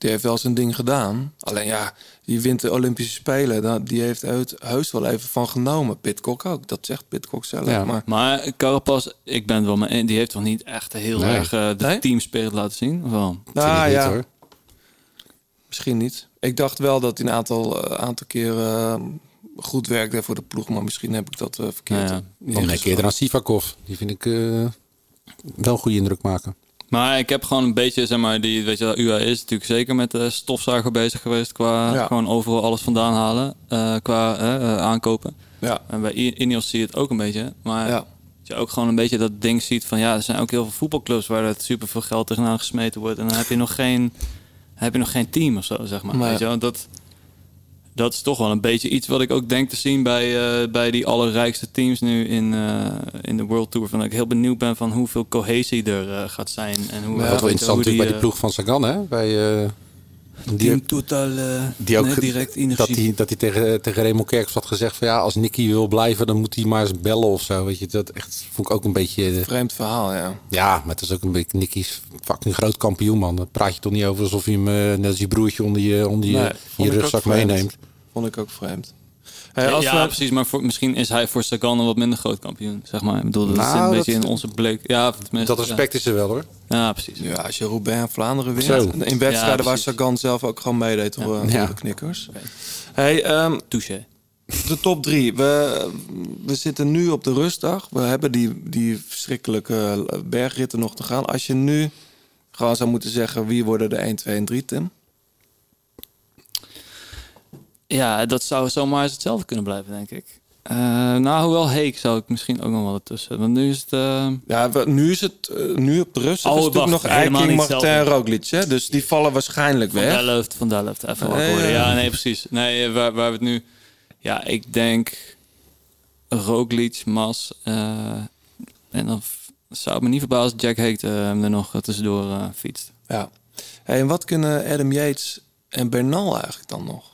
Die heeft wel zijn ding gedaan. Alleen ja, die wint de Olympische Spelen. Die heeft uit heus wel even van genomen. Pitcock ook. Dat zegt Pitcock zelf. Ja. Maar Maar Carapaz, ik ben het wel mee die heeft toch niet echt heel Nee. erg eh, de Nee? teamspirit laten zien? Of wel? Nou niet, ja, hoor. misschien niet. Ik dacht wel dat hij een aantal, eh, aantal keren eh, goed werkte voor de ploeg. Maar misschien heb ik dat verkeerd. Ja, ja. Dan denk je eerder aan Sivakov. Die vind ik wel een goede indruk maken. Maar ik heb gewoon een beetje, zeg maar, die, weet je wel, UAE is natuurlijk zeker met de stofzuiger bezig geweest qua Ja. gewoon overal alles vandaan halen, eh, qua eh, aankopen. Ja. En bij Ineos zie je het ook een beetje, maar Ja. dat je ook gewoon een beetje dat ding ziet van, ja, er zijn ook heel veel voetbalclubs waar er super veel geld tegenaan gesmeten wordt en dan heb je nog geen, heb je nog geen team of zo, zeg maar. Weet je? Dat, dat is toch wel een beetje iets wat ik ook denk te zien bij, eh, bij die allerrijkste teams nu in, eh, in de World Tour. Van dat ik heel benieuwd ben van hoeveel cohesie er eh, gaat zijn. En hoe, Ja, Wat wel interessant natuurlijk bij die ploeg van Sagan, hè? Bij, eh, die, Team Total eh, die ook nee, direct dat energie. hij dat hij tegen, tegen Raymond Kerks had gezegd van ja, als Nicky wil blijven, dan moet hij maar eens bellen of zo. Weet je, dat echt vond ik ook een beetje. Vreemd verhaal, ja. ja, maar het is ook een beetje Nicky's fucking groot kampioen, man. Dan praat je toch niet over alsof je hem net als je broertje onder je, onder je, Nee, je rugzak vreemd. meeneemt. Vond ik ook vreemd. Hey, als ja, we- precies. Maar voor, misschien is hij voor Sagan een wat minder groot kampioen. Zeg maar. Ik bedoel, dat Nou, zit een dat- beetje in onze blik. Ja, tenminste, Dat respect is er wel hoor. Ja, precies. Ja, als je Roubaix en Vlaanderen wint. Zo. In wedstrijden Ja, waar. Sagan zelf ook gewoon meedeed door, Ja. door Ja. de knikkers. Hey, ehm, Touché. de top drie. We, we zitten nu op de rustdag. We hebben die, die verschrikkelijke bergritten nog te gaan. Als je nu gewoon zou moeten zeggen... wie worden de 1, 2 en 3, Tim? Ja, dat zou zomaar eens hetzelfde kunnen blijven, denk ik. Eh, nou, hoewel Heek zou ik misschien ook nog wel ertussen. Want nu is het... eh, Ja, nu is het eh, nu op de rustdag. Oh, is natuurlijk nog Eiking, Martin en. Roglic. Hè? Dus die vallen waarschijnlijk Van weg. Delft, van Delft. Even Nee, wakker worden. ja. Ja, nee, precies. Nee, waar, waar we het nu... Ja, ik denk Roglic, Mas. en dan zou het me niet verbazen als Jack Heek er nog tussendoor fietst. Ja. Hey, en wat kunnen Adam Yates en Bernal eigenlijk dan nog?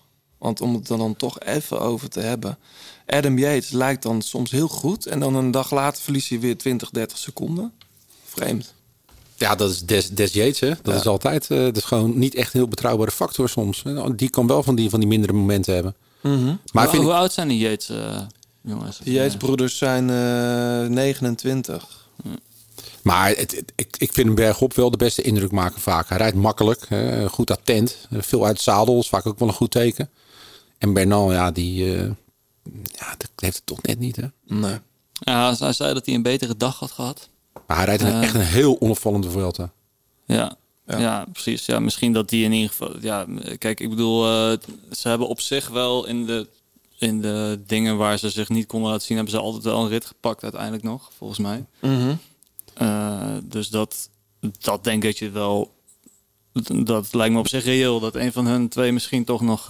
Want om het er dan toch even over te hebben. Adam Yates lijkt dan soms heel goed. En dan een dag later verliest hij weer 20, 30 seconden. Vreemd. Ja, dat is Des, Des Yates, hè. Dat Ja. is altijd... eh, dat is gewoon niet echt een heel betrouwbare factor soms. Die kan wel van die, van die mindere momenten hebben. Maar hoe, vind hoe ik, oud zijn die Yates, eh, jongens? De Yates-broeders zijn eh 29. maar het, het- ik, ik vind hem bergop wel de beste indruk maken vaak. Hij rijdt makkelijk, hè, goed attent. eh, Veel uit het zadel, is vaak ook wel een goed teken. En Bernal, ja, die... eh, ja, dat heeft het toch net niet, hè. Nee. Ja, hij zei dat hij een betere dag had gehad. Maar hij rijdt een, Eh. echt een heel onopvallende Vuelta. Ja. Ja. Ja. precies. Ja, misschien dat die in ieder geval. Ja, kijk, ik bedoel, eh, ze hebben op zich wel in de, in de dingen waar ze zich niet konden laten zien, hebben ze altijd wel een rit gepakt uiteindelijk nog, volgens mij. Mhm. Eh, dus dat, dat denk ik dat je wel. Dat lijkt me op zich reëel. Dat een van hun twee misschien toch nog.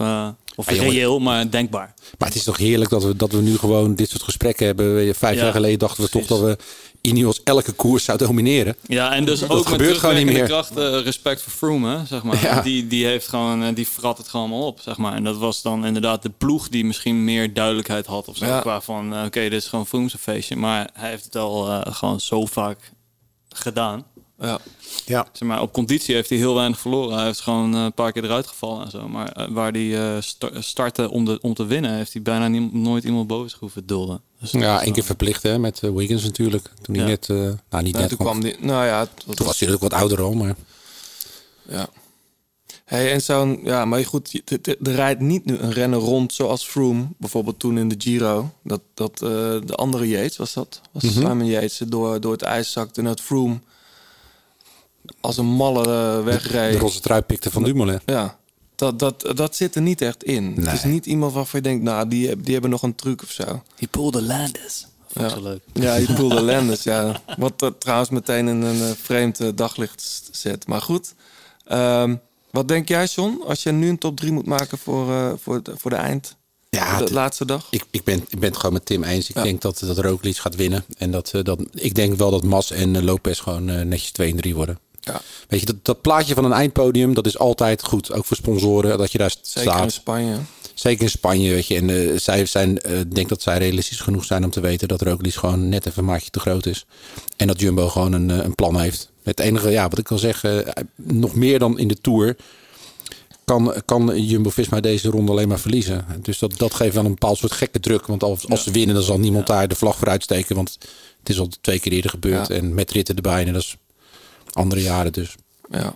Of jongen. reëel, maar denkbaar. Maar het is toch heerlijk dat we, dat we nu gewoon dit soort gesprekken hebben. Vijf Ja, jaar geleden dachten we precies. toch dat we Ineos elke koers zou domineren. Ja, en dus Dat ook met gebeurt gewoon niet meer. kracht eh, respect voor Froome, hè, zeg maar. Ja. Die, die heeft gewoon, eh, die frat het gewoon allemaal op, zeg maar. En dat was dan inderdaad de ploeg die misschien meer duidelijkheid had of zo. Ja. Qua van, eh, oké, dit is gewoon Froome's feestje. Maar hij heeft het al gewoon zo vaak gedaan. Ja. Ja. Zeg maar, op conditie heeft hij heel weinig verloren. Hij heeft gewoon eh, een paar keer eruit gevallen en zo. Maar eh, waar hij eh, sta- startte om, de, om te winnen, heeft hij bijna nie- nooit iemand boven zich hoeven te dulden. Dus Ja, één keer verplicht hè, met Wiggins natuurlijk. Toen hij Ja. net, eh, nou niet Nou, net toen kwam. die. Nou ja, was- Toen was hij natuurlijk wat ouder al, maar Ja. Hey, en zo'n, ja, maar goed, je- er- rijdt niet nu een renner rond zoals Froome, bijvoorbeeld toen in de Giro. Dat, dat eh, de andere Yates was dat, was Mhm. Simon Yates, door, door het ijs zakte en dat Froome als een malle eh, wegreed. de roze trui pikte van Dumoulin. Ja, dat, dat, dat zit er niet echt in. Het is niet iemand waarvan je denkt, nou, die, die hebben nog een truc of zo. He pulled the Landis. Vond ik Ja. zo leuk. Ja, die Poel Landis, ja. Wat dat trouwens meteen in een eh, vreemd eh, daglicht zet. Maar goed, Ehm, wat denk jij, John, als je nu een top 3 moet maken voor, eh, voor, de, voor de eind? Ja, de laatste dag? Ik, ik, ben, ik ben het gewoon met Tim eens. Ik Ja. denk dat, dat Roglic gaat winnen. En dat, eh, dat, ik denk wel dat Mas en eh, Lopez gewoon eh, netjes 2 en 3 worden. Ja. Weet je, dat, dat plaatje van een eindpodium, dat is altijd goed. Ook voor sponsoren, dat je daar Zeker in staat. Spanje. Zeker in Spanje, weet je. En eh, zij zijn, ik denk dat zij realistisch genoeg zijn om te weten dat Roglic gewoon net even een maatje te groot is. En dat Jumbo gewoon een, eh, een plan heeft. Het enige, ja, wat ik kan zeggen, nog meer dan in de Tour, kan, kan Jumbo-Visma deze ronde alleen maar verliezen. Dus dat, dat geeft wel een bepaald soort gekke druk. Want als, als ze winnen, dan zal niemand daar de vlag voor uitsteken. Want het is al twee keer eerder gebeurd. Ja. En met ritten erbij. En dat is andere jaren dus. Ja.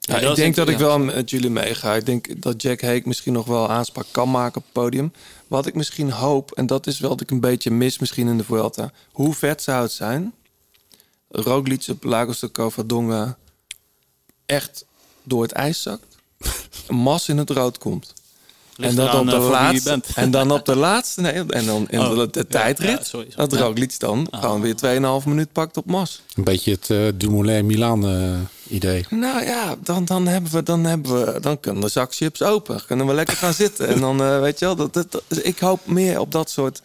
Ja, Ja, dat ik denk dat ik ja. wel met jullie meega. Ik denk dat Jack Hake misschien nog wel aanspraak kan maken op het podium. Wat ik misschien hoop, en dat is wel wat ik een beetje mis misschien in de Vuelta. Hoe vet zou het zijn? Roglic op Lagos de Covadonga echt door het ijs zakt. Een mas in het rood komt. Ligt en, eraan, op de eh, laatste, bent. en dan op de laatste, nee, en dan in Oh, de, de ja, tijdrit, ja, sorry, sorry. dat. Roglic dan gewoon weer 2,5 minuut pakt op mas. Een beetje het eh, Dumoulin-Milaan eh, idee. Nou ja, dan, dan, hebben we, dan, hebben we, dan kunnen de zak chips open. Kunnen we lekker gaan zitten. En dan, weet je wel, dat, dat, dat- ik hoop meer op dat soort,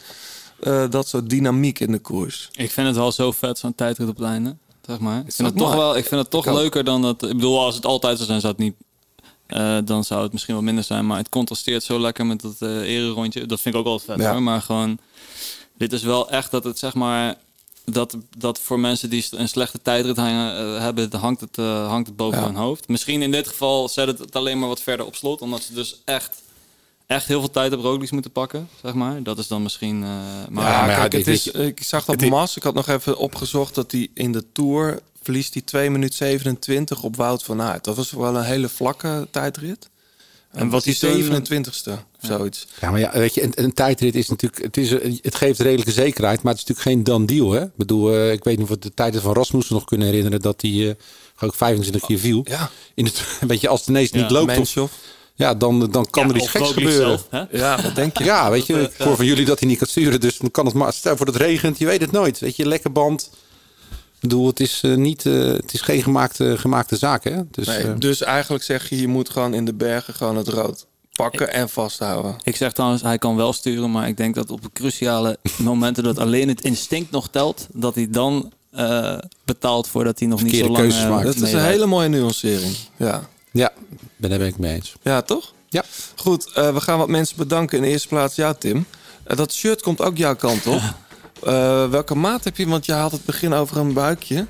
eh, dat soort dynamiek in de koers. Ik vind het wel zo vet, zo'n tijdrit op het einde. Zeg maar. Ik Is vind dat het toch wel, ik vind het toch Ik leuker dan dat. Ik bedoel, als het altijd zou zijn, zou het niet. Eh, dan zou het misschien wel minder zijn. Maar het contrasteert zo lekker met dat eh erenrondje. Dat vind ik ook altijd vet Ja. hoor. Maar gewoon, dit is wel echt dat het zeg maar. Dat, dat voor mensen die een slechte tijdrit hangen, eh, hebben, hangt, het, hangt het boven Ja. hun hoofd. Misschien in dit geval zet het het alleen maar wat verder op slot. Omdat ze dus echt, echt heel veel tijd op Roglic moeten pakken, zeg maar. Dat is dan misschien... eh, maar ja, maar ja, kijk, het is, ik zag dat Mas. Ik had nog even opgezocht dat hij in de Tour verliest hij 2 minuten 27 op Wout van Aert. Dat was wel een hele vlakke tijdrit. En wat hij die toen- 27ste of zoiets. Ja, maar ja, weet je, een, een tijdrit is natuurlijk, het, is, een- het geeft redelijke zekerheid, maar het is natuurlijk geen done deal. Hè? Ik bedoel, eh, ik weet niet of we de tijden van Rasmussen nog kunnen herinneren dat hij eh ook 25 keer viel. Ja, In het, weet je, als het ineens Ja, niet loopt, of, Menshoff. Ja, dan, dan kan Ja, er iets geks gebeuren. zelf, hè? Ja, wat denk je? Ja, weet je, ik hoor van jullie dat hij niet kan sturen, dus dan kan het maar. Stel voor dat het regent, je weet het nooit. Weet je, lekker band. Ik bedoel, het is, eh, niet, eh, het is geen gemaakte, gemaakte zaak, hè? Dus, Nee, eh, dus eigenlijk zeg je, je moet gewoon in de bergen gewoon het rood pakken en vasthouden. Ik zeg trouwens, hij kan wel sturen, maar ik denk dat op cruciale momenten dat alleen het instinct nog telt, dat hij dan eh, betaalt voordat hij nog niet zo lang keuzes eh, maakt. Dat is een hele mooie nuancering. Ja, ja, ben, daar ben ik mee eens. ja toch? Ja. Goed, eh, we gaan wat mensen bedanken. In de eerste plaats, ja, Tim. Eh, dat shirt komt ook jouw kant op. Eh, welke maat heb je? Want je had het begin over een buikje.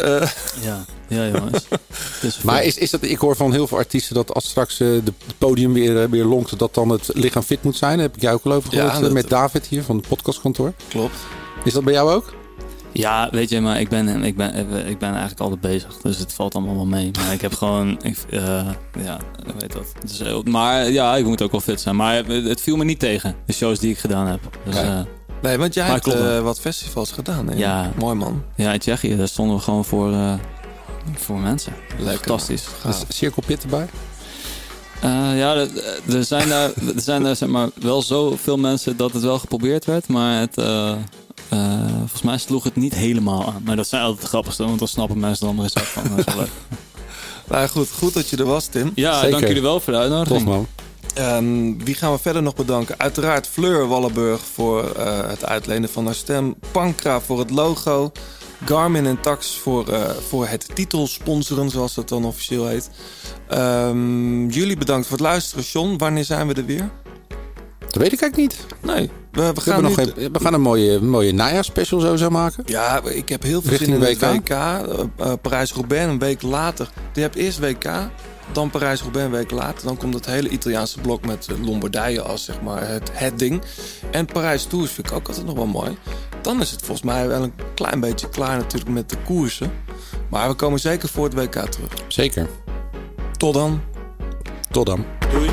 Eh, Ja, ja jongens. Is Maar is, is dat, ik hoor van heel veel artiesten dat als straks de het podium weer, weer lonkt, dat dan het lichaam fit moet zijn. Daar heb ik jou ook al over gehoord dat- met David hier van het podcastkantoor. klopt. Is dat bij jou ook? Ja, weet je, maar ik ben, ik, ben, ik ben eigenlijk altijd bezig. Dus het valt allemaal wel mee. Maar ik heb gewoon... Ik, eh, ja, ik weet dat. Is heel- maar ja, ik moet ook wel fit zijn. Maar het, viel me niet tegen, de shows die ik gedaan heb. Dus, eh, Nee, want jij hebt eh, wat festivals gedaan. Hè? Ja. Mooi man. ja, in Tsjechië, daar stonden we gewoon voor, eh, voor mensen. Lekker. Fantastisch. Is Cirkel Pit erbij? Eh, ja, er- zijn daar, er zijn daar zeg maar, wel zoveel mensen dat het wel geprobeerd werd. Maar het, eh, eh, volgens mij sloeg het niet helemaal aan. Maar dat zijn altijd de grappigste, want dan snappen mensen dan er eens uit van. Dat is wel leuk. Nou goed, goed dat je er was, Tim. Ja, Zeker. dank jullie wel voor de Tof uitnodiging. man. Ehm, wie gaan we verder nog bedanken? Uiteraard Fleur Wallenburg voor eh, het uitlenen van haar stem. Pankra voor het logo. Garmin en Tax voor, eh, voor het titelsponsoren, zoals dat dan officieel heet. Ehm, jullie bedankt voor het luisteren. John, wanneer zijn we er weer? Dat weet ik eigenlijk niet. Nee, we, we We, gaan nog een, we gaan een mooie, mooie najaarspecial sowieso maken. Ja, ik heb heel veel Richting zin in het WK? WK. Eh, eh, Parijs-Roubaix een week later. Je hebt eerst WK, dan Parijs-Roubaix een week later. Dan komt het hele Italiaanse blok met eh, Lombardije als zeg maar het, het ding. En Parijs-Tours vind ik ook altijd nog wel mooi. Dan is het volgens mij wel een klein beetje klaar natuurlijk met de koersen. Maar we komen zeker voor het WK terug. Zeker. Tot dan. Tot dan. Doei.